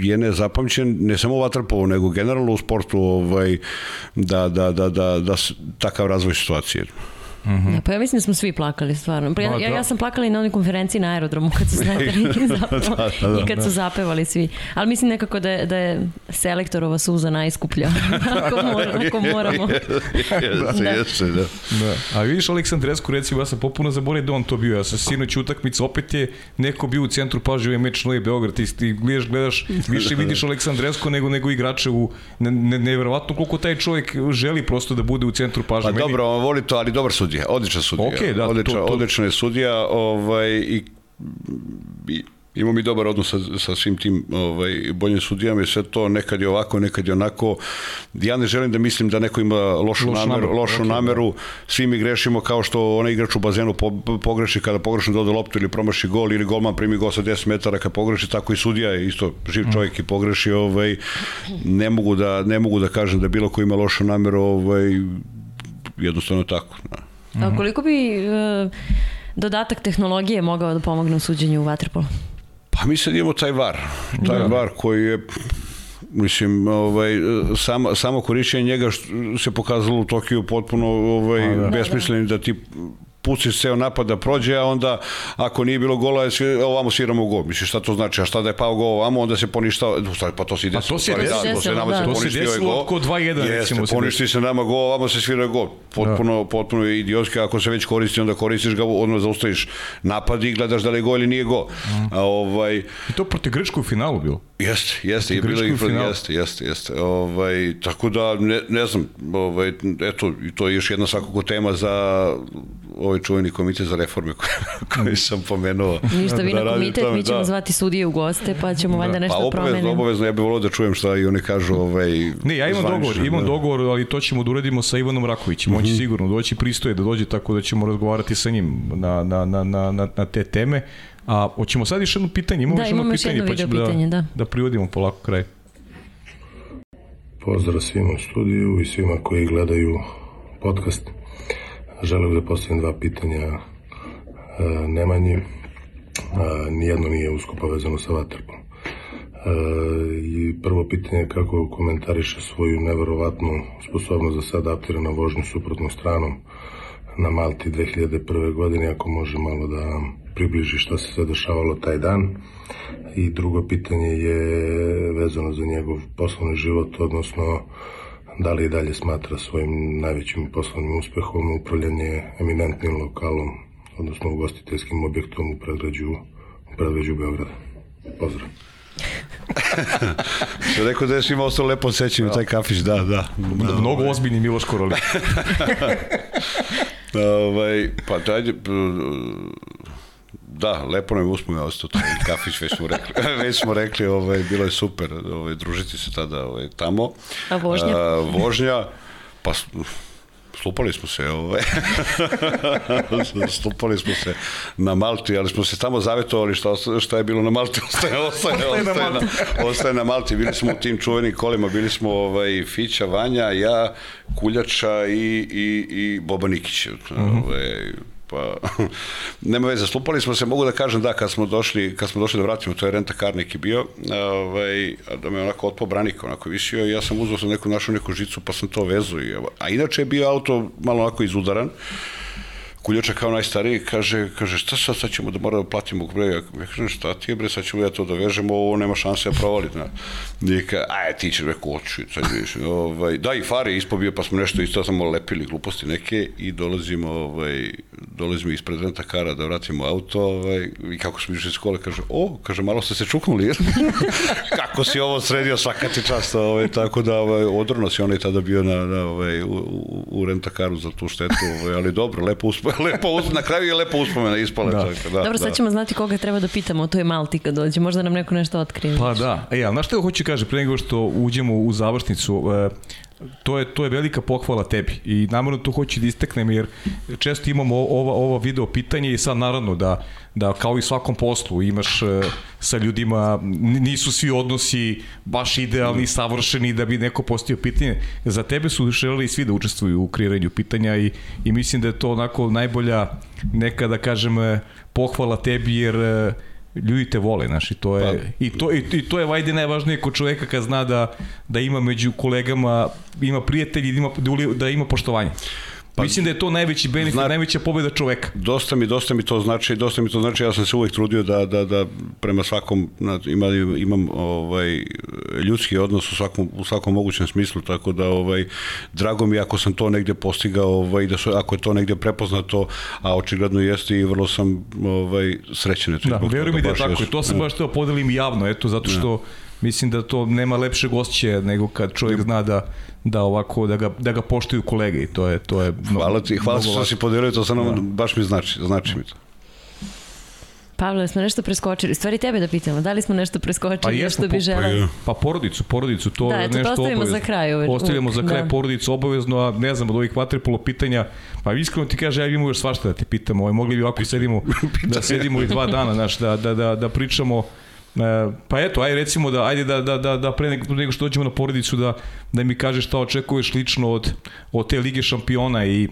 [SPEAKER 3] je nezapamćen ne samo u vaterpolu nego generalno u sportu ovaj da da da da da takav razvoj situacije.
[SPEAKER 2] Mm -hmm. da, pa ja mislim da smo svi plakali stvarno. Pa ja, ja, ja sam plakala i na onoj konferenciji na aerodromu kad su snajperi zapravo da, da, da, i kad su zapevali svi. Ali mislim nekako da je, da je selektorova suza najskuplja. ako, mora, ako moramo.
[SPEAKER 3] da. Jeste, da.
[SPEAKER 1] da. A vidiš Aleksandresku, recimo, ja sam popuno zaboravio da on to bio. Ja sam sinoć utakmica, opet je neko bio u centru pažnje ovaj meč Novi Beograd. Ti, ti gledaš, gledaš, više vidiš Aleksandresku nego, nego igrače u... Ne, ne, neverovatno koliko taj čovjek želi prosto da bude u centru pažnje.
[SPEAKER 3] Pa Meni... dobro, on voli to, ali dobar sud sudija, odličan sudija. Okay, da, odličan, to, to. odličan je sudija ovaj, i, i imamo mi dobar odnos sa, sa svim tim ovaj, boljim sudijama i sve to, nekad je ovako, nekad je onako. Ja ne želim da mislim da neko ima lošu, Loš nameru, nameru, lošu okay, da. nameru. Da. svi mi grešimo kao što onaj igrač u bazenu po, pogreši kada pogrešno dode loptu ili promaši gol ili golman primi gol sa 10 metara kad pogreši, tako i sudija je isto živ čovjek i pogreši. Ovaj, ne, mogu da, ne mogu da kažem da bilo ko ima lošu nameru, ovaj, jednostavno tako. Da.
[SPEAKER 2] A koliko bi uh, dodatak tehnologije mogao da pomogne u suđenju u vaterpolu?
[SPEAKER 3] Pa mi sad imamo taj var. Taj da. var koji je mislim ovaj samo samo korišćenje njega što se pokazalo u Tokiju potpuno ovaj da. besmislenim da ti pustiš ceo napad da prođe, a onda ako nije bilo gola, ovamo sviramo gol. Misliš šta to znači? A šta da je pao gol ovamo, onda se poništao, pa to se
[SPEAKER 1] desilo. Pa to se desilo,
[SPEAKER 3] da, to se nama
[SPEAKER 1] da. se poništio ovaj gol. Oko 2-1 recimo.
[SPEAKER 3] Poništi se nama gol, ovamo se svira gol. Potpuno, da. potpuno idiotski, ako se već koristi, onda koristiš ga, odmah zaustaviš napad i gledaš da li je gol ili nije gol. Mm. A, ovaj...
[SPEAKER 1] I to protiv Grčkog u finalu bilo?
[SPEAKER 3] Jeste, jeste, je bilo i jeste, jeste, jeste. Ovaj, tako da, ne, ne znam, ovaj, eto, to je još jedna svakako tema za ovaj čuveni komitet za reforme koji sam pomenuo.
[SPEAKER 2] Ništa, vi da na komitet, tome, mi ćemo da. zvati sudije u goste, pa ćemo valjda nešto pa, obavezno, promenimo.
[SPEAKER 3] Obavezno, ja bih volio da čujem šta i oni kažu. Ovaj,
[SPEAKER 1] ne, ja imam dogovor, imam da. dogovor, ali to ćemo da uradimo sa Ivanom Rakovićem. Mm -hmm. On će mhm. sigurno doći, pristoje da dođe, tako da ćemo razgovarati sa njim na, na, na, na, na te teme. A hoćemo sad još jedno pitanje, imamo
[SPEAKER 2] da, još jedno pitanje,
[SPEAKER 1] pa ćemo
[SPEAKER 2] da, pitanje, da,
[SPEAKER 1] da privodimo polako kraj.
[SPEAKER 6] Pozdrav svima u studiju i svima koji gledaju podcast. Želeo da postavim dva pitanja e, Nemanji. E, nijedno nije usko povezano sa Vatrpom. E, I prvo pitanje je kako komentariše svoju neverovatnu sposobnost da se adaptira na vožnju suprotnom stranom na Malti 2001. godine, ako može malo da približi šta se sve dešavalo taj dan. I drugo pitanje je vezano za njegov poslovni život, odnosno da li i dalje smatra svojim najvećim poslovnim uspehom upravljanje eminentnim lokalom, odnosno ugostiteljskim objektom u predgrađu, u predgrađu Beograda. Pozdrav.
[SPEAKER 3] Što rekao da je svima ostalo lepo sećanje taj kafić, da, da.
[SPEAKER 1] da Mnogo ovaj. ozbiljni Miloš Koroli.
[SPEAKER 3] ovaj, pa dajde, da, lepo nam je uspome ostao taj kafić, već smo rekli, već smo rekli, ovaj, bilo je super ovaj, družiti se tada ovaj, tamo.
[SPEAKER 2] A vožnja? A,
[SPEAKER 3] vožnja, pa slupali smo se, ovaj. slupali smo se na Malti, ali smo se tamo zavetovali šta, šta je bilo na Malti, ostaje, ostaje, ostaje, ostaje, na, ostaje na Malti. Bili smo u tim čuvenim kolima, bili smo ovaj, Fića, Vanja, ja, Kuljača i, i, i Boba Nikić. Mm -hmm. ovaj, pa nema veze, slupali smo se, mogu da kažem da kad smo došli, kad smo došli da vratimo, to je renta kar neki bio, ovaj, da me onako otpao branik onako visio i ja sam uzao sam neku našu neku žicu pa sam to vezu i, a inače je bio auto malo onako izudaran Kuljača kao najstariji kaže, kaže šta sad, sad ćemo da moramo da platimo bre, ja, ja kažem šta ti je bre, sad ćemo ja to da vežemo, ovo nema šanse da provali. Na. I ka, aj ti će reko oči, sad vidiš. Ovaj, da i fari ispobio, pa smo nešto isto samo lepili gluposti neke i dolazimo, ovaj, dolazimo ispred renta kara da vratimo auto ovaj, i kako smo išli iz škole, kaže, o, kaže, malo ste se čuknuli, kako si ovo sredio svaka ti čast, ovaj, tako da ovaj, odrno si onaj tada bio na, na ovaj, u, u, u rentakaru za tu štetu, ovaj, ali dobro, lepo uspo, lepo uspomena, na kraju je lepo uspomena ispala. Da. Tako, da,
[SPEAKER 2] Dobro, sad da. ćemo znati koga treba da pitamo, to je Malti kad dođe, možda nam neko nešto otkrije.
[SPEAKER 1] Pa da, e, ali znaš što hoću kaže, pre nego što uđemo u završnicu, e, to je to je velika pohvala tebi i namerno to hoću da isteknem jer često imamo ova ova video pitanje i sad naravno da da kao i svakom poslu imaš uh, sa ljudima nisu svi odnosi baš idealni savršeni da bi neko postio pitanje. Za tebe su želeli svi da učestvuju u kreiranju pitanja i i mislim da je to onako najbolja neka da kažem pohvala tebi jer uh, ljudi te vole, znaš, i to je, pa, i to, i, i to je vajde najvažnije kod čoveka kad zna da, da ima među kolegama, ima prijatelji, da ima, da ima poštovanje. Pa, Mislim da je to najveći benefit, zna, najveća pobeda čoveka.
[SPEAKER 3] Dosta mi, dosta mi to znači, dosta mi to znači, ja sam se uvek trudio da, da, da prema svakom, imam, imam ovaj, ljudski odnos u svakom, u svakom mogućem smislu, tako da ovaj, drago mi ako sam to negde postigao, ovaj, da su, ako je to negde prepoznato, a očigledno jeste i vrlo sam ovaj, srećen.
[SPEAKER 1] Da, verujem mi da je tako, jesu, to sam baš teo podelim javno, eto, zato što ja mislim da to nema lepše gošće nego kad čovjek zna da da ovako da ga da ga poštuju kolege i to je to je
[SPEAKER 3] mnogo, hvala ti hvala što si podelio to sa nama da. baš mi znači znači mi to
[SPEAKER 2] Pavle, smo nešto preskočili. Stvari tebe da pitamo, da li smo nešto preskočili, pa jesmo, što bi želeli?
[SPEAKER 1] Pa, pa porodicu, porodicu, to
[SPEAKER 2] da,
[SPEAKER 1] je nešto
[SPEAKER 2] obavezno. Da, ostavimo za kraj. Uvek,
[SPEAKER 1] ostavljamo za kraj da. porodicu obavezno, a ne znam, od ovih vaterpolo pitanja, pa iskreno ti kaže, ja imamo još svašta da ti pitamo, ovaj, mogli bi ovako sedimo, da sedimo i dva dana, znaš, da, da, da, da pričamo pa eto, ajde recimo da ajde da da da da pre nego, nego što dođemo na porodicu da da mi kažeš šta očekuješ lično od od te lige šampiona i e,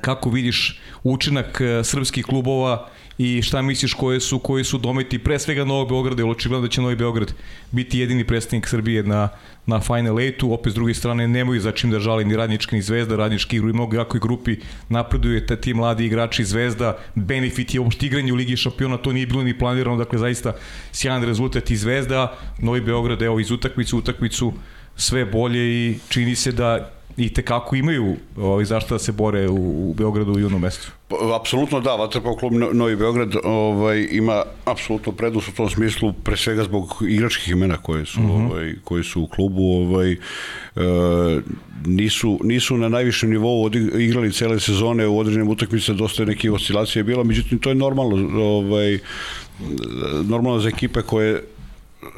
[SPEAKER 1] kako vidiš učinak e, srpskih klubova i šta misliš koje su koji su dometi pre svega Novog Beograda, jer očigledno da će Novi Beograd biti jedini predstavnik Srbije na na Final 8 opet s druge strane nemaju za čim da žali ni Radnički ni Zvezda, Radnički igru i mnogo jakoj grupi. Napreduje te ti mladi igrači Zvezda, benefit je uopšte igranje u Ligi šampiona, to nije bilo ni planirano, dakle zaista sjajan rezultat i Zvezda, Novi Beograd evo iz utakmicu utakmicu sve bolje i čini se da i te kako imaju ovaj, zašto da se bore u, u Beogradu u junu mesecu.
[SPEAKER 3] Pa, apsolutno da, Vatrpao klub Novi Beograd ovaj, ima apsolutno prednost u tom smislu, pre svega zbog igračkih imena koje su, mm -hmm. ovaj, koji su u klubu, ovaj, e, nisu, nisu na najvišem nivou igrali cele sezone u određenim utakmicama, dosta je neke oscilacije bilo, međutim to je normalno, ovaj, normalno za ekipe koje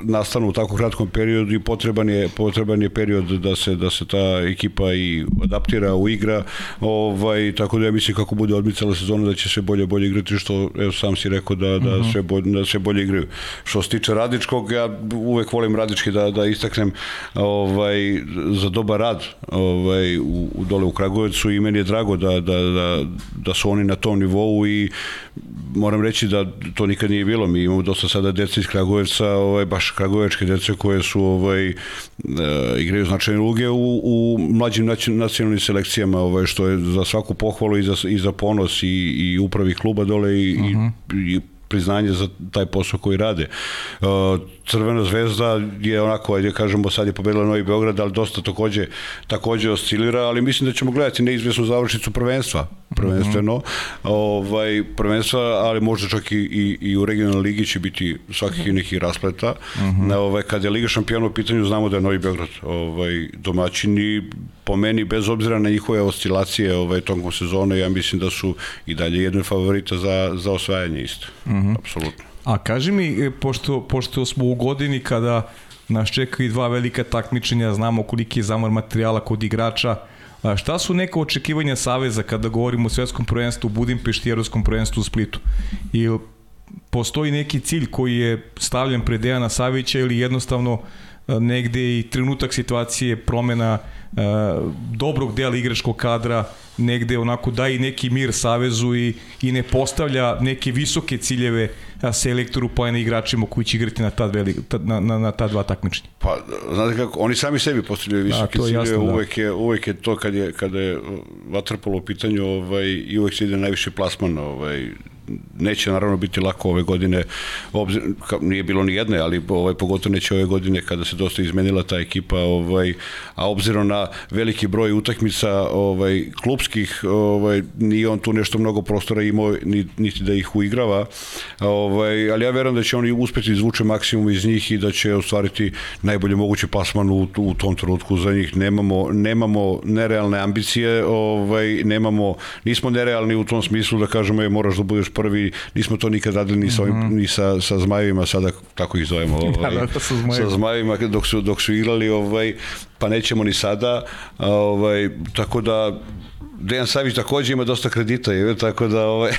[SPEAKER 3] nastanu u tako kratkom periodu i potreban je potreban je period da se da se ta ekipa i adaptira u igra ovaj tako da ja mislim kako bude odmicala sezona da će se bolje bolje igrati što evo sam si rekao da da uh mhm. -huh. sve bolje da se bolje igraju što se tiče Radičkog ja uvek volim Radički da da istaknem ovaj za dobar rad ovaj u, u dole u Kragujevcu i meni je drago da da da da su oni na tom nivou i moram reći da to nikad nije bilo. Mi imamo dosta sada deca iz Kragujevca, ovaj, baš kragujevačke dece koje su ovaj, uh, igraju značajne uloge u, u mlađim nacionalnim selekcijama, ovaj, što je za svaku pohvalu i za, i za ponos i, i upravi kluba dole i, uh -huh. i, i priznanje za taj posao koji rade. Uh, Crvena zvezda je onako, ajde kažemo, sad je pobedila Novi Beograd, ali dosta takođe, takođe oscilira, ali mislim da ćemo gledati neizvesnu završnicu prvenstva, prvenstveno, mm -hmm. ovaj, prvenstva, ali možda čak i, i, i u regionalnoj ligi će biti svakih mm -hmm. nekih raspleta. Mm -hmm. ovaj, kada je Liga šampiona u pitanju, znamo da je Novi Beograd ovaj, domaćin i po meni, bez obzira na njihove oscilacije ovaj, tokom sezone, ja mislim da su i dalje jedan favorita za, za osvajanje isto. Mm -hmm. Apsolutno.
[SPEAKER 1] A kaži mi, e, pošto, pošto smo u godini kada nas čekaju dva velika takmičenja, znamo koliki je zamor materijala kod igrača, šta su neka očekivanja Saveza kada govorimo o svetskom prvenstvu u Budimpešti i evropskom prvenstvu u Splitu? I postoji neki cilj koji je stavljen pred Dejana Savića ili jednostavno negde i trenutak situacije promena uh, dobrog dela igračkog kadra negde onako da i neki mir Savezu i, i ne postavlja neke visoke ciljeve selektoru pa na igračima koji će igrati na ta, veli, na, na, na ta dva takmičenja.
[SPEAKER 3] Pa, znate kako, oni sami sebi postavljaju da, visoke da, ciljeve, jasno, uvek, da. je, uvek je to kad je, kada je vatrpolo u pitanju ovaj, i uvek se ide najviše plasman ovaj, neće naravno biti lako ove godine, obzir, ka, nije bilo ni jedne, ali ovaj, pogotovo neće ove godine kada se dosta izmenila ta ekipa, ovaj, a obzirom na veliki broj utakmica ovaj, klubskih, ovaj, nije on tu nešto mnogo prostora imao, niti da ih uigrava, ovaj, ali ja verujem da će oni uspeti izvuče maksimum iz njih i da će ostvariti najbolje moguće plasman u, u tom trenutku za njih. Nemamo, nemamo nerealne ambicije, ovaj, nemamo, nismo nerealni u tom smislu da kažemo je moraš da budeš prvi, nismo to nikad radili ni sa, ovim, mm -hmm. ni sa, sa zmajevima, sada tako ih zovemo, ovaj, da, da, sa, zmajevima. sa zmajevima dok su, dok su igrali, ovaj, pa nećemo ni sada, ovaj, tako da Dejan Savić takođe ima dosta kredita, je, tako da... Ovaj,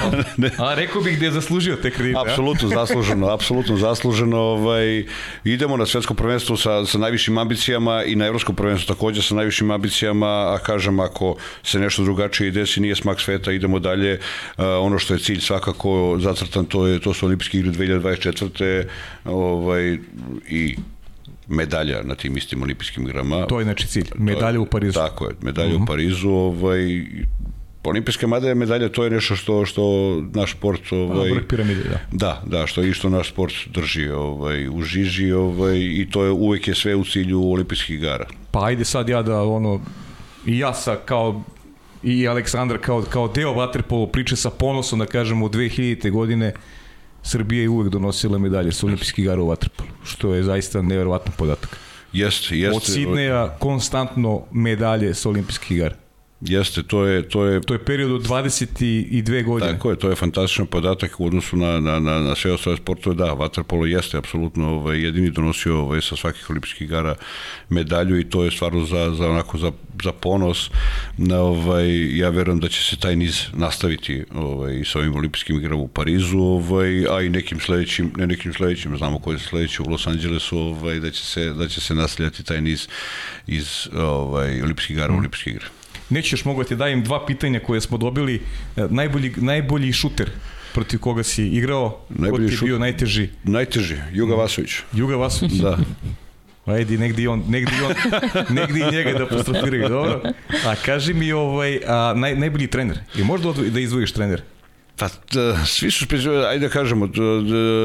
[SPEAKER 1] a rekao bih da je zaslužio te kredite.
[SPEAKER 3] Apsolutno zasluženo, apsolutno zasluženo. Ovaj, idemo na svetsko prvenstvo sa, sa najvišim ambicijama i na evropsko prvenstvo takođe sa najvišim ambicijama, a kažem, ako se nešto drugačije desi, nije smak sveta, idemo dalje. Uh, ono što je cilj svakako zacrtan, to, je, to su olimpijski igre 2024. Ovaj, i medalja na tim istim olimpijskim igrama.
[SPEAKER 1] To je znači cilj, medalja u Parizu.
[SPEAKER 3] Tako je, medalja uh -huh. u mhm. Parizu, ovaj, olimpijska medalja, medalja to je nešto što što naš sport ovaj
[SPEAKER 1] vrh piramide da.
[SPEAKER 3] Da, da, što i što naš sport drži ovaj u žiži ovaj i to je uvek je sve u cilju olimpijskih igara.
[SPEAKER 1] Pa ajde sad ja da ono i ja sa kao i Aleksandar kao kao deo vaterpolo priče sa ponosom da kažemo u 2000. godine Srbija je uvek donosila medalje sa olimpijskih igara u vaterpolu, što je zaista neverovatan podatak.
[SPEAKER 3] Jeste, jeste.
[SPEAKER 1] Od Sidneja konstantno medalje sa olimpijskih igara.
[SPEAKER 3] Jeste, to je... To je,
[SPEAKER 1] to je period od 22 godine.
[SPEAKER 3] Tako je, to je fantastičan podatak u odnosu na, na, na, na sve ostale sportove. Da, vaterpolo jeste apsolutno ovaj, jedini donosio ovaj, sa svakih olimpijskih igara medalju i to je stvarno za, za, onako, za, za ponos. Na, ovaj, ja verujem da će se taj niz nastaviti ovaj, sa ovim olimpijskim igrama u Parizu, ovaj, a i nekim sledećim, ne nekim sledećim, znamo koje su sledeće u Los Angelesu, ovaj, da će se, da će se nastavljati taj niz iz ovaj, olimpijskih igara u mm. olimpijske igre.
[SPEAKER 1] Nećeš mogu da ti dajem dva pitanja koje smo dobili. E, najbolji, najbolji šuter protiv koga si igrao, najbolji ko ti je bio najteži?
[SPEAKER 3] Najteži, Juga. Vasović.
[SPEAKER 1] Juga Vasović?
[SPEAKER 3] Da.
[SPEAKER 1] Ajde, negdje on, negdje on, negdje i njega da apostrofiraju, dobro? A kaži mi, ovaj, a, naj, najbolji trener. I možda da izvojiš trener?
[SPEAKER 3] Pa, svi su specijalni, ajde da kažemo,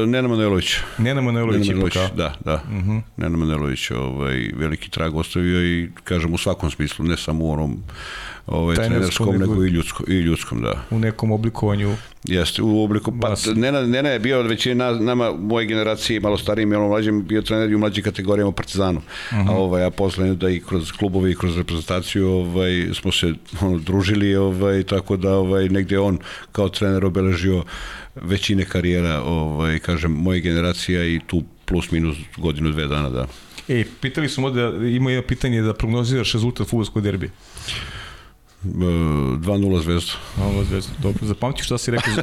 [SPEAKER 3] Nena Manojlović.
[SPEAKER 1] Nena Manojlović
[SPEAKER 3] je pa Da, da. Uh mhm. -huh. Nena Manojlović ovaj, veliki trag ostavio i, kažem, u svakom smislu, ne samo u onom ovaj, trenerskom, nego i, ljudsko, i ljudskom, da.
[SPEAKER 1] U nekom oblikovanju
[SPEAKER 3] Jeste, u obliku, pa Nena, Nena je bio od većine nama, moje generacije, malo starijim, malo mlađim, bio trener i u mlađim kategorijama u Partizanu. Uh -huh. A ovaj, a posle da i kroz klubove i kroz reprezentaciju ovaj, smo se ono, družili, ovaj, tako da ovaj, negde on kao trener obeležio većine karijera, ovaj, kažem, moje generacija i tu plus minus godinu, dve dana, da.
[SPEAKER 1] E, pitali smo da ima jedno pitanje da prognoziraš rezultat futbolskog derbija.
[SPEAKER 3] 2-0 Zvezda.
[SPEAKER 1] 2-0 Zvezda. Dobro, zapamću šta si rekao.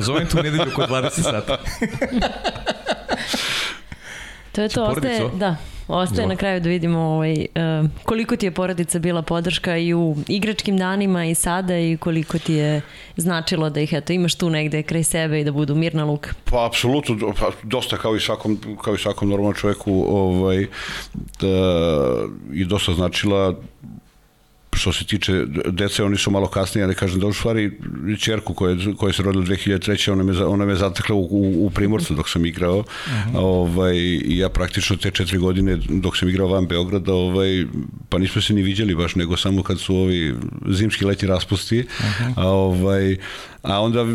[SPEAKER 1] Zovem tu nedelju oko 20 sata.
[SPEAKER 2] to je to, ostaje, da. Ostaje na kraju da vidimo ovaj, uh, koliko ti je porodica bila podrška i u igračkim danima i sada i koliko ti je značilo da ih eto, imaš tu negde kraj sebe i da budu mirna luka.
[SPEAKER 3] Pa apsolutno, pa, dosta kao i svakom, kao i svakom normalnom čoveku ovaj, da, i dosta značila što se tiče dece, oni su malo kasnije, ali kažem da u stvari čerku koja, koja se rodila 2003. ona me, ona me zatekla u, u, u Primorcu dok sam igrao. Uh -huh. ovaj, ja praktično te četiri godine dok sam igrao van Beograda, ovaj, pa nismo se ni viđali baš, nego samo kad su ovi zimski leti raspusti. Uh -huh. a, ovaj, A onda,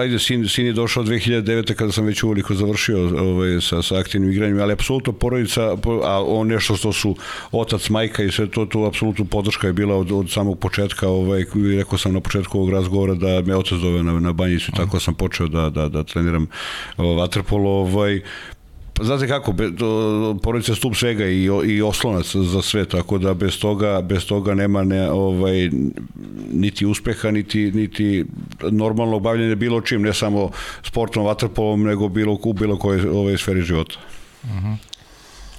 [SPEAKER 3] ajde, sin, sin je došao 2009. kada sam već uveliko završio ovaj, sa, sa aktivnim igranjem, ali apsolutno porodica, a on nešto što su otac, majka i sve to, to apsolutno podrška je bila od, od samog početka, ovaj, rekao sam na početku ovog razgovora da me otac zove na, na banjicu, tako sam počeo da, da, da treniram ovaj, vaterpolo, ovaj, Pa znate kako, do, porodica stup svega i, i oslonac za sve, tako da bez toga, bez toga nema ne, ovaj, niti uspeha, niti, niti normalno bavljanje bilo čim, ne samo sportom, vaterpolom, nego bilo u bilo koje ovaj, sferi života. Uh
[SPEAKER 2] mhm. -huh.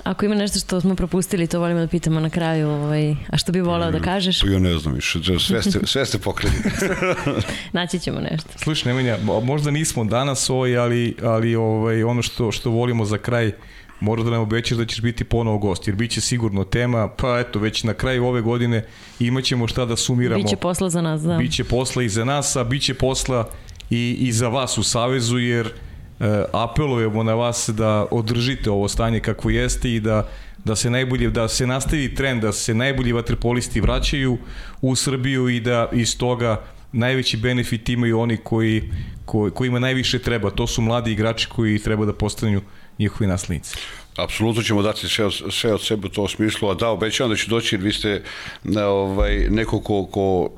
[SPEAKER 2] Ako ima nešto što smo propustili, to volimo da pitamo na kraju, ovaj, a što bi voleo da kažeš?
[SPEAKER 3] Pa ja ne znam više, sve ste, sve ste pokrili.
[SPEAKER 2] Naći ćemo nešto.
[SPEAKER 1] Slušaj, Nemanja, možda nismo danas ovaj, ali, ali ovaj, ono što, što volimo za kraj, mora da nam obećaš da ćeš biti ponovo gost, jer bit će sigurno tema, pa eto, već na kraju ove godine imaćemo šta da sumiramo.
[SPEAKER 2] Biće posla za nas, da.
[SPEAKER 1] Biće posla i za nas, a biće posla i, i za vas u Savezu, jer apelujemo na vas da održite ovo stanje kako jeste i da da se najbolje da se nastavi trend da se najbolji vaterpolisti vraćaju u Srbiju i da iz toga najveći benefit imaju oni koji, koji kojima najviše treba. To su mladi igrači koji treba da postanu njihovi naslednici.
[SPEAKER 3] Apsolutno ćemo dati sve, sve od sebe u tom smislu, a da, obećavam da će doći jer vi ste ovaj, neko ko, ko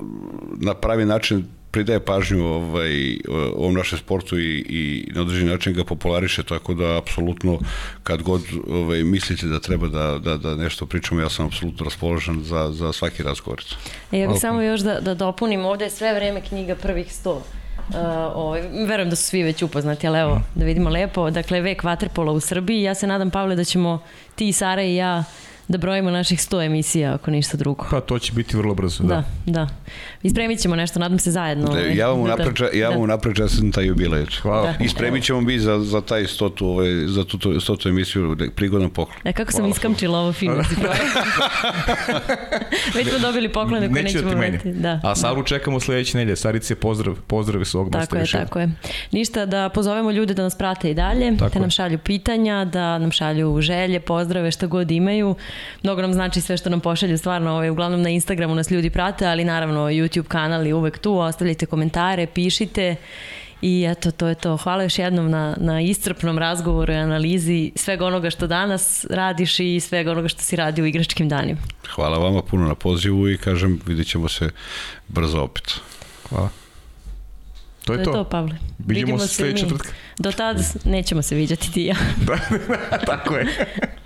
[SPEAKER 3] na pravi način pridaje pažnju ovaj, ovom našem sportu i, i na određeni način ga populariše, tako da apsolutno kad god ovaj, mislite da treba da, da, da nešto pričamo, ja sam apsolutno raspoložen za, za svaki razgovor.
[SPEAKER 2] E, ja bih samo još da, da dopunim, ovde je sve vreme knjiga prvih sto. Uh, ovaj, verujem da su svi već upoznati, ali evo, da vidimo lepo. Dakle, vek vaterpola u Srbiji. Ja se nadam, Pavle, da ćemo ti, Sara i ja da brojimo naših 100 emisija, ako ništa drugo.
[SPEAKER 1] Pa to će biti vrlo brzo, da.
[SPEAKER 2] Da, da. Ispremit ćemo nešto, nadam se zajedno. Da,
[SPEAKER 3] ja vam da, unapred, ja vam da. unapred čestim taj jubilej. Hvala. Da. Ispremit ćemo mi za, za taj stotu, ovaj, za tu stotu emisiju prigodan poklon.
[SPEAKER 2] E, kako sam Hvala. iskamčila ovo fino da si Već smo dobili poklone koje nećemo da vrati. Da.
[SPEAKER 1] A Saru čekamo sledeće nedelje. Starice, pozdrav, pozdrav s ovog
[SPEAKER 2] Tako je, tako je. Ništa, da pozovemo ljude da nas prate i dalje, tako da nam šalju pitanja, da nam šalju želje, pozdrave, šta god imaju. Mnogo nam znači sve što nam pošalju, stvarno, ovaj, uglavnom na Instagramu nas ljudi prate, ali naravno YouTube kanal je uvek tu, ostavljajte komentare, pišite I eto, to je to. Hvala još jednom na, na iscrpnom razgovoru i analizi svega onoga što danas radiš i svega onoga što si radi u igračkim danima.
[SPEAKER 3] Hvala vama puno na pozivu i kažem, vidit ćemo se brzo opet.
[SPEAKER 1] Hvala. To je to.
[SPEAKER 2] To je to, Pavle.
[SPEAKER 1] Vidimo, Vidimo se sledeće četvrtka.
[SPEAKER 2] Do tada nećemo se viđati ti ja.
[SPEAKER 1] da, tako je.